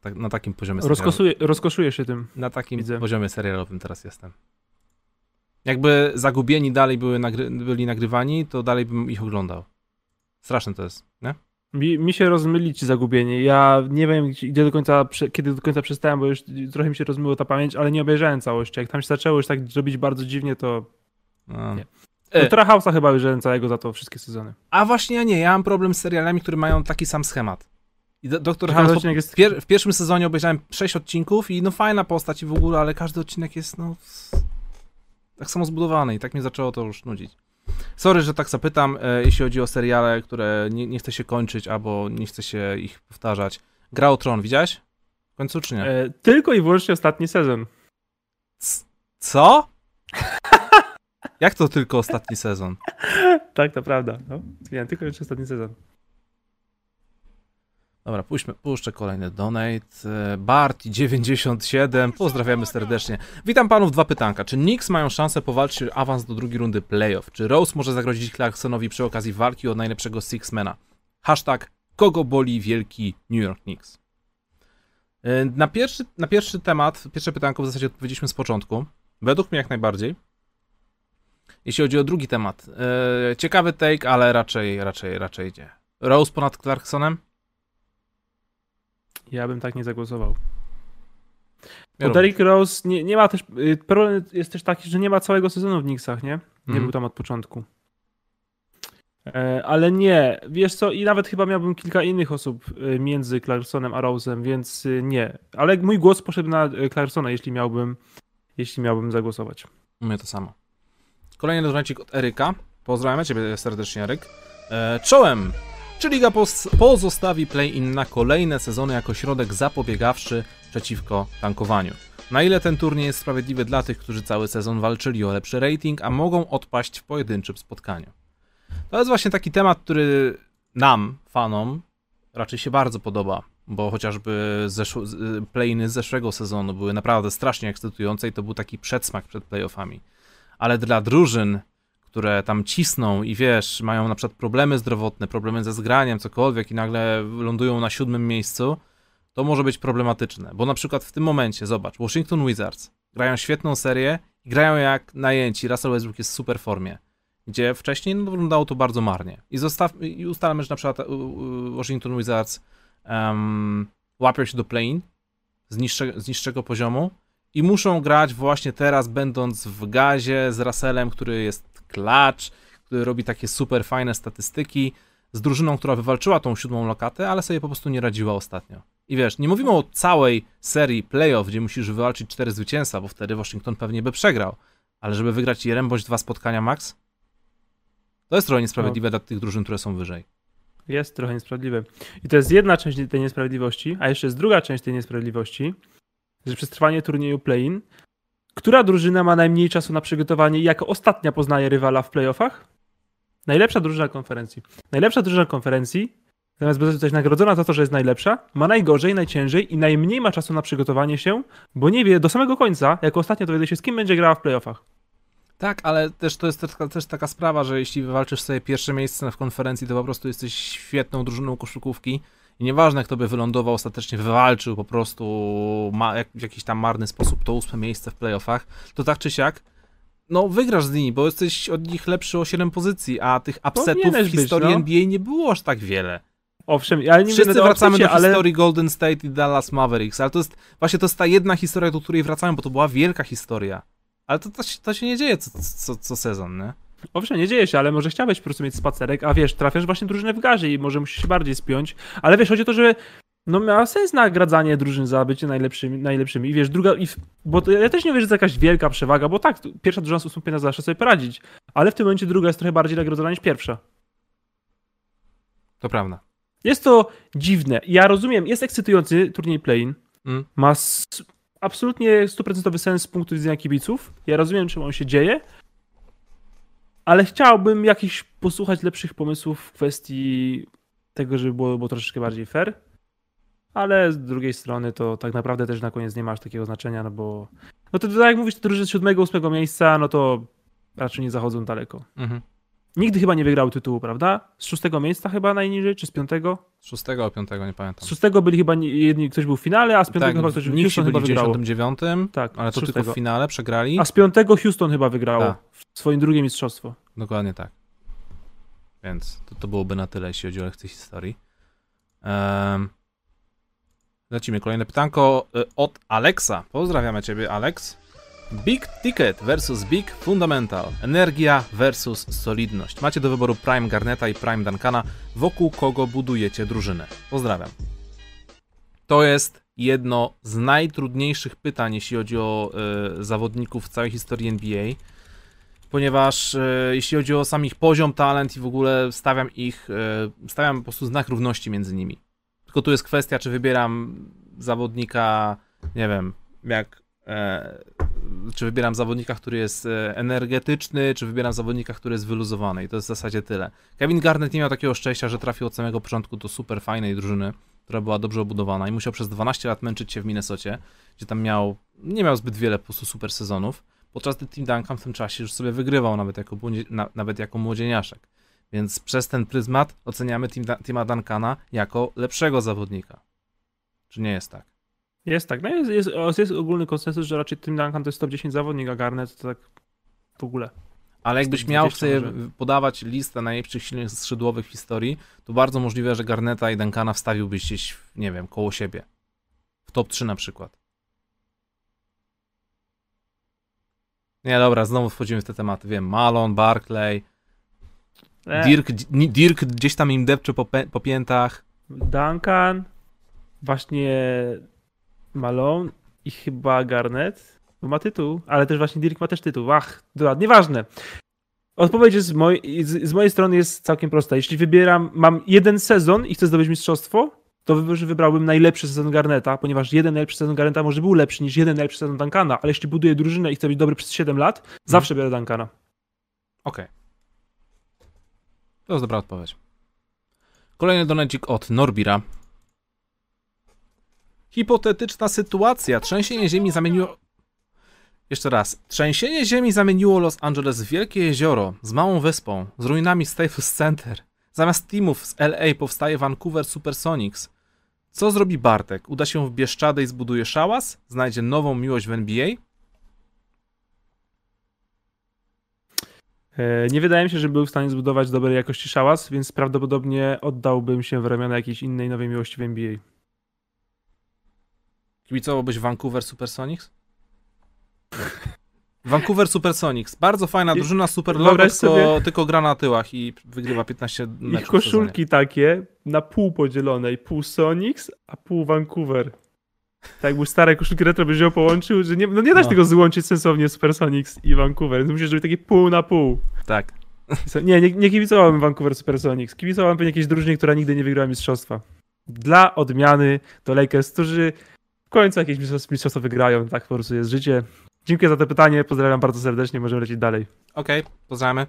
tak, na takim poziomie serialu-
Rozkosuje, rozkoszuje się tym.
na takim
Widzę.
poziomie serialowym teraz jestem. Jakby Zagubieni dalej były nagry byli nagrywani, to dalej bym ich oglądał. Straszne to jest, nie?
Mi, mi się rozmylić zagubienie. Ja nie wiem, gdzie do końca, kiedy do końca przestałem, bo już trochę mi się rozmyło ta pamięć, ale nie obejrzałem całości. Jak tam się zaczęło już tak robić bardzo dziwnie, to.
No.
Nie.
E.
Doktora House'a chyba obejrzałem całego za to wszystkie sezony.
A właśnie ja nie, ja mam problem z serialami, które mają taki sam schemat. I do, Doktor House
jest.
w, pier w pierwszym sezonie obejrzałem 6 odcinków i no fajna postać i w ogóle, ale każdy odcinek jest no tak samo zbudowany i tak mnie zaczęło to już nudzić. Sorry, że tak zapytam, e, jeśli chodzi o seriale, które nie, nie chce się kończyć albo nie chce się ich powtarzać. Gra o Tron, widziałeś? W końcu czy nie?
E, tylko i wyłącznie ostatni sezon.
C- Co? *laughs* Jak to tylko ostatni sezon?
tak, to prawda. No. Miałem tylko i wyłącznie ostatni sezon.
Dobra, puśćmy, puszczę kolejny donate. E, Bart97, pozdrawiamy serdecznie. Witam panów, dwa pytanka. Czy Knicks mają szansę powalczyć awans do drugiej rundy playoff? Czy Rose może zagrozić Clarksonowi przy okazji walki o najlepszego Sixmana? Hashtag kogo boli wielki New York Knicks? E, Na pierwszy, na pierwszy temat, pierwsze pytanko w zasadzie odpowiedzieliśmy z początku. Według mnie jak najbardziej. Jeśli chodzi o drugi temat, e, ciekawy take, ale raczej, raczej, raczej idzie. Rose ponad Clarksonem?
Ja bym tak nie zagłosował.
Ja
Bo Derrick Rose nie, nie ma też. y, Problem jest też taki, że nie ma całego sezonu w Knicksach, nie? Nie
Mhm.
był tam od początku. E, ale nie, wiesz co, i nawet chyba miałbym kilka innych osób e, między Clarksonem a Rose'em, więc e, nie. Ale mój głos poszedł na Clarksona, jeśli miałbym, jeśli miałbym zagłosować.
U mnie to samo. Kolejny donancik od Eryka. Pozdrawiam ciebie serdecznie, Eryk. E, czołem! Czy liga pozostawi play-in na kolejne sezony jako środek zapobiegawczy przeciwko tankowaniu? Na ile ten turniej jest sprawiedliwy dla tych, którzy cały sezon walczyli o lepszy rating, a mogą odpaść w pojedynczym spotkaniu? To jest właśnie taki temat, który nam, fanom, raczej się bardzo podoba, bo chociażby zeszł- play-iny z zeszłego sezonu były naprawdę strasznie ekscytujące i to był taki przedsmak przed playoffami. Ale dla drużyn, które tam cisną i wiesz, mają na przykład problemy zdrowotne, problemy ze zgraniem, cokolwiek i nagle lądują na siódmym miejscu, to może być problematyczne. Bo na przykład w tym momencie, zobacz, Washington Wizards grają świetną serię i grają jak najęci. Russell Westbrook jest w super formie. Gdzie wcześniej no, wyglądało to bardzo marnie. I, zostaw, i ustalmy, że na przykład Washington Wizards um, łapią się do play-in z, niższe, z niższego poziomu i muszą grać właśnie teraz, będąc w gazie z Russellem, który jest klacz, który robi takie super fajne statystyki, z drużyną, która wywalczyła tą siódmą lokatę, ale sobie po prostu nie radziła ostatnio. I wiesz, nie mówimy o całej serii playoff, gdzie musisz wywalczyć cztery zwycięstwa, bo wtedy Washington pewnie by przegrał, ale żeby wygrać jeden bądź dwa spotkania max, to jest trochę niesprawiedliwe dla tych drużyn, które są wyżej.
Jest trochę niesprawiedliwy. I to jest jedna część tej niesprawiedliwości, a jeszcze jest druga część tej niesprawiedliwości, że przez trwanie turnieju play-in, która drużyna ma najmniej czasu na przygotowanie i jako ostatnia poznaje rywala w playoffach? Najlepsza drużyna konferencji. Najlepsza drużyna konferencji, zamiast zostać nagrodzona za to, że jest najlepsza, ma najgorzej, najciężej i najmniej ma czasu na przygotowanie się, bo nie wie do samego końca, jako ostatnia dowiedzą się, z kim będzie grała w playoffach.
Tak, ale też to jest taka, też taka sprawa, że jeśli wywalczysz sobie pierwsze miejsce w konferencji, to po prostu jesteś świetną drużyną koszykówki i nieważne, kto by wylądował, ostatecznie wywalczył po prostu ma, jak, w jakiś tam marny sposób to ósme miejsce w playoffach, to tak czy siak, no wygrasz z nimi, bo jesteś od nich lepszy o 7 pozycji, a tych upsetów w
Powinieneś być,
historii
no.
NBA nie było aż tak wiele.
Owszem, ale nie
Wszyscy wracamy do
ale
historii Golden State i Dallas Mavericks, ale to jest właśnie to jest ta jedna historia, do której wracamy, bo to była wielka historia. Ale to, to, się, to się nie dzieje co, co, co sezon, nie?
Owszem, nie dzieje się, ale może chciałeś po prostu mieć spacerek, a wiesz, trafiasz właśnie drużynę w garze i może musisz się bardziej spiąć, ale wiesz, chodzi o to, że no miała sens nagradzanie drużyn za bycie najlepszymi, najlepszymi. I wiesz, druga, i w, bo to, ja też nie wierzę, że to jakaś wielka przewaga, bo tak, pierwsza drużyna z piętra zawsze sobie poradzić, ale w tym momencie druga jest trochę bardziej nagrodzona niż pierwsza.
To prawda.
Jest to dziwne. Ja rozumiem, jest ekscytujący turniej play-in,
Mm.
ma absolutnie stuprocentowy sens z punktu widzenia kibiców. Ja rozumiem, czym on się dzieje, ale chciałbym jakichś posłuchać lepszych pomysłów w kwestii tego, żeby było, było troszeczkę bardziej fair. Ale z drugiej strony to tak naprawdę też na koniec nie ma aż takiego znaczenia, no bo no to tak jak mówisz, te drużyny z siódmego, ósmego miejsca, no to raczej nie zachodzą daleko.
Mhm.
Nigdy chyba nie wygrały tytułu, prawda? Z szóstego miejsca chyba najniżej, czy z piątego?
Z szóstego o piątego, nie pamiętam.
Z szóstego byli chyba jedni, ktoś był w finale, a z piątego
tak,
chyba ktoś
Nixi
Houston chyba
w
wygrało.
99,
Tak,
ale to tylko w finale przegrali.
A z piątego Houston chyba wygrało
Tak.
w swoim drugim mistrzostwo.
Dokładnie tak. Więc to, to byłoby na tyle, jeśli chodzi o lekcję historii. Um, lecimy. Kolejne pytanko y, od Alexa. Pozdrawiamy Ciebie, Alex. Big Ticket versus Big Fundamental. Energia versus solidność. Macie do wyboru Prime Garneta i Prime Duncana. Wokół kogo budujecie drużynę? Pozdrawiam. To jest jedno z najtrudniejszych pytań, jeśli chodzi o y, zawodników w całej historii NBA ponieważ e, jeśli chodzi o sam ich poziom, talent i w ogóle stawiam ich, e, stawiam po prostu znak równości między nimi. Tylko tu jest kwestia, czy wybieram zawodnika, nie wiem, jak, czy wybieram zawodnika, który jest e, energetyczny, czy wybieram zawodnika, który jest wyluzowany i to jest w zasadzie tyle. Kevin Garnett nie miał takiego szczęścia, że trafił od samego początku do super fajnej drużyny, która była dobrze obudowana i musiał przez 12 lat męczyć się w Minnesocie, gdzie tam miał, nie miał zbyt wiele po prostu super sezonów, podczas gdy Tim Duncan w tym czasie już sobie wygrywał nawet jako, nawet jako młodzieniaszek. Więc przez ten pryzmat oceniamy Tima Duncana jako lepszego zawodnika. Czy nie jest tak?
Jest tak. No jest, jest, jest ogólny konsensus, że raczej Tim Duncan to jest top 10 zawodnik, a Garnett to tak w ogóle.
Ale jakbyś
120
miał sobie podawać listę najlepszych silnych skrzydłowych w historii, to bardzo możliwe, że Garneta i Duncana wstawiłbyś gdzieś, nie wiem, koło siebie. W top 3 na przykład. Nie, dobra, znowu wchodzimy w te tematy. Wiem, Malon, Barclay.
E,
Dirk, Dirk gdzieś tam im depcze po, po piętach.
Duncan, właśnie Malone i chyba Garnett, bo ma tytuł, ale też właśnie Dirk ma też tytuł. Ach, dobra, nieważne. Odpowiedź z, moj, z, z mojej strony jest całkiem prosta. Jeśli wybieram, mam jeden sezon i chcę zdobyć mistrzostwo, to wybrałbym najlepszy sezon Garneta, ponieważ jeden najlepszy sezon Garneta może był lepszy niż jeden najlepszy sezon Duncana, ale jeśli buduję drużynę i chcę być dobry przez 7 lat, zawsze biorę Duncana.
Okej. To jest dobra odpowiedź. Kolejny donecik od Norbira. Hipotetyczna sytuacja. Trzęsienie ziemi zamieniło... Jeszcze raz. Trzęsienie ziemi zamieniło Los Angeles w wielkie jezioro z małą wyspą, z ruinami Staples Center. Zamiast teamów z LA powstaje Vancouver Supersonics. Co zrobi Bartek? Uda się w Bieszczady i zbuduje szałas? Znajdzie nową miłość w NBA?
E, Nie wydaje mi się, że był w stanie zbudować dobrej jakości szałas, więc prawdopodobnie oddałbym się w ramiona jakiejś innej nowej miłości w NBA.
Kibicowałbyś Vancouver Supersonics? Vancouver Supersonics. Bardzo fajna
I-
drużyna, super logo, tylko,
sobie-
tylko gra na tyłach i wygrywa 15 meczów
Ich koszulki takie na pół podzielone, pół Sonics, a pół Vancouver. Tak jakby stare koszulki retro byś ją połączył, że nie, no nie da się
No.
tego złączyć sensownie Supersonics i Vancouver, więc musisz zrobić takie pół na pół.
Tak.
Nie, nie, nie kibicowałem Vancouver Supersonics, kibicowałem pewnie jakiejś drużynie, która nigdy nie wygrała mistrzostwa. Dla odmiany to Lakers, którzy w końcu jakieś mistrzostwo wygrają, tak po prostu jest życie. Dziękuję za to pytanie, pozdrawiam bardzo serdecznie, możemy lecieć dalej.
Okej, pozdrawiamy.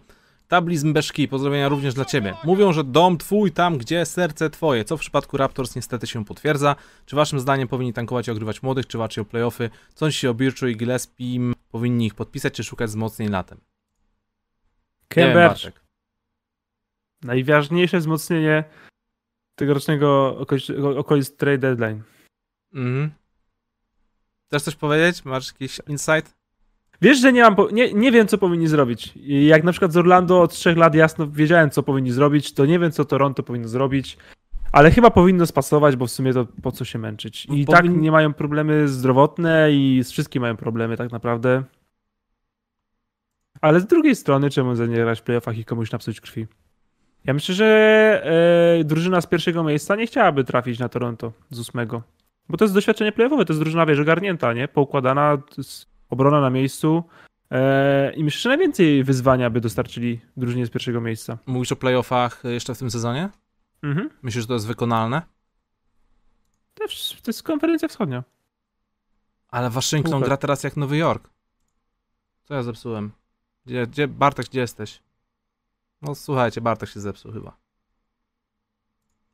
Tablizm Beszki, pozdrowienia również dla Ciebie. Mówią, że dom Twój tam, gdzie serce Twoje, co w przypadku Raptors niestety się potwierdza. Czy Waszym zdaniem powinni tankować i ogrywać młodych, czy walczyć o playoffy? Co myślicie o i Gillespie? Powinni ich podpisać, czy szukać wzmocnień latem? Bartek.
najważniejsze wzmocnienie tegorocznego okolic, okolic trade deadline.
Mhm. Chcesz coś powiedzieć? Masz jakiś insight?
Wiesz, że nie mam, po, nie, nie wiem, co powinni zrobić. Jak na przykład z Orlando od trzech lat jasno wiedziałem, co powinni zrobić, to nie wiem, co Toronto powinno zrobić, ale chyba powinno spasować, bo w sumie to po co się męczyć. I
Powin-
tak nie mają problemy zdrowotne i z wszystkim mają problemy tak naprawdę. Ale z drugiej strony, czemu za nie grać w playoffach i komuś napsuć krwi? Ja myślę, że e, drużyna z pierwszego miejsca nie chciałaby trafić na Toronto z ósmego. Bo to jest doświadczenie playoffowe, to jest drużyna, wiesz, ogarnięta, nie? Poukładana, obrona na miejscu. E, I myślę, że najwięcej wyzwania by dostarczyli drużynie z pierwszego miejsca.
Mówisz o playoffach jeszcze w tym sezonie?
Mhm.
Myślisz, że to jest wykonalne?
To, jest, to jest konferencja wschodnia.
Ale Waszyngton
Super.
gra teraz jak Nowy Jork. Co ja zepsułem? Gdzie, gdzie Bartek, gdzie jesteś? No słuchajcie, Bartek się zepsuł chyba.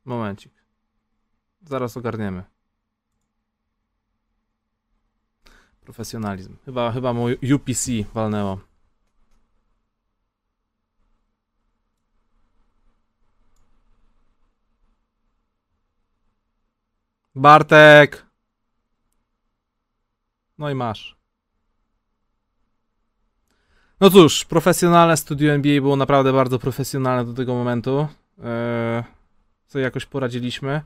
Momencik. Zaraz ogarniemy. Profesjonalizm. Chyba, chyba mu UPC walnęło. Bartek! No i masz. No cóż, profesjonalne studio NBA było naprawdę bardzo profesjonalne do tego momentu. Eee, co jakoś poradziliśmy.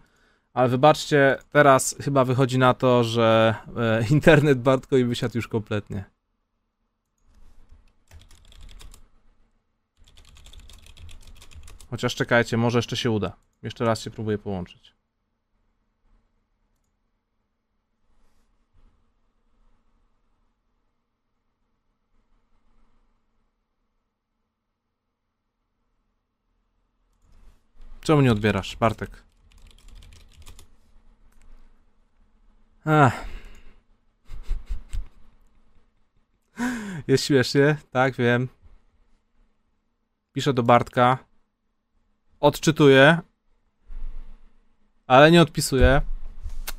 Ale wybaczcie, teraz chyba wychodzi na to, że e, internet Bartkowi wysiadł już kompletnie. Chociaż czekajcie, może jeszcze się uda. Jeszcze raz się próbuję połączyć. Czemu nie odbierasz, Bartek? Ach. Jest śmiesznie, tak, wiem. Piszę do Bartka. Odczytuję. Ale nie odpisuję.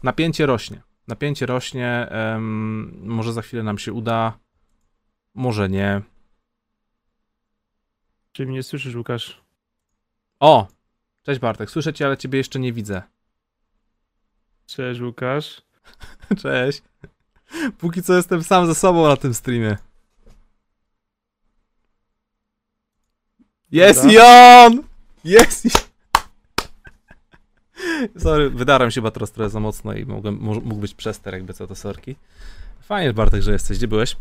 Napięcie rośnie. Napięcie rośnie. em, może za chwilę nam się uda. Może nie.
Czy mnie słyszysz, Łukasz?
O! Cześć Bartek, słyszę cię, ale ciebie jeszcze nie widzę.
Cześć, Łukasz. *laughs*
Cześć. Póki co jestem sam ze sobą na tym streamie. Jest i on! Jest i... *laughs* Sorry, wydarłem się teraz trochę za mocno i mógł mógł być przester jakby co to sorki. Fajnie Bartek, że jesteś. Gdzie byłeś?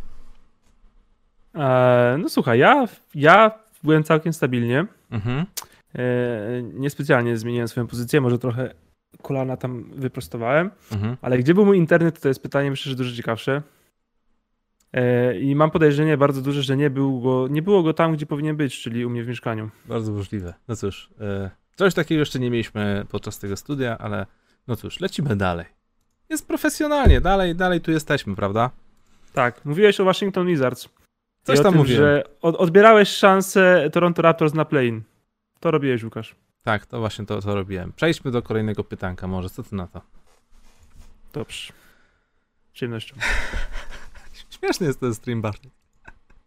E, no słuchaj, ja, ja byłem całkiem stabilnie.
Mhm.
E, niespecjalnie zmieniłem swoją pozycję, może trochę kolana tam wyprostowałem,
Mhm.
ale gdzie był mój internet, to jest pytanie myślę, że dużo ciekawsze. E, I mam podejrzenie bardzo duże, że nie, był go, nie było go tam, gdzie powinien być, czyli u mnie w mieszkaniu.
Bardzo możliwe. No cóż, e, coś takiego jeszcze nie mieliśmy podczas tego studia, ale no cóż, lecimy dalej. Jest profesjonalnie, dalej, dalej tu jesteśmy, prawda?
Tak, mówiłeś o Washington Wizards.
Coś tam
tym,
mówiłem.
że od, odbierałeś szansę Toronto Raptors na play-in. To robiłeś, Łukasz.
Tak, to właśnie to, to robiłem. Przejdźmy do kolejnego pytanka może, co ty na to?
Dobrze. Z przyjemnością. *laughs*
Śmieszny jest ten stream Bartek.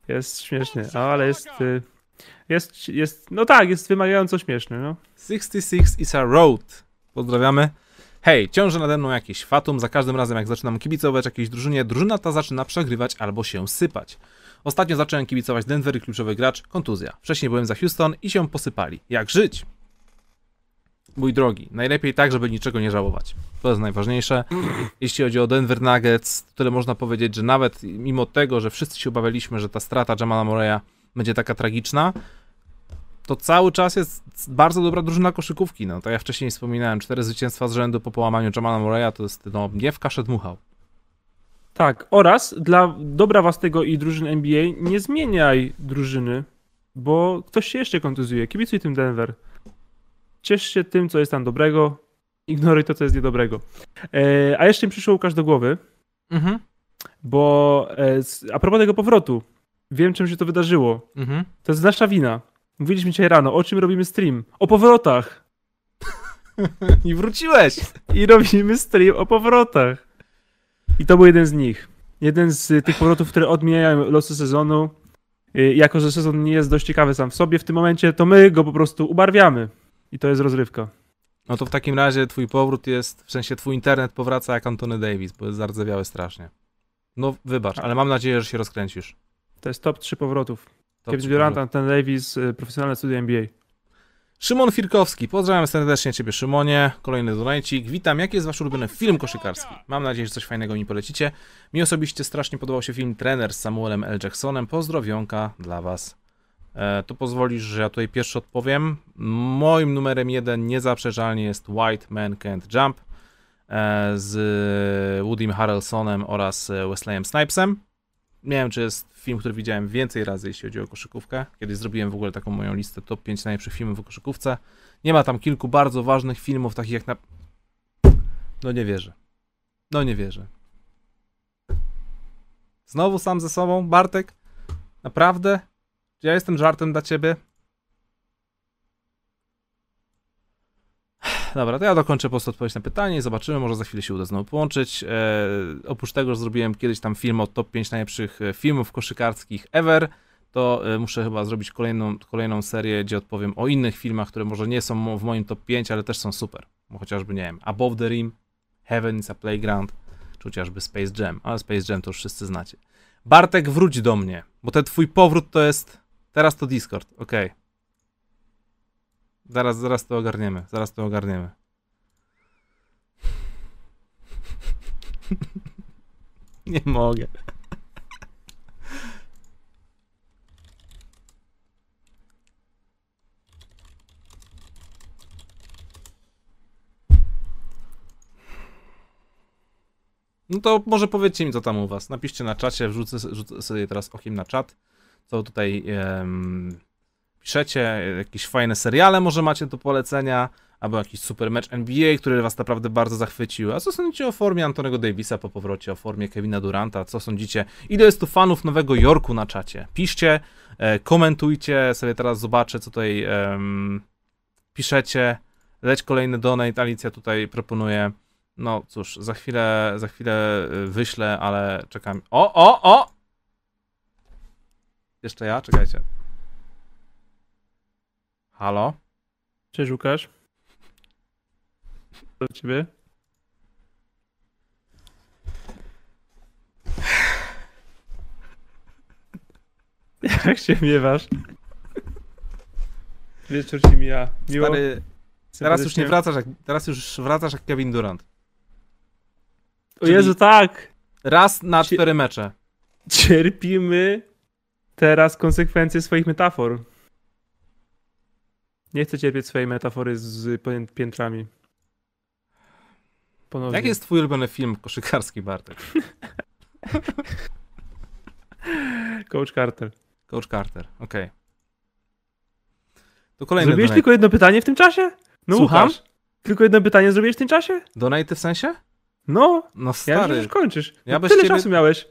Jest śmieszny, ale jest, y, jest, jest, no tak, jest wymagająco śmieszny, no.
66 is a road. Pozdrawiamy. Hej, ciąży nade mną jakiś fatum. Za każdym razem, jak zaczynam kibicować jakiejś drużynie, drużyna ta zaczyna przegrywać albo się sypać. Ostatnio zacząłem kibicować Denver i kluczowy gracz, kontuzja. Wcześniej byłem za Houston i się posypali. Jak żyć? Mój drogi, najlepiej tak, żeby niczego nie żałować. To jest najważniejsze. Jeśli chodzi o Denver Nuggets, tyle można powiedzieć, że nawet mimo tego, że wszyscy się obawialiśmy, że ta strata Jamala Moreya będzie taka tragiczna, to cały czas jest bardzo dobra drużyna koszykówki. No, tak jak wcześniej wspominałem, cztery zwycięstwa z rzędu po połamaniu Jamala Moreya to jest, no, nie w kaszę dmuchał.
Tak, oraz dla dobra własnego i drużyn NBA nie zmieniaj drużyny, bo ktoś się jeszcze kontuzuje. Kibicuj tym Denver. Ciesz się tym, co jest tam dobrego, ignoruj to, co jest niedobrego. E, a jeszcze mi przyszło Łukasz do głowy,
Mhm,
bo e, a propos tego powrotu, wiem czym się to wydarzyło.
mhm.
To jest nasza wina. Mówiliśmy dzisiaj rano, o czym robimy stream? O powrotach. *laughs*
I wróciłeś!
I robimy stream o powrotach. I to był jeden z nich. Jeden z y, tych powrotów, które odmieniają losy sezonu. Y, Jako, że sezon nie jest dość ciekawy sam w sobie w tym momencie, to my go po prostu ubarwiamy. I to jest rozrywka.
No to w takim razie twój powrót jest, w sensie twój internet powraca jak Antony Davis, bo jest zardzewiały strasznie. No wybacz, ale mam nadzieję, że się rozkręcisz.
To jest top 3 powrotów.
To
Kevin Durant,
powrót.
Anton Davis, y, profesjonalne studia NBA.
Szymon Firkowski, pozdrawiam serdecznie Ciebie Szymonie, kolejny donajcik. Witam, jaki jest Wasz ulubiony film koszykarski? Mam nadzieję, że coś fajnego mi polecicie. Mi osobiście strasznie podobał się film Trener z Samuelem L. Jacksonem. Pozdrowionka dla Was. E, to pozwolisz, że ja tutaj pierwszy odpowiem. Moim numerem jeden niezaprzeczalnie jest White Man Can't Jump e, z Woodym Harrelsonem oraz e, Wesleyem Snipesem. Nie wiem, czy jest film, który widziałem więcej razy, jeśli chodzi o koszykówkę. Kiedyś zrobiłem w ogóle taką moją listę top 5 najlepszych filmów o koszykówce. Nie ma tam kilku bardzo ważnych filmów, takich jak na... No nie wierzę. No nie wierzę. Znowu sam ze sobą, Bartek? Naprawdę? Czy ja jestem żartem dla ciebie? Dobra, to ja dokończę po prostu odpowiedź na pytanie i zobaczymy, może za chwilę się uda znowu połączyć. E, oprócz tego, że zrobiłem kiedyś tam film o top 5 najlepszych e, filmów koszykarskich ever, to e, muszę chyba zrobić kolejną, kolejną serię, gdzie odpowiem o innych filmach, które może nie są w moim top 5, ale też są super. Bo chociażby, nie wiem, Above the Rim, Heaven is a Playground, czy chociażby Space Jam, ale Space Jam to już wszyscy znacie. Bartek, wróć do mnie, bo ten twój powrót to jest... Teraz to Discord, okej. Zaraz, zaraz to ogarniemy, zaraz to ogarniemy. *laughs* Nie mogę. No to może powiedzcie mi, co tam u was. Napiszcie na czacie, wrzucę, rzucę sobie teraz okiem na czat, co tutaj em, piszecie, jakieś fajne seriale może macie do polecenia, albo jakiś super mecz NBA, który was naprawdę bardzo zachwycił. A co sądzicie o formie Antonego Davisa po powrocie, o formie Kevina Duranta? Co sądzicie? Ile jest tu fanów Nowego Jorku na czacie? Piszcie, e, komentujcie, sobie teraz zobaczę, co tutaj em, piszecie. Leć kolejny donate, Alicja tutaj proponuje. No cóż, za chwilę, za chwilę y, wyślę, ale czekam. O, o, o! Jeszcze ja? Czekajcie. Halo?
Cześć Łukasz. Do ciebie. *laughs* Jak się miewasz? Wieczór ci mija. Miło.
Stary, teraz już nie wracasz jak, teraz już wracasz jak Kevin Durant.
O Jezu, tak!
Raz na cztery mecze.
Cierpimy teraz konsekwencje swoich metafor. Nie chcę cierpieć swojej metafory z pię- piętrami. Ponownie.
Jaki jest twój ulubiony film koszykarski, Bartek? *laughs*
Coach Carter.
Coach Carter, okej. To kolejny
Zrobiłeś
donate.
tylko jedno pytanie w tym czasie? No
Słucham?
Tylko jedno pytanie zrobiłeś w tym czasie?
Donate w sensie?
No,
No
ja
stary,
że już kończysz.
Ja
No,
bez
Tyle
ciebie-
czasu miałeś.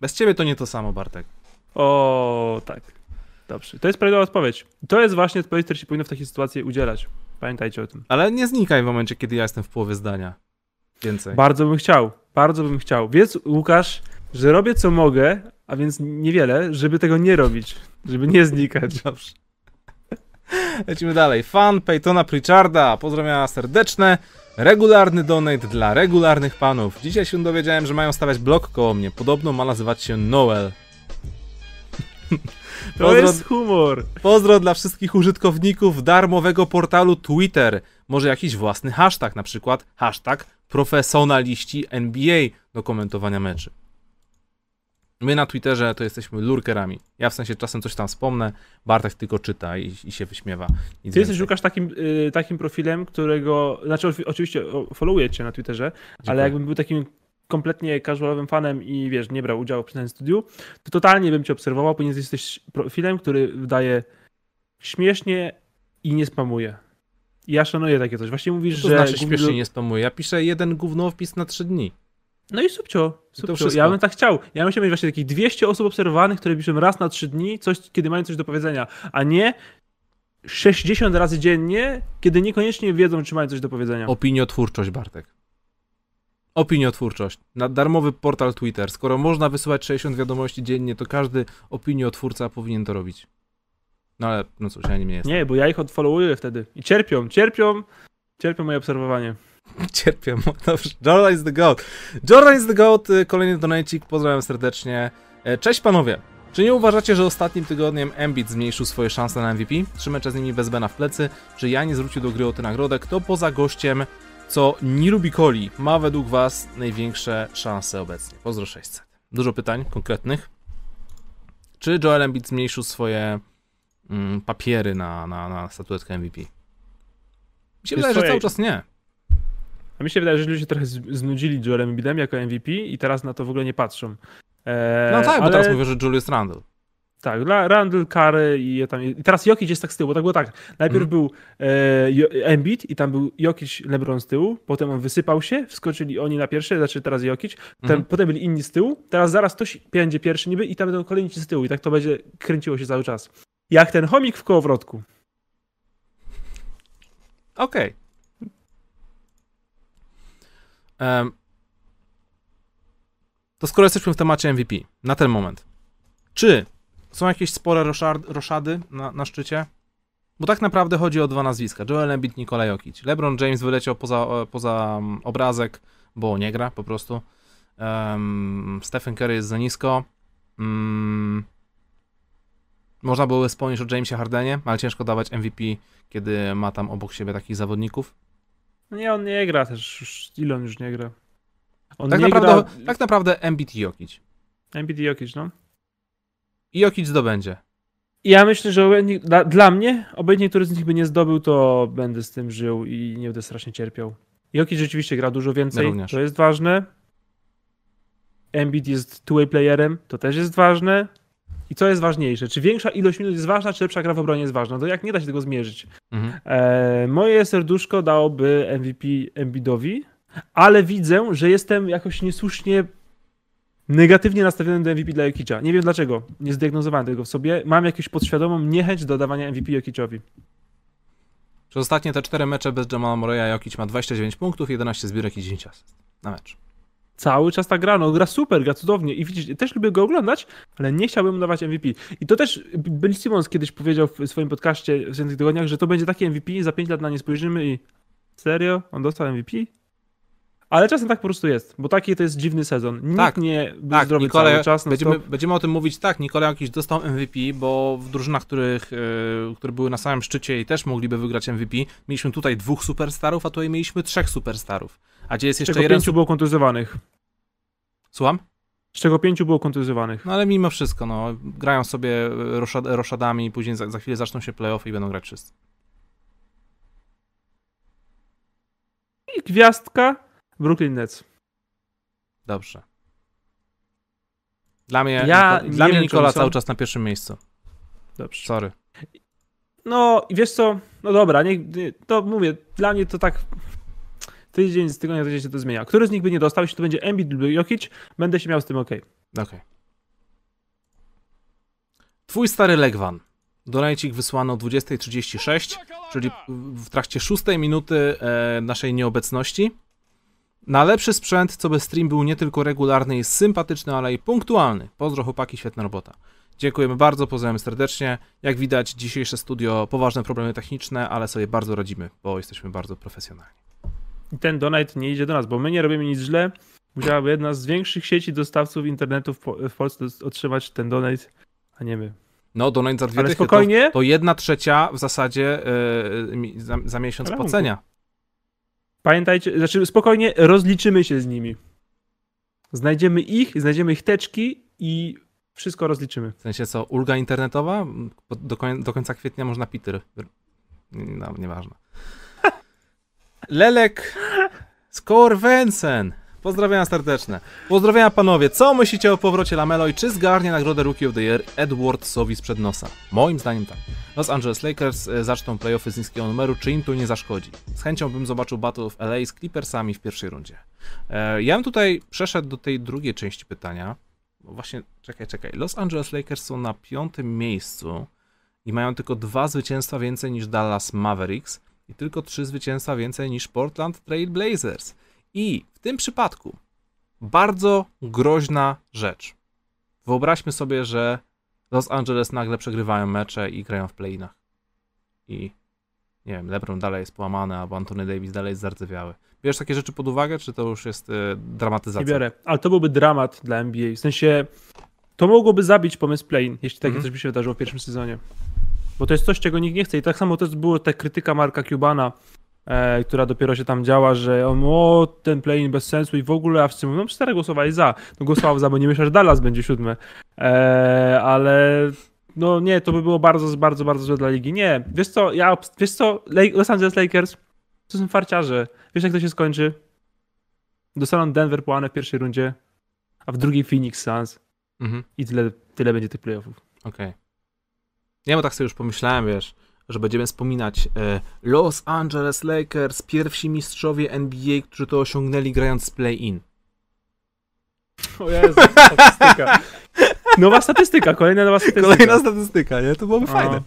bez ciebie to nie to samo, Bartek.
O, tak. Dobrze. To jest prawidłowa odpowiedź. To jest właśnie odpowiedź, która się powinno w takiej sytuacji udzielać. Pamiętajcie o tym.
Ale nie znikaj w momencie, kiedy ja jestem w połowie zdania. Więcej.
Bardzo bym chciał. Bardzo bym chciał. Wiedz, Łukasz, że robię co mogę, a więc niewiele, żeby tego nie robić. Żeby nie znikać.
Dobrze. Lecimy dalej. Fan Peytona Pritcharda. Pozdrawiam serdeczne. Regularny donate dla regularnych panów. Dzisiaj się dowiedziałem, że mają stawiać blok koło mnie. Podobno ma nazywać się Noel. *laughs*
To
Pozdro-
jest humor.
Pozdro dla wszystkich użytkowników darmowego portalu Twitter. Może jakiś własny hashtag, na przykład hashtag profesjonaliści NBA do komentowania meczy. My na Twitterze to jesteśmy lurkerami. Ja w sensie czasem coś tam wspomnę, Bartek tylko czyta i, i się wyśmiewa. Nic
Ty jesteś,
więcej.
Łukasz, takim, y, takim profilem, którego. Znaczy, oczywiście followuję cię na Twitterze,
Dziękuję.
ale jakbym był takim kompletnie casualowym fanem i wiesz, nie brał udziału w przynajmniej studiu, to totalnie bym cię obserwował, ponieważ jesteś profilem, który wydaje śmiesznie i nie spamuje. I ja szanuję takie coś. Właśnie mówisz,
to
że.
znaczy śmiesznie nie spamuję. Ja piszę jeden gównowpis na trzy dni.
No i subcio. subcio. Ja bym tak chciał. Ja bym chciał mieć właśnie takich 200 osób obserwowanych, które piszą raz na trzy dni, coś, kiedy mają coś do powiedzenia, a nie 60 razy dziennie, kiedy niekoniecznie wiedzą, czy mają coś do powiedzenia.
Opiniotwórczość, Bartek. Opiniotwórczość. Na darmowy portal Twitter. Skoro można wysyłać 60 wiadomości dziennie, to każdy opiniotwórca powinien to robić. No ale, no cóż, ja nim nie jestem.
Nie, bo ja ich odfollowuję wtedy. I cierpią, cierpią, cierpią moje obserwowanie. *laughs*
Cierpię. Dobrze. Jordan is the GOAT. Jordan is the GOAT. Kolejny donajcik. Pozdrawiam serdecznie. E, Cześć panowie. Czy nie uważacie, że ostatnim tygodniem Embiid zmniejszył swoje szanse na MVP? Trzy mecze z nimi bez Bena w plecy. Czy ja nie zwrócił do gry o tę nagrodę? Kto poza gościem, co nie lubi coli, ma według was największe szanse obecnie? Pozdro 600. Dużo pytań konkretnych. Czy Joel Embiid zmniejszył swoje mm, papiery na, na, na statuetkę MVP? Mi się wydaje, że cały czas nie.
A mi się wydaje, że ludzie trochę znudzili Joelem Embidem jako MVP i teraz na to w ogóle nie patrzą. Eee,
No tak, bo
ale-
teraz mówię, że Julius Randle.
Tak, Randall, Curry i tam, i teraz Jokic jest tak z tyłu, bo tak było tak. Najpierw
Mhm.
był e, Embiid i tam był Jokic, LeBron z tyłu, potem on wysypał się, wskoczyli oni na pierwsze, znaczy teraz Jokic, potem,
Mhm.
potem byli inni z tyłu, teraz zaraz ktoś będzie pierwszy niby i tam będą kolejni z tyłu i tak to będzie kręciło się cały czas. Jak ten chomik w kołowrotku.
Okej. Em, to skoro jesteśmy w temacie MVP, na ten moment, czy są jakieś spore roszad, roszady na, na szczycie? Bo tak naprawdę chodzi o dwa nazwiska. Joel Embiid, Nikola Jokic. LeBron James wyleciał poza, poza mm, obrazek, bo nie gra po prostu. Um, Stephen Curry jest za nisko. Mm, można było wspomnieć o Jamesie Hardenie, ale ciężko dawać MVP, kiedy ma tam obok siebie takich zawodników.
No nie, on nie gra też, już, ile on już nie gra. On
Tak
nie
naprawdę,
gra...
tak naprawdę Embiid i Jokic.
Embiid i Jokic, no.
I Jokic zdobędzie.
Ja myślę, że obojętnie, dla, dla mnie, obojętnie który z nich by nie zdobył, to będę z tym żył i nie będę strasznie cierpiał. Jokic rzeczywiście gra dużo więcej,
Również.
to jest ważne. Embiid jest two-way playerem, to też jest ważne. I co jest ważniejsze? Czy większa ilość minut jest ważna, czy lepsza gra w obronie jest ważna? To jak nie da się tego zmierzyć.
Mhm.
E, moje serduszko dałoby MVP Embiidowi, ale widzę, że jestem jakoś niesłusznie negatywnie nastawiony do MVP dla Jokicza. Nie wiem dlaczego. Nie zdiagnozowałem tego w sobie. Mam jakąś podświadomą niechęć do dawania MVP Jokiczowi.
Przez ostatnie te cztery mecze bez Jamala Murray'a Jokic ma 29 punktów, 11 zbiórek i 10 asyst na mecz.
Cały czas tak gra, no gra super, gra cudownie i widzisz, też lubię go oglądać, ale nie chciałbym dawać MVP. I to też Bill Simmons kiedyś powiedział w swoim podcaście w tych tygodniach, że to będzie taki MVP, za 5 lat na nie spojrzymy i serio? On dostał MVP? ale czasem tak po prostu jest, bo taki to jest dziwny sezon. Nikt
tak,
nie był
tak,
zdrowy
Nikolaj,
cały czas. No
będziemy, będziemy o tym mówić, tak, Nikolaj jakiś dostał MVP, bo w drużynach, których, yy, które były na samym szczycie i też mogliby wygrać MVP, mieliśmy tutaj dwóch superstarów, a tutaj mieliśmy trzech superstarów. A gdzie jest jeszcze
Czego pięciu było kontuzjowanych.
Słucham?
Z czego pięciu było kontuzjowanych.
No ale mimo wszystko, no, grają sobie e, roszad, roszadami, później za, za chwilę zaczną się playoffy i będą grać wszyscy.
I gwiazdka Brooklyn Nets.
Dobrze. Dla mnie,
Ja
Niko- dla mnie Nikola cały czas na pierwszym miejscu.
Dobrze.
Sorry.
No i wiesz co, no dobra, nie, nie, to mówię, dla mnie to tak tydzień z tygodnia tydzień się to zmienia. Który z nich by nie dostał, jeśli to będzie Embiid lub Jokic, będę się miał z tym ok.
Okej. Twój stary Legwan. Donajcik wysłano o 20.36, czyli w trakcie szóstej minuty e, naszej nieobecności. Na lepszy sprzęt, co by stream był nie tylko regularny i sympatyczny, ale i punktualny. Pozdro chłopaki, świetna robota. Dziękujemy bardzo, pozdrawiam serdecznie. Jak widać, dzisiejsze studio, poważne problemy techniczne, ale sobie bardzo radzimy, bo jesteśmy bardzo profesjonalni.
I ten donate nie idzie do nas, bo my nie robimy nic źle. Musiałaby jedna z większych sieci dostawców internetu w, po, w Polsce otrzymać ten donate, a nie my.
No, donate za dwie
Ale spokojnie.
To, to jedna trzecia w zasadzie mi- za, za miesiąc płacenia.
Pamiętajcie, znaczy spokojnie rozliczymy się z nimi. Znajdziemy ich, znajdziemy ich teczki i wszystko rozliczymy.
W sensie co, ulga internetowa? Do, koń, do końca kwietnia można Peter. No, nieważne. *laughs* Lelek Skorwensen. Pozdrawiam serdeczne. Pozdrawiam panowie. Co myślicie o powrocie Lamelo i czy zgarnie nagrodę Rookie of the Year Edwardsowi sprzed nosa? Moim zdaniem tak. Los Angeles Lakers e, zaczną playoffy z niskiego numeru, czy im to nie zaszkodzi? Z chęcią bym zobaczył Battle of LA z Clippersami w pierwszej rundzie. E, ja bym tutaj przeszedł do tej drugiej części pytania. Bo właśnie, czekaj, czekaj. Los Angeles Lakers są na piątym miejscu i mają tylko dwa zwycięstwa więcej niż Dallas Mavericks i tylko trzy zwycięstwa więcej niż Portland Trail Blazers. I w tym przypadku bardzo groźna rzecz. Wyobraźmy sobie, że Los Angeles nagle przegrywają mecze i grają w play-inach. I nie wiem, LeBron dalej jest połamany, albo Anthony Davis dalej jest zardzewiały. Bierzesz takie rzeczy pod uwagę, czy to już jest e, dramatyzacja?
Nie biorę. Ale to byłby dramat dla NBA. W sensie to mogłoby zabić pomysł play jeśli takie
Mhm.
coś by się wydarzyło w pierwszym sezonie. Bo to jest coś, czego nikt nie chce. I tak samo to było ta krytyka Marka Cubana, e, która dopiero się tam działa, że on, o, ten play bez sensu i w ogóle, a wszyscy mówią, no cztery głosowali za. No głosował za, bo nie myślał, że Dallas będzie siódme. E, ale no nie, to by było bardzo, bardzo, bardzo złe dla ligi. Nie, wiesz co, ja, wiesz co, Los Angeles Lakers to są farciarze. Wiesz jak to się skończy? Dostaną Denver połane w pierwszej rundzie, a w drugiej Phoenix Suns
Mhm.
i tyle, tyle będzie tych playoffów.
Okej. Nie, bo tak sobie już pomyślałem, wiesz, że będziemy wspominać e, Los Angeles Lakers, pierwsi mistrzowie NBA, którzy to osiągnęli grając z play-in.
O Jezu, statystyka. Nowa statystyka, kolejna nowa statystyka.
Kolejna statystyka, nie? To byłoby fajne.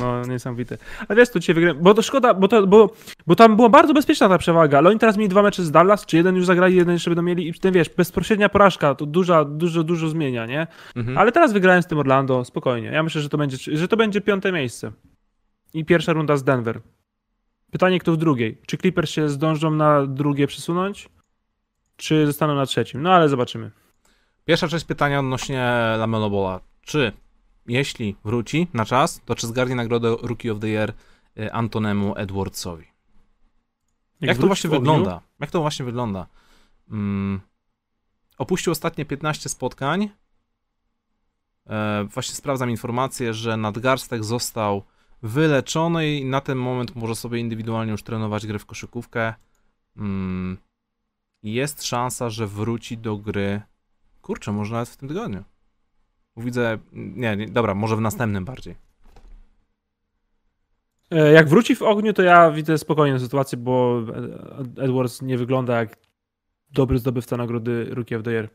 No, niesamowite. Ale wiesz, tu cię wygrałem, bo to szkoda, bo, to, bo, bo tam była bardzo bezpieczna ta przewaga, ale oni teraz mieli dwa mecze z Dallas, czy jeden już zagrali, jeden jeszcze będą mieli i ten wiesz, bezpośrednia porażka, to duża, dużo, dużo zmienia, nie?
Mhm.
Ale teraz wygrałem z tym Orlando, spokojnie. Ja myślę, że to będzie, że to będzie piąte miejsce. I pierwsza runda z Denver. Pytanie, kto w drugiej? Czy Clippers się zdążą na drugie przesunąć? Czy zostaną na trzecim? No ale zobaczymy.
Pierwsza część pytania odnośnie Lamelo Bola. Czy jeśli wróci na czas, to czy zgarnie nagrodę Rookie of the Year e, Antonemu Edwardsowi? Jak, to
wróci
właśnie wygląda? Jak to właśnie wygląda? Mm, opuścił ostatnie 15 spotkań. E, właśnie sprawdzam informację, że nadgarstek został wyleczony i na ten moment może sobie indywidualnie już trenować grę w koszykówkę. Mm, jest szansa, że wróci do gry. Kurczę, może nawet w tym tygodniu. Widzę. Nie, nie, dobra, może w następnym bardziej.
E, Jak wróci w ogniu, to ja widzę spokojną sytuację, bo Ed- Edwards nie wygląda jak dobry zdobywca nagrody Rookie of the Year.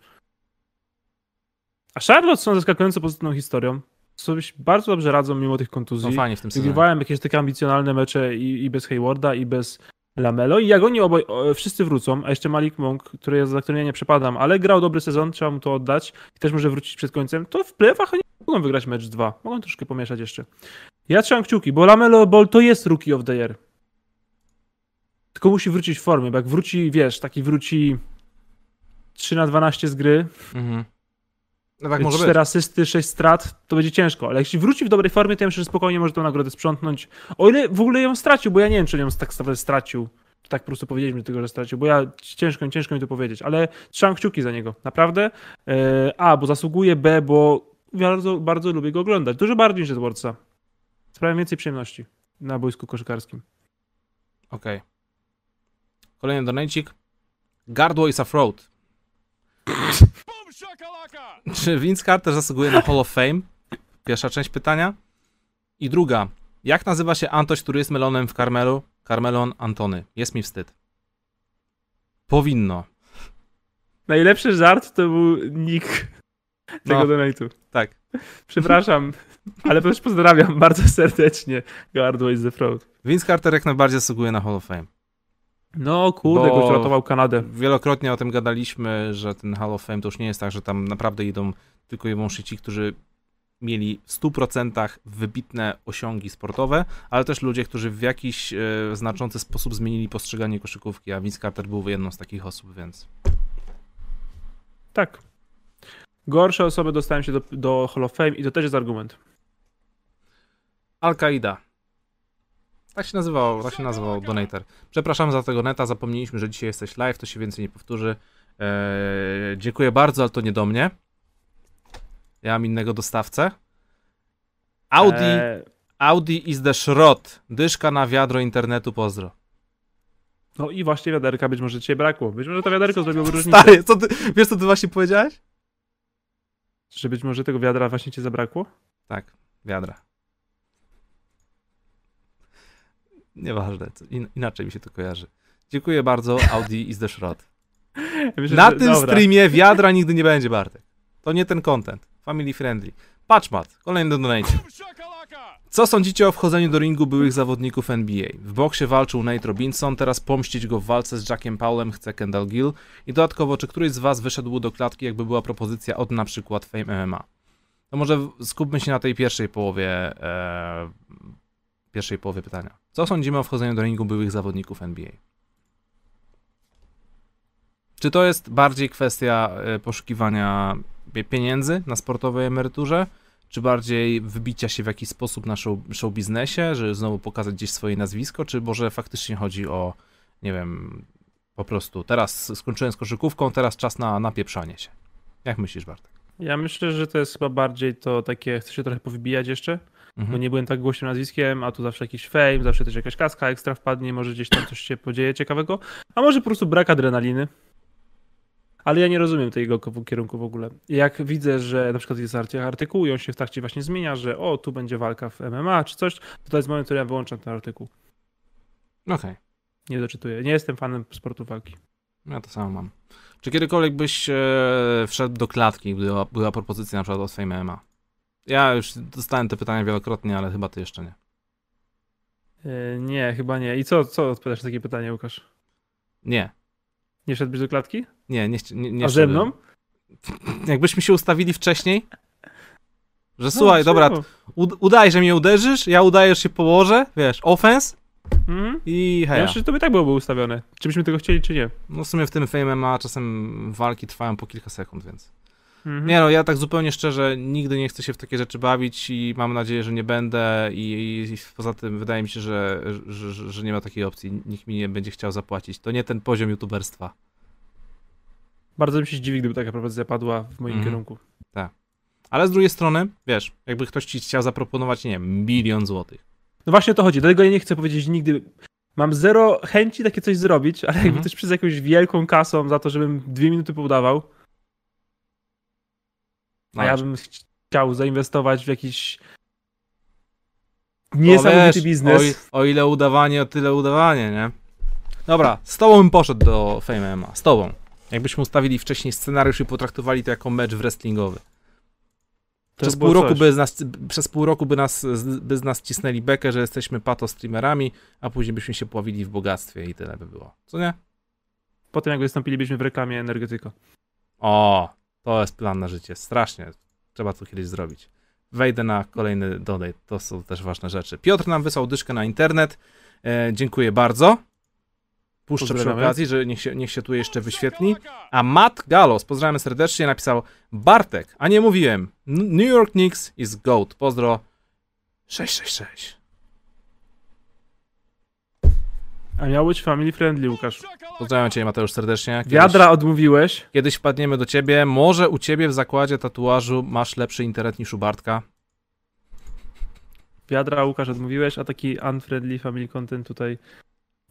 A Charlotte są zaskakująco pozytywną historią. Sobie bardzo dobrze radzą mimo tych kontuzji.
No fajnie w tym.
Wygrywałem jakieś takie ambicjonalne mecze i, i bez Haywarda, i bez Lamelo. I jak oni oboj, o, wszyscy wrócą, a jeszcze Malik Monk, który ja, za którym ja nie przepadam, ale grał dobry sezon, trzeba mu to oddać i też może wrócić przed końcem, to w playoffach oni mogą wygrać mecz 2. Mogą troszkę pomieszać jeszcze. Ja trzymam kciuki, bo Lamelo Ball to jest Rookie of the Year. Tylko musi wrócić w formie, bo jak wróci, wiesz, taki wróci 3 na 12 z gry,
Mhm. No tak może
4
być.
asysty, 6 strat, to będzie ciężko, ale jeśli wróci w dobrej formie, to ja myślę, że spokojnie może tę nagrodę sprzątnąć. O ile w ogóle ją stracił, bo ja nie wiem, czy ją tak naprawdę stracił. Czy tak po prostu powiedzieliśmy tego, że stracił, bo ja ciężko, ciężko mi to powiedzieć, ale trzymam kciuki za niego, naprawdę. E, A, bo zasługuje, B, bo bardzo, bardzo lubię go oglądać. Dużo bardziej niż Edwardsa. Sprawia więcej przyjemności na boisku koszykarskim.
Okej. Kolejny donajcik. Gardło is Afroad. *laughs* Czy Vince Carter zasługuje na Hall of Fame? Pierwsza część pytania. I druga. Jak nazywa się Antoś, który jest melonem w Carmelu? Carmelon Antony. Jest mi wstyd. Powinno.
Najlepszy żart to był nick tego
No.
donate'u.
Tak.
Przepraszam, ale też pozdrawiam bardzo serdecznie Gardło is the fraud.
Vince Carter jak najbardziej zasługuje na Hall of Fame.
No kurde,
Bo-
gość ratował Kanadę.
Wielokrotnie o tym gadaliśmy, że ten Hall of Fame to już nie jest tak, że tam naprawdę idą tylko i wyłącznie ci, którzy mieli w 100% wybitne osiągi sportowe, ale też ludzie, którzy w jakiś e, znaczący sposób zmienili postrzeganie koszykówki, a Vince Carter był jedną z takich osób, więc
Tak. Gorsze osoby dostają się do, do Hall of Fame i to też jest argument.
Al-Qaida. Tak się nazywał, tak się nazywał donator. Przepraszam za tego neta, zapomnieliśmy, że dzisiaj jesteś live, to się więcej nie powtórzy. Eee, dziękuję bardzo, ale to nie do mnie. Ja mam innego dostawcę. Audi,
Eee,
Audi is the szrot. Dyszka na wiadro internetu, pozdro.
no i właśnie wiaderka być może cię brakło. Być może to wiaderko zrobiło różnicę.
Stary, co ty, wiesz co ty właśnie powiedziałeś?
Że być może tego wiadra właśnie cię zabrakło?
Tak, wiadra. Nieważne, in, inaczej mi się to kojarzy. Dziękuję bardzo, Audi is the.
Ja myślę,
Na
że-
tym
dobra.
streamie *laughs* wiadra nigdy nie będzie, Bartek. To nie ten content. Family friendly. Patchmat, kolejny donate. Co sądzicie o wchodzeniu do ringu byłych zawodników NBA? W boksie walczył Nate Robinson, teraz pomścić go w walce z Jackiem Paulem chce Kendall Gill. I dodatkowo, czy któryś z was wyszedł do klatki, jakby była propozycja od na przykład Fame MMA? To może skupmy się na tej pierwszej połowie, e, pierwszej połowie pytania. Co sądzimy o wchodzeniu do ringu byłych zawodników NBA? Czy to jest bardziej kwestia e, poszukiwania pie- pieniędzy na sportowej emeryturze, czy bardziej wybicia się w jakiś sposób na show, show biznesie, żeby znowu pokazać gdzieś swoje nazwisko, czy może faktycznie chodzi o, nie wiem, po prostu teraz skończyłem z koszykówką, teraz czas na napieprzanie się. Jak myślisz, Bartek?
Ja myślę, że to jest chyba bardziej to takie, chcę się trochę powybijać jeszcze, bo
Mhm.
nie byłem tak głośnym nazwiskiem, a tu zawsze jakiś fame, zawsze też jakaś kaska ekstra wpadnie, może gdzieś tam coś się podzieje ciekawego, a może po prostu brak adrenaliny. Ale ja nie rozumiem tego kierunku w ogóle. Jak widzę, że na przykład jest arty- artykuł i on się w trakcie właśnie zmienia, że o, tu będzie walka w MMA czy coś, to to jest moment, który ja wyłączam ten artykuł.
Okej,
Nie doczytuję. Nie jestem fanem sportu walki.
ja to samo mam. Czy kiedykolwiek byś e, wszedł do klatki, gdy była, była propozycja na przykład od Fame MMA? Ja już dostałem te pytania wielokrotnie, ale chyba ty jeszcze nie.
E, nie, chyba nie. I co, co odpowiadasz na takie pytanie, Łukasz?
Nie,
Nie szedłbyś do klatki?
nie, nie, nie, nie
A ze
szedłem.
mną?
Jakbyśmy się ustawili wcześniej, że
No,
słuchaj, dobra, ud- udaj, że mnie uderzysz, ja udaję, że się położę, wiesz, offense
Mhm.
i
Ja
heja.
myślę, że to by tak byłoby ustawione. Czy byśmy tego chcieli, czy nie.
No w sumie w tym Fame MMA czasem walki trwają po kilka sekund, więc...
Mhm.
Nie no, ja tak zupełnie szczerze nigdy nie chcę się w takie rzeczy bawić i mam nadzieję, że nie będę i, i poza tym wydaje mi się, że, że, że, że nie ma takiej opcji. Nikt mi nie będzie chciał zapłacić. To nie ten poziom youtuberstwa.
Bardzo bym się zdziwił, gdyby taka propozycja padła w moim
Mhm.
kierunku.
Ale z drugiej strony, wiesz, jakby ktoś ci chciał zaproponować, nie wiem, milion złotych.
No właśnie o to chodzi. Dlatego ja nie chcę powiedzieć nigdy. Mam zero chęci takie coś zrobić, ale jakby
Mhm.
ktoś przez jakąś wielką kasą za to, żebym dwie minuty poudawał, a ja bym ch- chciał zainwestować w jakiś
no
niesamowity
wiesz,
biznes.
O, o ile udawanie, o tyle udawanie, nie? Dobra, z tobą bym poszedł do Fame MMA. Z tobą. Jakbyśmy ustawili wcześniej scenariusz i potraktowali to jako mecz wrestlingowy. Przez pół, roku
coś.
by z nas, przez pół roku by nas, by z nas cisnęli bekę, że jesteśmy pato streamerami, a później byśmy się pławili w bogactwie i tyle by było. Co nie?
Potem jak wystąpilibyśmy w reklamie energetyka.
O, to jest plan na życie. Strasznie. Trzeba to kiedyś zrobić. Wejdę na kolejny donate. To są też ważne rzeczy. Piotr nam wysłał dyszkę na internet. E, dziękuję bardzo. Puszczę przy okazji, że niech się, niech się tu jeszcze wyświetli. A Matt Galos, pozdrawiam serdecznie, napisał Bartek, a nie mówiłem. New York Knicks is GOAT. Pozdro. 666.
A miał być family friendly, Łukasz.
Pozdrawiam cię Mateusz serdecznie. Kiedyś,
Wiadra odmówiłeś.
Kiedyś wpadniemy do ciebie. Może u ciebie w zakładzie tatuażu masz lepszy internet niż u Bartka.
Wiadra, Łukasz odmówiłeś, a taki unfriendly family content tutaj.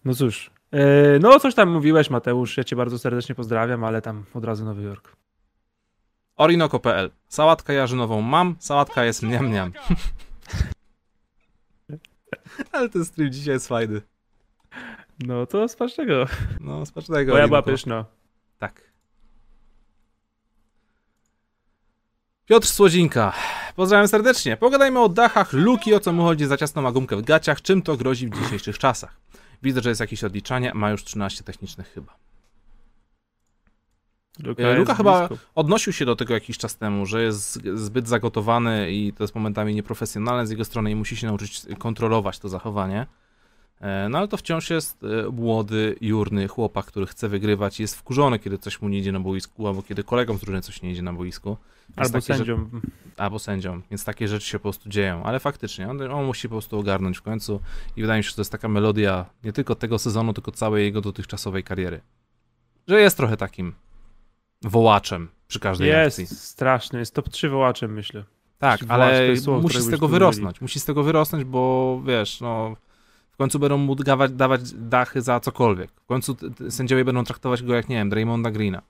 No cóż, E, No, coś tam mówiłeś, Mateusz. Ja cię bardzo serdecznie pozdrawiam, ale tam od razu Nowy Jork.
Orinoco.pl. Sałatkę jarzynową mam, sałatka jest mniam mniam. *laughs* Ale ten stream dzisiaj jest fajny.
No to smacznego.
No, smacznego.
Moja była pyszna.
Tak. Piotr Słodzinka. Pozdrawiam serdecznie. Pogadajmy o dachach, luki, o co mu chodzi za ciasną ma gumkę w gaciach, czym to grozi w dzisiejszych czasach. Widzę, że jest jakieś odliczanie, ma już 13 technicznych chyba.
Luka,
E, Luka chyba
blisko.
odnosił się do tego jakiś czas temu, że jest zbyt zagotowany i to jest momentami nieprofesjonalne z jego strony i musi się nauczyć kontrolować to zachowanie. E, No ale to wciąż jest e, młody, jurny chłopak, który chce wygrywać jest wkurzony, kiedy coś mu nie idzie na boisku, albo kiedy kolegom z drużyny coś nie idzie na boisku. Więc
Albo sędzią.
Rzeczy, albo sędziom, więc takie rzeczy się po prostu dzieją. Ale faktycznie, on, on musi po prostu ogarnąć w końcu i wydaje mi się, że to jest taka melodia nie tylko tego sezonu, tylko całej jego dotychczasowej kariery. Że jest trochę takim wołaczem przy każdej akcji.
Jest straszny, jest top 3 wołaczem, myślę.
Tak, ale
jest słowo,
musi z tego wyrosnąć. Musi z tego wyrosnąć, bo wiesz, no końcu będą mu dawać, dawać dachy za cokolwiek. W końcu sędziowie będą traktować go jak, nie wiem, Draymonda Greena.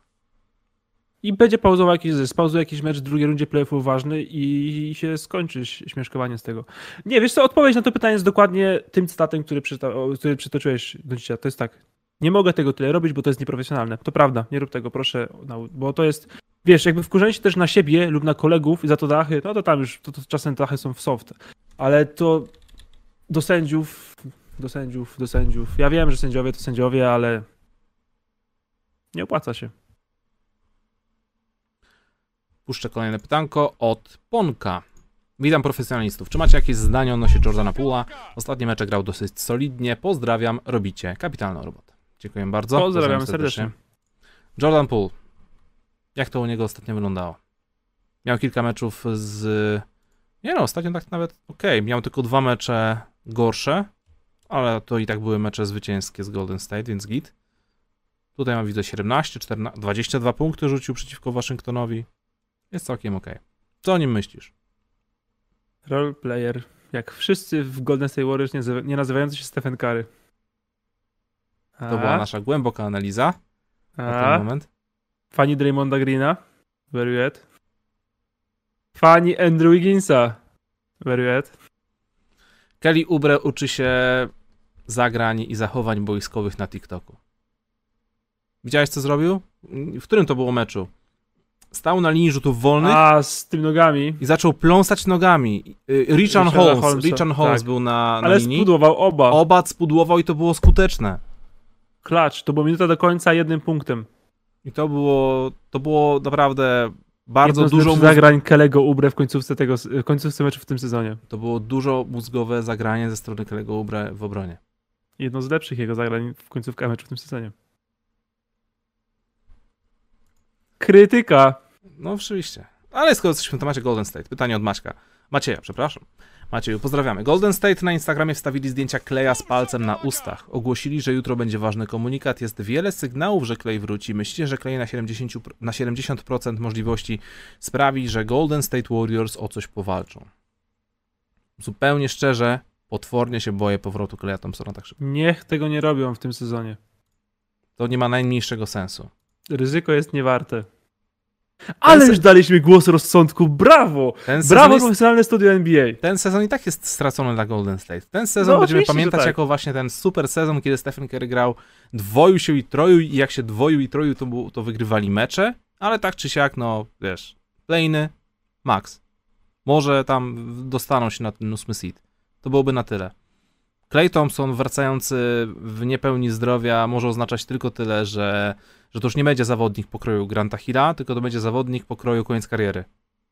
I będzie pauzował jakiś, spauzuje jakiś mecz w drugiej rundzie playoffów ważny i się skończy śmieszkowanie z tego. Nie, wiesz co, odpowiedź na to pytanie jest dokładnie tym cytatem, który, przyta- który przytoczyłeś do dzisiaj. To jest tak, nie mogę tego tyle robić, bo to jest nieprofesjonalne. To prawda, nie rób tego, proszę, bo to jest, wiesz, jakby wkurzenie się też na siebie lub na kolegów i za to dachy, no to tam już, to, to czasem dachy są w soft, ale to do sędziów, do sędziów, do sędziów. Ja wiem, że sędziowie to sędziowie, ale nie opłaca się.
Puszczę kolejne pytanko od Ponka. Witam profesjonalistów. Czy macie jakieś zdanie odnośnie Jordana Poola? Ostatnie mecze grał dosyć solidnie. Pozdrawiam, robicie kapitalną robotę. Dziękuję bardzo.
Pozdrawiam serdecznie.
Jordan Poole. Jak to u niego ostatnio wyglądało? Miał kilka meczów z... Nie no, ostatnio tak nawet okej. Miał tylko dwa mecze gorsze, ale to i tak były mecze zwycięskie z Golden State, więc git. Tutaj mam widzę 17, 14, 22 punkty rzucił przeciwko Waszyngtonowi. Jest całkiem okej. Co o nim myślisz?
Role player. Jak wszyscy w Golden State Warriors nie, nie nazywający się Stephen Curry. A,
To była nasza głęboka analiza na
a,
ten moment.
Fani Draymonda Greena. Very good. Fani Andrew Wigginsa. Very good.
Kelly Ubre uczy się zagrań i zachowań boiskowych na TikToku. Widziałeś, co zrobił? W którym to było meczu? Stał na linii rzutów wolnych
A, z tym nogami.
i zaczął pląsać nogami. Y, Richard
Richarda
Holmes,
Holmesa,
Richard Holmes
tak.
był na, na
Ale
linii.
spudłował oba.
Oba spudłował i to było skuteczne.
Klacz. To było minuta do końca jednym punktem.
I to było, to było naprawdę bardzo
Jedno z
dużo, mózg...
zagrań Kelego Ubre w końcówce tego, w końcówce meczu w tym sezonie.
to było dużo mózgowe zagranie ze strony Kelly'ego Ubre w obronie.
Jedno z lepszych jego zagrań w końcówce meczu w tym sezonie. Krytyka.
No oczywiście. Ale skoro jesteśmy w temacie Golden State, pytanie od Maćka. Macieja, przepraszam. Macieju, pozdrawiamy. Golden State na Instagramie wstawili zdjęcia Kleja z palcem na ustach. Ogłosili, że jutro będzie ważny komunikat. Jest wiele sygnałów, że Klej wróci. Myślicie, że Klej na 70%, na 70% możliwości sprawi, że Golden State Warriors o coś powalczą? Zupełnie szczerze, potwornie się boję powrotu Kleja Thompsona tak szybko.
Niech tego nie robią w tym sezonie.
To nie ma najmniejszego sensu.
Ryzyko jest niewarte. Ale już daliśmy głos rozsądku. Brawo!
Ten sezon,
Brawo,
jest,
profesjonalne studio NBA.
ten sezon i tak jest stracony dla Golden State. Ten sezon
No,
będziemy pamiętać
tak.
jako właśnie ten super sezon, kiedy Stephen Curry grał, dwoił się i troił i jak się dwoił i troił, to, to wygrywali mecze, ale tak czy siak, no wiesz, playny, max. Może tam dostaną się na ten ósmy seed. To byłoby na tyle. Clay Thompson wracający w niepełni zdrowia może oznaczać tylko tyle, że, że to już nie będzie zawodnik pokroju Granta Hilla, tylko to będzie zawodnik pokroju koniec kariery.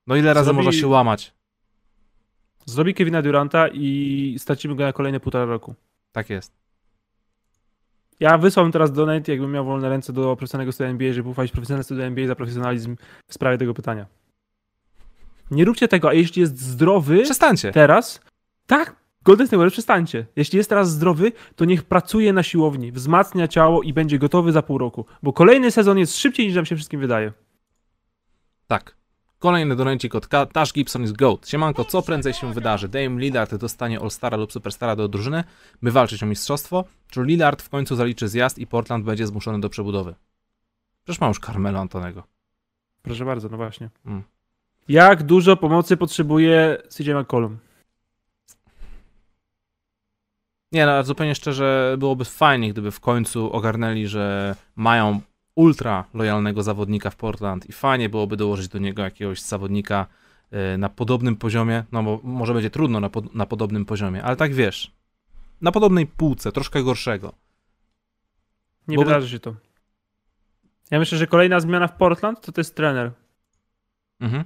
No ile razy
Zrobi-
można się łamać?
Zrobi Kevina Duranta i stracimy go na kolejne półtora roku.
Tak jest.
Ja wysłałem teraz donate, jakbym miał wolne ręce do profesjonalnego studia NBA, żeby uchwalić profesjonalne studia NBA za profesjonalizm w sprawie tego pytania. Nie róbcie tego, a jeśli jest zdrowy
Przestańcie.
teraz, tak, Golden State przestańcie. Jeśli jest teraz zdrowy, to niech pracuje na siłowni, wzmacnia ciało i będzie gotowy za pół roku, bo kolejny sezon jest szybciej niż nam się wszystkim wydaje.
Tak. Kolejny donancik od Ka- Tash Gibson is GOAT. Siemanko, co prędzej się wydarzy? Dame Lillard dostanie All-Stara lub Superstara do drużyny, by walczyć o mistrzostwo? Czy Lillard w końcu zaliczy zjazd i Portland będzie zmuszony do przebudowy? Przecież ma już Carmelo Antonego.
Proszę bardzo, no właśnie.
Mm.
Jak dużo pomocy potrzebuje CJ McCollum?
Nie, no, ale zupełnie szczerze, byłoby fajnie, gdyby w końcu ogarnęli, że mają ultra lojalnego zawodnika w Portland i fajnie byłoby dołożyć do niego jakiegoś zawodnika y, na podobnym poziomie, no bo może będzie trudno na, pod, na podobnym poziomie, ale tak wiesz, na podobnej półce, troszkę gorszego.
Nie
Bo-
wydarzy się to. Ja myślę, że kolejna zmiana w Portland to to jest trener.
Mhm.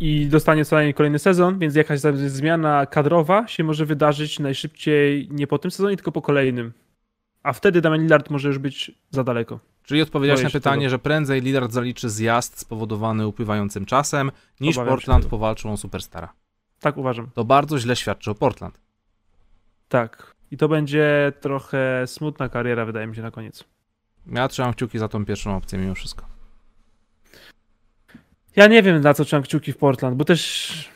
I dostanie co najmniej kolejny sezon, więc jakaś zmiana kadrowa się może wydarzyć najszybciej nie po tym sezonie, tylko po kolejnym. A wtedy Damian Lillard może już być za daleko.
Czyli odpowiedziałeś na pytanie,
tego.
że prędzej Lillard zaliczy zjazd spowodowany upływającym czasem, niż
Obawiam
Portland
tego.
powalczą o Superstara.
Tak uważam.
To bardzo źle świadczy o Portland.
Tak. I to będzie trochę smutna kariera, wydaje mi się, na koniec.
Ja trzymam kciuki za tą pierwszą opcję mimo wszystko.
Ja nie wiem, na co trzymam kciuki w Portland, bo też.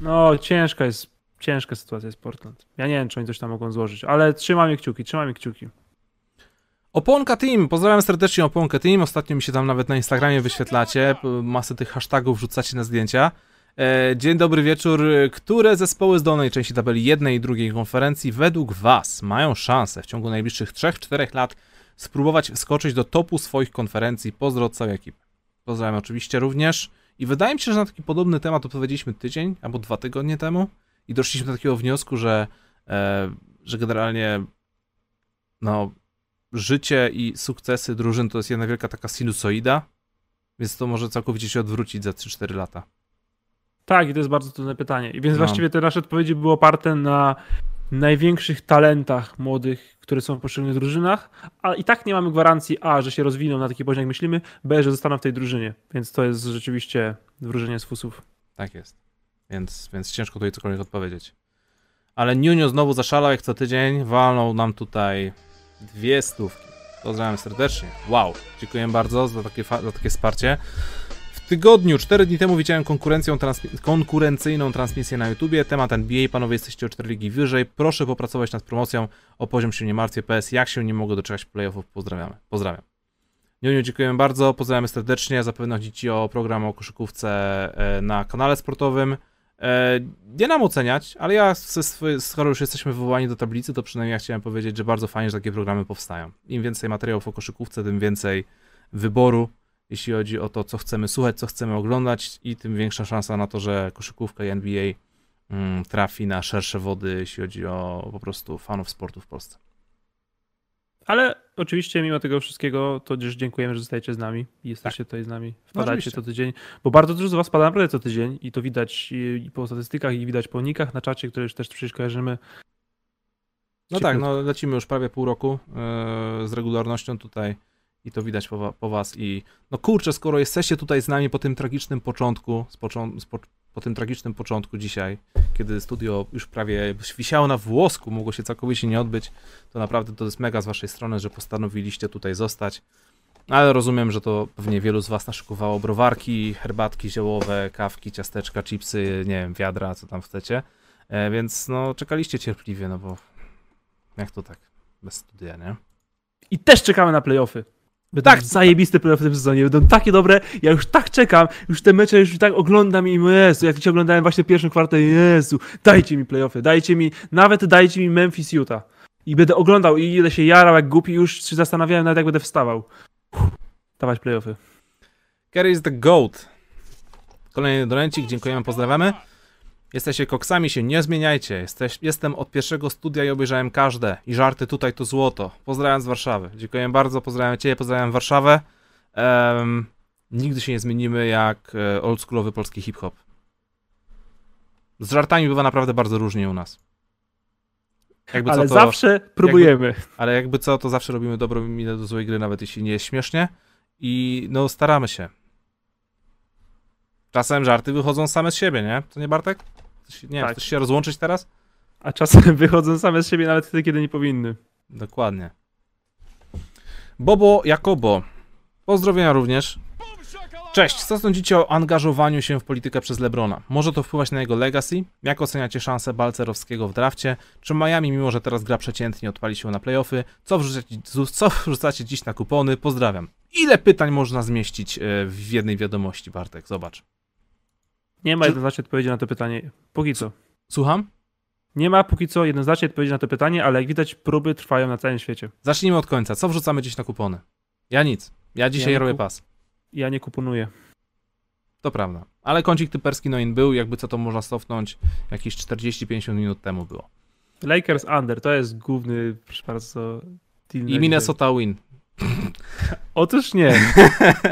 No, ciężka jest. Ciężka sytuacja jest Portland. Ja nie wiem, czy oni coś tam mogą złożyć, ale trzymam kciuki, trzymam kciuki.
Oponka Team, pozdrawiam serdecznie Oponkę Team, ostatnio mi się tam nawet na Instagramie wyświetlacie, masę tych hashtagów wrzucacie na zdjęcia. E, dzień dobry wieczór, które zespoły z dolnej części tabeli jednej i drugiej konferencji według Was mają szansę w ciągu najbliższych 3-4 lat spróbować wskoczyć do topu swoich konferencji? Pozdro od całej ekipy. Pozdrawiam oczywiście również i wydaje mi się, że na taki podobny temat odpowiedzieliśmy tydzień albo dwa tygodnie temu i doszliśmy do takiego wniosku, że, e, że generalnie no, życie i sukcesy drużyn to jest jedna wielka taka sinusoida, więc to może całkowicie się odwrócić za 3-4 lata.
Tak, i to jest bardzo trudne pytanie. I więc
No.
właściwie te nasze odpowiedzi były oparte na największych talentach młodych, które są w poszczególnych drużynach, a i tak nie mamy gwarancji A, że się rozwiną na taki poziom, jak myślimy, B, że zostaną w tej drużynie. Więc to jest rzeczywiście wróżenie z fusów.
Tak jest. Więc, więc ciężko tutaj cokolwiek odpowiedzieć. Ale Nunio znowu zaszalał jak co tydzień, walnął nam tutaj dwie stówki. Pozdrawiam serdecznie. Wow, dziękuję bardzo za takie, za takie wsparcie. Tygodniu, 4 dni temu widziałem konkurencją transmi- konkurencyjną transmisję na YouTubie. Temat NBA, panowie jesteście o 4 ligi wyżej. Proszę popracować nad promocją. O poziom się nie martwię. PS, jak się nie mogę doczekać playoffów, pozdrawiamy. Pozdrawiam. Niuniu, dziękujemy bardzo, pozdrawiamy serdecznie. Zapewne chodzi Ci o program o koszykówce e, na kanale sportowym. E, Nie nam oceniać, ale ja, swojej- skoro już jesteśmy wywołani do tablicy, to przynajmniej ja chciałem powiedzieć, że bardzo fajnie, że takie programy powstają. Im więcej materiałów o koszykówce, tym więcej wyboru, jeśli chodzi o to, co chcemy słuchać, co chcemy oglądać i tym większa szansa na to, że koszykówka i NBA mm, trafi na szersze wody, jeśli chodzi o po prostu fanów sportu w Polsce.
Ale oczywiście mimo tego wszystkiego, to też dziękujemy, że zostajecie z nami i jesteście tutaj z nami. Wpadajcie
oczywiście.
co tydzień, bo bardzo dużo z was pada naprawdę co tydzień i to widać i, po statystykach, i widać po nikach na czacie, które już też przecież kojarzymy.
No tak,
Cieplutko.
no lecimy już prawie pół roku yy, z regularnością tutaj i to widać po, po was i no kurczę, skoro jesteście tutaj z nami po tym tragicznym początku, począ- po, po tym tragicznym początku dzisiaj, kiedy studio już prawie wisiało na włosku, mogło się całkowicie nie odbyć, to naprawdę to jest mega z waszej strony, że postanowiliście tutaj zostać. Ale rozumiem, że to pewnie wielu z was naszykowało browarki, herbatki ziołowe, kawki, ciasteczka, chipsy, nie wiem, wiadra, co tam chcecie. E, więc no czekaliście cierpliwie, no bo jak to tak? Bez studia, nie?
I też czekamy na playoffy. Będą
Tak.
zajebiste playoffy w tym sezonie, będą takie dobre, ja już tak czekam, już te mecze już tak oglądam i Jezu, jak cię oglądałem właśnie pierwszym kwartale, Jezu, dajcie mi playoffy, dajcie mi, nawet dajcie mi Memphis Utah. I będę oglądał i ile się jarał jak głupi, już się zastanawiałem nawet jak będę wstawał. Uff, Dawać playoffy.
Kerry is the GOAT. Kolejny dolencik, dziękujemy, pozdrawiamy. Jesteście koksami, się nie zmieniajcie. Jesteś, jestem od pierwszego studia i obejrzałem każde. I żarty tutaj to złoto. Pozdrawiam z Warszawy. Dziękuję bardzo, pozdrawiam Ciebie, pozdrawiam Warszawę. Em, nigdy się nie zmienimy jak e, oldschoolowy polski hip-hop. Z żartami bywa naprawdę bardzo różnie u nas. Jakby
Ale
co, to,
zawsze próbujemy.
ale jakby co, to zawsze robimy dobrą minę do złej gry, nawet jeśli nie jest śmiesznie. I no, staramy się. Czasem żarty wychodzą same z siebie, nie? To nie Bartek? Nie wiem,
Tak.
chcesz się rozłączyć teraz?
A czasem *laughs* wychodzą same z siebie nawet wtedy, kiedy nie powinny.
Dokładnie. Bobo Jakobo. Pozdrowienia również. Cześć, co sądzicie o angażowaniu się w politykę przez Lebrona? Może to wpływać na jego legacy? Jak oceniacie szansę Balcerowskiego w drafcie? Czy Miami, mimo że teraz gra przeciętnie, odpali się na playoffy? Co wrzucacie, co wrzucacie dziś na kupony? Pozdrawiam. Ile pytań można zmieścić e, w jednej wiadomości, Bartek? Zobacz.
Nie ma jednoznacznej odpowiedzi na to pytanie. Póki co.
Słucham?
Nie ma póki co jednoznacznej odpowiedzi na to pytanie, ale jak widać, próby trwają na całym świecie.
Zacznijmy od końca. Co wrzucamy dziś na kupony? Ja nic. Ja dzisiaj
Ja
robię pas.
Ja nie kuponuję.
To prawda. Ale kącik typerski noin był, jakby co to można cofnąć, jakieś 40-50 minut temu było.
Lakers under to jest główny, proszę bardzo. deal
I. Minnesota win.
Otóż nie.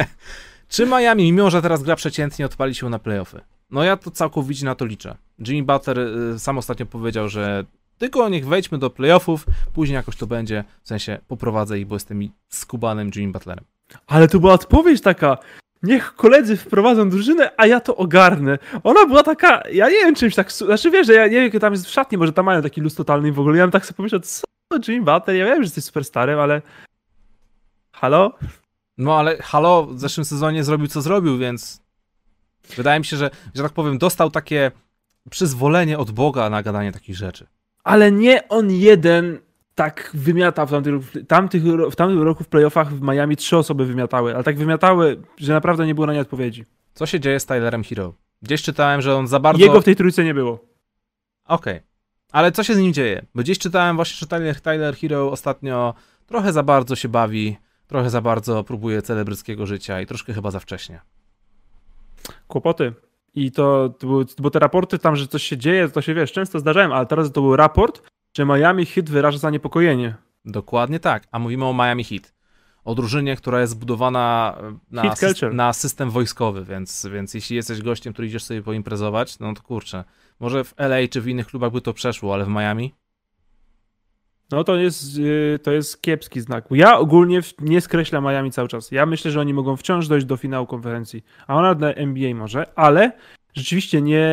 *laughs*
Czy Miami, mimo że teraz gra przeciętnie, odpali się na playoffy? No ja to całkowicie na to liczę. Jimmy Butler y, sam ostatnio powiedział, że tylko niech wejdźmy do playoffów, później jakoś to będzie, w sensie poprowadzę ich, bo jestem skubanym Jimmy Butlerem.
Ale to była odpowiedź taka. Niech koledzy wprowadzą drużynę, a ja to ogarnę. Ona była taka, ja nie wiem czymś tak, znaczy wiesz, że ja nie wiem, jak tam jest w szatni, może tam mają taki luz totalny w ogóle. Ja bym tak sobie pomyślał, co Jimmy Butler, ja wiem, że jesteś superstarem, ale halo?
No ale halo, w zeszłym sezonie zrobił co zrobił, więc wydaje mi się, że, że tak powiem, dostał takie przyzwolenie od Boga na gadanie takich rzeczy.
Ale nie on jeden tak wymiatał w tamtych, w tamtych, w tamtym roku w playoffach w Miami trzy osoby wymiatały, ale tak wymiatały, że naprawdę nie było na nie odpowiedzi.
Co się dzieje z Tylerem Hero? Gdzieś czytałem, że on za bardzo...
Jego w tej trójce nie było.
Okej. Ale co się z nim dzieje? Bo gdzieś czytałem właśnie, że Tyler, Tyler Hero ostatnio trochę za bardzo się bawi, trochę za bardzo próbuje celebryckiego życia i troszkę chyba za wcześnie.
Kłopoty. I to, to były, bo te raporty tam, że coś się dzieje, to się wiesz, często zdarzają, ale teraz to był raport, że Miami Heat wyraża zaniepokojenie.
Dokładnie tak. A mówimy o Miami Heat. O drużynie, która jest zbudowana na,
Heat culture.
na system wojskowy, więc, więc jeśli jesteś gościem, który idziesz sobie poimprezować, no to kurczę. Może w LA czy w innych klubach by to przeszło, ale w Miami?
No to jest, yy, to jest kiepski znak. Ja ogólnie nie skreślam Miami cały czas. Ja myślę, że oni mogą wciąż dojść do finału konferencji, a ona na NBA może, ale rzeczywiście nie,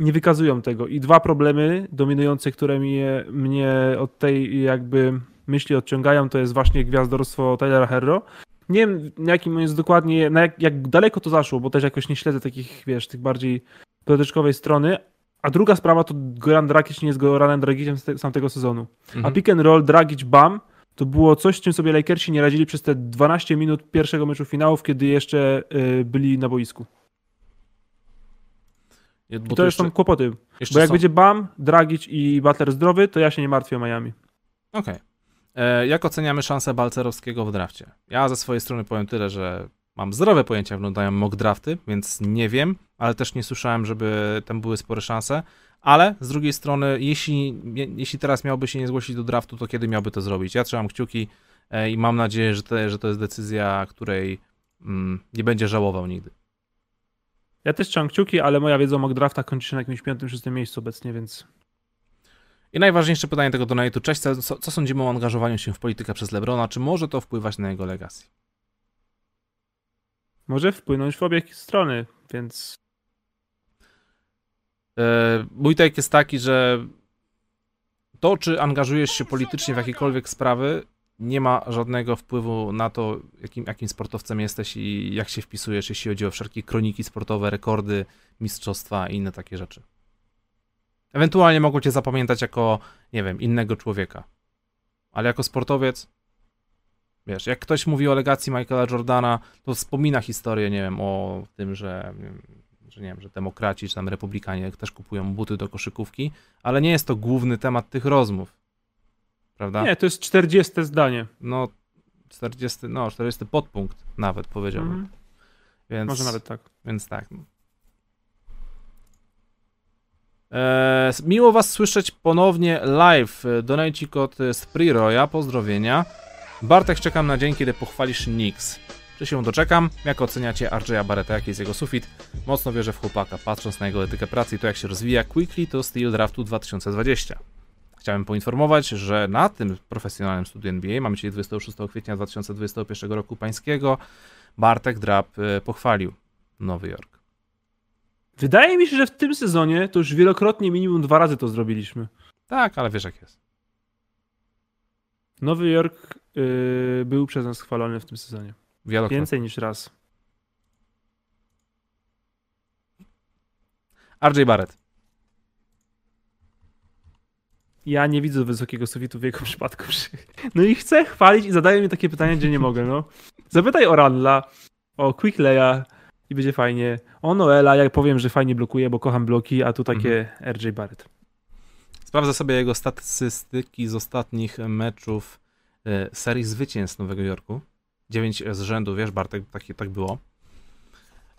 nie wykazują tego. I dwa problemy dominujące, które mnie, mnie od tej jakby myśli odciągają, to jest właśnie gwiazdorstwo Tylera Herro. Nie wiem, na jakim jest dokładnie, na jak, jak daleko to zaszło, bo też jakoś nie śledzę takich, wiesz, tych bardziej protyczkowej strony. A druga sprawa to Goran Dragic nie jest Goranem Dragiciem z, te, z tamtego sezonu. A
Mhm.
pick and roll, Dragic, Bam to było coś, z czym sobie Lakersi nie radzili przez te 12 minut pierwszego meczu finałów, kiedy jeszcze y, byli na boisku.
Bo
I to już są
jeszcze-
kłopoty.
jeszcze
Bo jak
są-
będzie Bam, Dragic i Butler zdrowy, to ja się nie martwię o Miami.
Okej. E, Jak oceniamy szansę Balcerowskiego w drafcie? Ja ze swojej strony powiem tyle, że mam zdrowe pojęcia, jak wyglądają mock drafty, więc nie wiem, ale też nie słyszałem, żeby tam były spore szanse. Ale z drugiej strony, jeśli, je- jeśli teraz miałby się nie zgłosić do draftu, to kiedy miałby to zrobić? Ja trzymam kciuki e, i mam nadzieję, że, te, że to jest decyzja, której mm, nie będzie żałował nigdy.
Ja też trzymam kciuki, ale moja wiedza o mock draftach kończy się na jakimś piątym, szóstym miejscu obecnie, więc
I najważniejsze pytanie tego donate'u. Cześć, co, co sądzimy o angażowaniu się w politykę przez Lebrona? Czy może to wpływać na jego legacy?
Może wpłynąć w obie strony, więc
E, Mój take jest taki, że to, czy angażujesz się politycznie w jakiekolwiek sprawy, nie ma żadnego wpływu na to, jakim, jakim sportowcem jesteś i jak się wpisujesz, jeśli chodzi o wszelkie kroniki sportowe, rekordy, mistrzostwa i inne takie rzeczy. Ewentualnie mogą cię zapamiętać jako, nie wiem, innego człowieka. Ale jako sportowiec, wiesz, jak ktoś mówi o legacji Michaela Jordana, to wspomina historię, nie wiem, o tym, że że nie wiem, że demokraci czy tam republikanie też kupują buty do koszykówki, ale nie jest to główny temat tych rozmów. Prawda?
nie, to jest 40 zdanie.
No 40, no 40 podpunkt nawet powiedziałbym.
Mhm.
Więc,
Może nawet tak.
Więc tak. Eee, miło was słyszeć ponownie live. Donajci kod z Priroya. Pozdrowienia. Bartek, czekam na dzień, kiedy pochwalisz Knicks. Czy się doczekam? Jak oceniacie RJ'a Barretta? Jaki jest jego sufit? Mocno wierzę w chłopaka, patrząc na jego etykę pracy i to jak się rozwija. Quickly to Steel Draftu 2020. Chciałem poinformować, że na tym profesjonalnym studiu NBA, mamy dzisiaj 26 kwietnia 2021 roku pańskiego, Bartek Drap e, pochwalił Nowy Jork.
Wydaje mi się, że w tym sezonie to już wielokrotnie minimum dwa razy to zrobiliśmy.
Tak, ale wiesz jak jest.
Nowy Jork yy, był przez nas chwalony w tym sezonie.
Wielokrotnie.
Więcej niż raz.
RJ Barrett.
Ja nie widzę wysokiego sufitu w jego *laughs* przypadku. No i chcę chwalić i zadaję mi takie pytania, gdzie nie mogę, no. Zapytaj o Randla, o Quickleya i będzie fajnie. O Noela, jak powiem, że fajnie blokuje, bo kocham bloki, a tu takie RJ Barrett.
Sprawdzę sobie jego statystyki z ostatnich meczów serii zwycięstw Nowego Jorku. 9 z rzędu, wiesz Bartek, tak, tak było.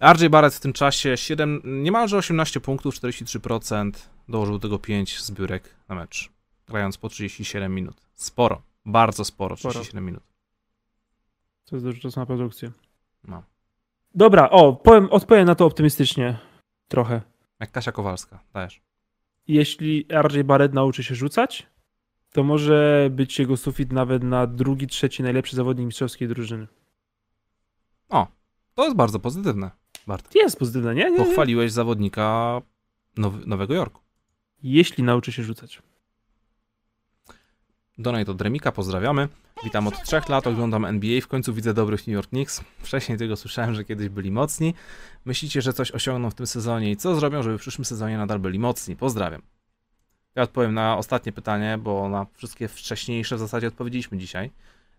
RJ Barrett w tym czasie 7, niemalże 18 punktów, 43%, dołożył do tego 5 zbiórek na mecz, grając po 37 minut. Sporo, bardzo sporo,
Sporo.
37 minut.
To jest dużo czasu na produkcję.
No.
Dobra, o, powiem, odpowiem na to optymistycznie trochę.
Jak Kasia Kowalska, dajesz.
Jeśli RJ Barrett nauczy się rzucać, to może być jego sufit nawet na drugi, trzeci najlepszy zawodnik mistrzowskiej drużyny.
To jest bardzo pozytywne, Bart.
Jest pozytywne, nie? nie, nie.
Pochwaliłeś zawodnika Now- Nowego Jorku.
Jeśli nauczy się rzucać.
Donate od Remika, pozdrawiamy. Witam od trzech lat, oglądam NBA, w końcu widzę dobrych New York Knicks. Wcześniej tego słyszałem, że kiedyś byli mocni. Myślicie, że coś osiągną w tym sezonie i co zrobią, żeby w przyszłym sezonie nadal byli mocni? Pozdrawiam. Ja odpowiem na ostatnie pytanie, bo na wszystkie wcześniejsze w zasadzie odpowiedzieliśmy dzisiaj.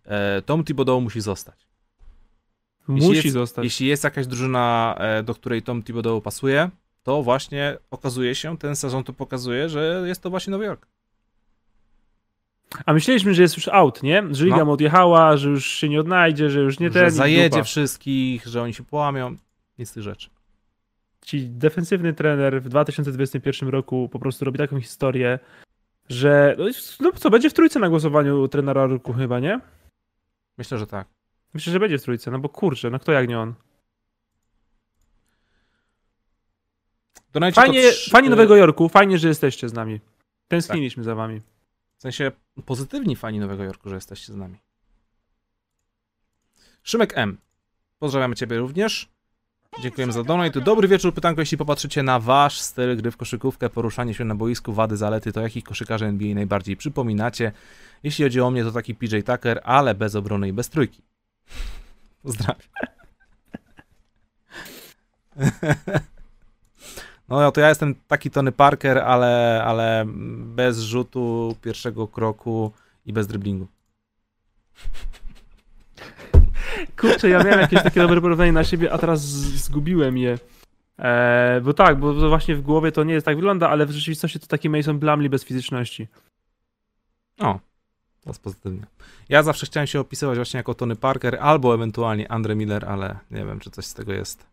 E, Tom Thibodeau musi zostać.
Musi
jest,
zostać.
Jeśli jest jakaś drużyna, e, do której Tom Thibodeau pasuje, to właśnie okazuje się, ten sezon to pokazuje, że jest to właśnie Nowy Jork.
A myśleliśmy, że jest już out, nie? Że liga
No.
odjechała, że już się nie odnajdzie, że już nie
że zajedzie wszystkich, że oni się połamią. Nic z tych rzeczy.
Ci defensywny trener w 2021 roku po prostu robi taką historię, że no, no co, będzie w trójce na głosowaniu trenera roku chyba, nie?
Myślę, że tak.
Myślę, że będzie w trójce, no bo kurczę, no kto jak nie on.
Donajcie
Fajnie, fajnie
y,
Nowego Jorku, fajnie, że jesteście z nami. Tęskniliśmy za wami.
W sensie pozytywni fani Nowego Jorku, że jesteście z nami. Szymek M. Pozdrawiamy Ciebie również. Dziękujemy za donate. Dobry wieczór. Pytanko, jeśli popatrzycie na Wasz styl gry w koszykówkę, poruszanie się na boisku, wady, zalety, to jakich koszykarzy NBA najbardziej przypominacie? Jeśli chodzi o mnie, to taki PJ Tucker, ale bez obrony i bez trójki. Pozdrawiam. No to ja jestem taki Tony Parker, ale, ale bez rzutu pierwszego kroku i bez driblingu.
Kurczę, ja miałem jakieś takie dobre porównanie na siebie, a teraz zgubiłem je. Eee, bo tak, bo to właśnie w głowie to nie jest tak wygląda, ale w rzeczywistości to taki Mason Blumley bez fizyczności.
O, to jest pozytywnie. Ja zawsze chciałem się opisywać właśnie jako Tony Parker albo ewentualnie Andre Miller, ale nie wiem, czy coś z tego jest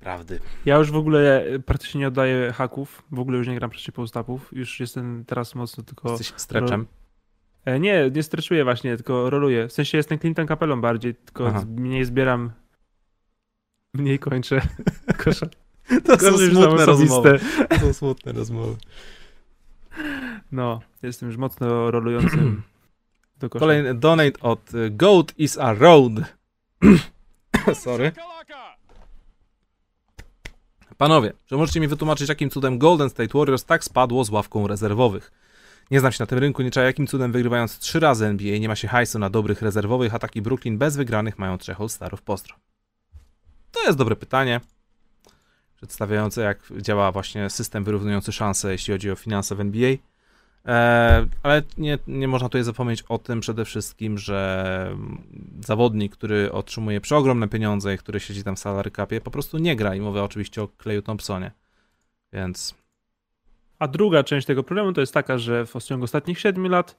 prawdy.
Ja już w ogóle e, praktycznie nie oddaję haków, w ogóle już nie gram przeciw postapów, już jestem teraz mocno tylko...
Jesteś stretchem.
E, nie, nie streczuję właśnie, tylko roluję. W sensie jestem Clinton Capelą bardziej, tylko
Aha.
mniej zbieram, mniej kończę. *laughs* Kosza.
To
są osobiste.
To są smutne rozmowy.
No, jestem już mocno rolującym *clears throat* do kosza.
Kolejny donate od y, Goat is a Road. *clears throat* Sorry. Panowie, czy możecie mi wytłumaczyć, jakim cudem Golden State Warriors tak spadło z ławką rezerwowych? Nie znam się na tym rynku, nie trzeba jakim cudem wygrywając trzy razy NBA nie ma się hajsu na dobrych rezerwowych, a taki Brooklyn bez wygranych mają trzech All-Starów postro. To jest dobre pytanie, przedstawiające jak działa właśnie system wyrównujący szanse, jeśli chodzi o finanse w NBA. E, ale nie, nie można tutaj zapomnieć o tym przede wszystkim, że zawodnik, który otrzymuje przeogromne pieniądze i który siedzi tam w salary capie, po prostu nie gra i mówię oczywiście o Kleju Thompsonie. Więc
A druga część tego problemu to jest taka, że w ciągu ostatnich 7 lat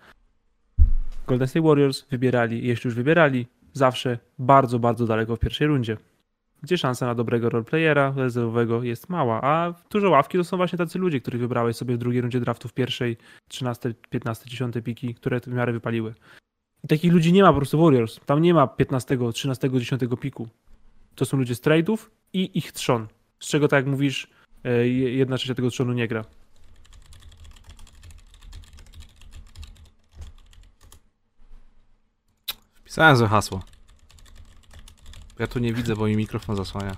Golden State Warriors wybierali, jeśli już wybierali, zawsze bardzo, bardzo daleko w pierwszej rundzie. Gdzie szansa na dobrego roleplayera rezerwowego jest mała, a dużo ławki to są właśnie tacy ludzie, których wybrałeś sobie w drugiej rundzie draftu w pierwszej, 13, 15, 10 piki, które w miarę wypaliły. I takich ludzi nie ma po prostu Warriors. Tam nie ma 15, 13, 10 piku. To są ludzie z trade'ów i ich trzon. Z czego, tak jak mówisz, e, jedna trzecia tego trzonu nie gra.
Złe hasło. Ja tu nie widzę, bo mi mikrofon zasłania.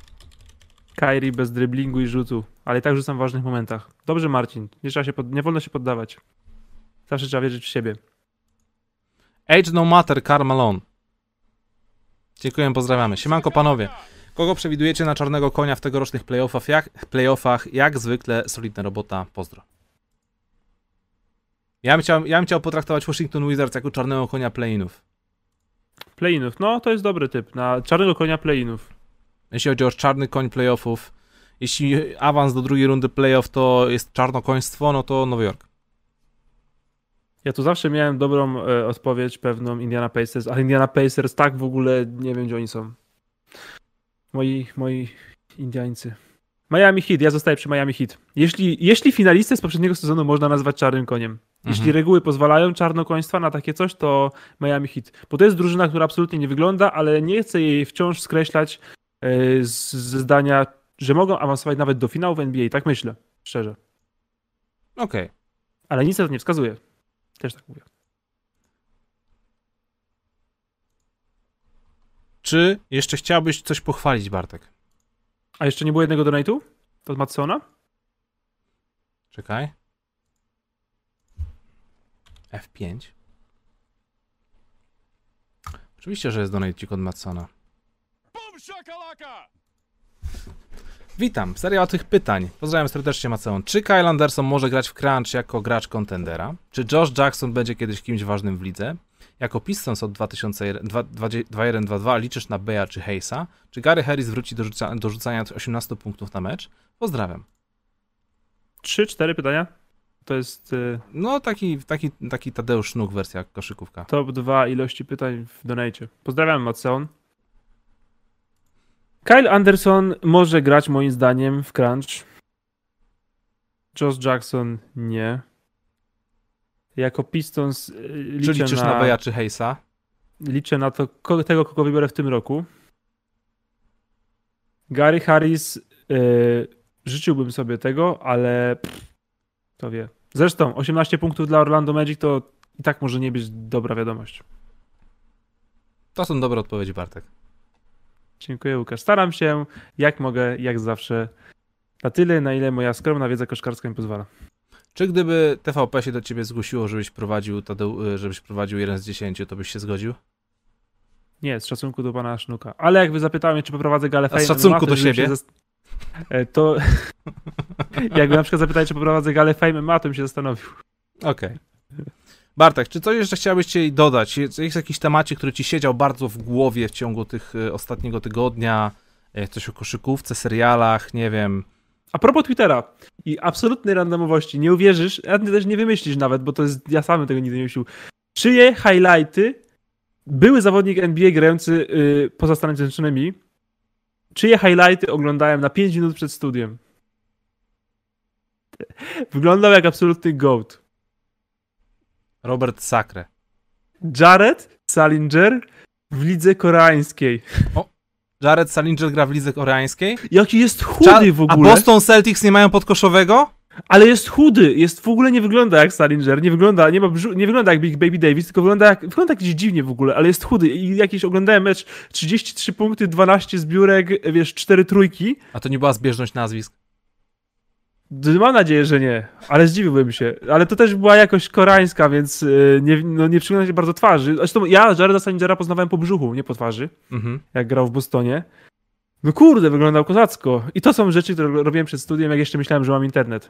Kairi bez dryblingu i rzutu, ale i tak rzucam w ważnych momentach. Dobrze, Marcin. Nie, trzeba się pod... nie wolno się poddawać. Zawsze trzeba wierzyć w siebie.
Age No Matter, Carl Malone. Dziękuję, pozdrawiamy. Siemanko panowie. Kogo przewidujecie na czarnego konia w tegorocznych playoffach? Jak, playoffach? Jak zwykle solidna robota. Pozdro. Ja bym, chciał, ja bym chciał potraktować Washington Wizards jako czarnego konia playinów.
Playinów. No, to jest dobry typ. Na czarnego konia playinów.
Jeśli chodzi o czarny koń playoffów, jeśli awans do drugiej rundy playoff to jest czarnokoństwo, no to Nowy Jork.
Ja tu zawsze miałem dobrą e, odpowiedź, pewną Indiana Pacers, ale Indiana Pacers tak w ogóle nie wiem, gdzie oni są. Moi, moi Indiańcy. Miami Heat, ja zostaję przy Miami Heat. Jeśli, jeśli finalistę z poprzedniego sezonu można nazwać czarnym koniem, jeśli
Mhm.
reguły pozwalają czarnokoństwa na takie coś, to Miami Heat. Bo to jest drużyna, która absolutnie nie wygląda, ale nie chcę jej wciąż skreślać e, ze zdania, że mogą awansować nawet do finału w NBA. Tak myślę, szczerze.
Okej.
Ale nic na to nie wskazuje. Też tak mówię.
Czy jeszcze chciałbyś coś pochwalić, Bartek?
A jeszcze nie było jednego donate'u? To od Matsona?
Czekaj. F5. Oczywiście, że jest donate od Matsona. Witam, seria tych pytań. Pozdrawiam serdecznie Macedon. Czy Kyle Anderson może grać w crunch jako gracz kontendera? Czy Josh Jackson będzie kiedyś kimś ważnym w lidze? Jako Pistons od 2021-22 liczysz na Beja czy Hayesa? Czy Gary Harris wróci do, rzuca, do rzucania 18 punktów na mecz? Pozdrawiam.
Trzy, cztery pytania. To jest y,
No taki, taki, taki Tadeusz Sznuk wersja koszykówka.
top 2 ilości pytań w donate. Pozdrawiam Matson. Kyle Anderson może grać moim zdaniem w crunch. Josh Jackson nie. Jako Pistons y,
Czy
liczę
liczysz
na,
na Beja czy Hayesa?
liczę na to, tego, kogo wybiorę w tym roku. Gary Harris y, życzyłbym sobie tego, ale pff, kto wie. Zresztą 18 punktów dla Orlando Magic to i tak może nie być dobra wiadomość.
To są dobre odpowiedzi, Bartek.
Dziękuję Łukasz. Staram się jak mogę, jak zawsze. Na tyle, na ile moja skromna wiedza koszkarska mi pozwala.
Czy gdyby TVP się do ciebie zgłosiło, żebyś prowadził, Tadeu, żebyś prowadził 1 z 10, to byś się zgodził?
Nie, z szacunku do pana Sznuka. Ale jakby zapytałem mnie, czy poprowadzę galę
A z szacunku do siebie?
się zas- E, To *laughs* jakby na przykład zapytali, czy poprowadzę galę Fame MMA, to bym się zastanowił.
Okej. Bartek, czy coś jeszcze chciałbyś ci dodać? Jest, jakiś temacie, który ci siedział bardzo w głowie w ciągu tych y, ostatniego tygodnia? E, Coś o koszykówce, serialach, nie wiem.
A propos Twittera i absolutnej randomowości, nie uwierzysz, a ty też nie wymyślisz nawet, bo to jest, ja sam tego nigdy nie myślił. Czyje highlighty były zawodnik NBA grający y, poza Stanami Zjednoczonymi, czyje highlighty oglądałem na 5 minut przed studiem? Wyglądał jak absolutny goat.
Robert Sacre.
Jared Salinger w lidze koreańskiej.
Jared Salinger gra w lidze koreańskiej?
Jaki jest chudy w
A
ogóle.
Boston Celtics nie mają podkoszowego?
Ale jest chudy, jest w ogóle nie wygląda jak Salinger, nie wygląda, nie ma brzu- nie wygląda jak Big Baby Davis, tylko wygląda jak, wygląda jakiś dziwnie w ogóle, ale jest chudy i jakiś oglądałem mecz 33 punkty, 12 zbiórek, wiesz, 4 trójki.
A to nie była zbieżność nazwisk.
Mam nadzieję, że nie, ale zdziwiłbym się. Ale to też była jakoś koreańska, więc y, nie, no, nie przygląda się bardzo twarzy. Zresztą ja Jareda Salingera poznawałem po brzuchu, nie po twarzy,
Mhm.
jak grał w Bostonie. No kurde, wyglądał kozacko. I to są rzeczy, które robiłem przed studiem, jak jeszcze myślałem, że mam internet.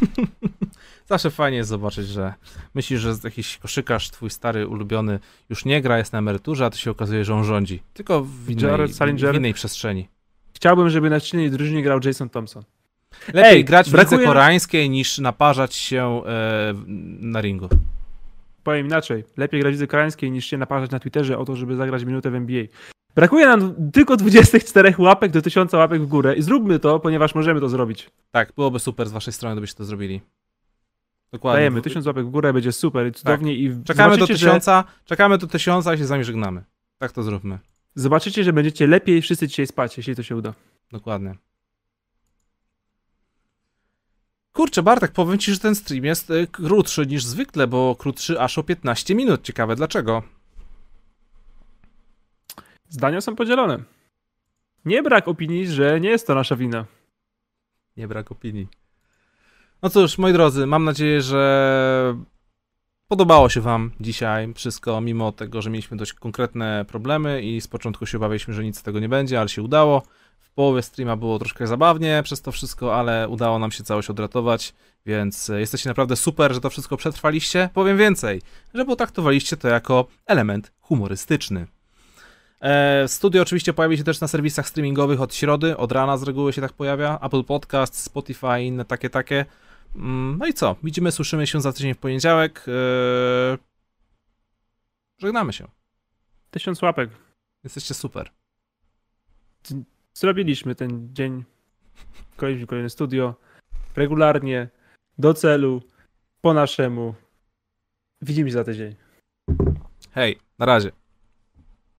*laughs*
Zawsze fajnie jest zobaczyć, że myślisz, że jakiś koszykarz, twój stary, ulubiony, już nie gra, jest na emeryturze, a to się okazuje, że on rządzi. Tylko w innej,
Jared
w innej przestrzeni.
Chciałbym, żeby na silnej drużynie grał Jason Thompson.
Lepiej
Ej,
grać w
brakuje-
lidze koreańskiej niż naparzać się e, na ringu.
Powiem inaczej, lepiej grać w lidze koreańskiej niż się naparzać na Twitterze o to, żeby zagrać minutę w NBA. Brakuje nam tylko 24 łapek do 1000 łapek w górę i zróbmy to, ponieważ możemy to zrobić.
Tak, byłoby super z waszej strony, gdybyście to zrobili. Dokładnie.
Dajemy 1000 łapek w górę, będzie super i cudownie i
Tak. Czekamy do
zobaczycie, że,
tysiąca, czekamy do tysiąca i się z wami żegnamy. Tak to zróbmy.
zobaczycie, że będziecie lepiej wszyscy dzisiaj spać, jeśli to się uda.
Dokładnie. Kurczę, Bartek, powiem ci, że ten stream jest y, krótszy niż zwykle, bo krótszy aż o 15 minut. Ciekawe dlaczego.
Zdania są podzielone. Nie brak opinii, że nie jest to nasza wina.
Nie brak opinii. No cóż, moi drodzy, mam nadzieję, że podobało się Wam dzisiaj wszystko, mimo tego, że mieliśmy dość konkretne problemy i z początku się obawialiśmy, że nic z tego nie będzie, ale się udało. W połowie streama było troszkę zabawnie przez to wszystko, ale udało nam się całość odratować, więc jesteście naprawdę super, że to wszystko przetrwaliście. Powiem więcej, że potraktowaliście to jako element humorystyczny. E, studio oczywiście pojawi się też na serwisach streamingowych od środy, od rana z reguły się tak pojawia. Apple Podcast, Spotify, inne takie, takie. Mm, No i co? Widzimy, słyszymy się za tydzień w poniedziałek. E, Żegnamy się.
Tysiąc łapek.
Jesteście super.
Zrobiliśmy ten dzień. Kolejny, kolejne studio. Regularnie, do celu, po naszemu. Widzimy się za tydzień.
Hej, na razie.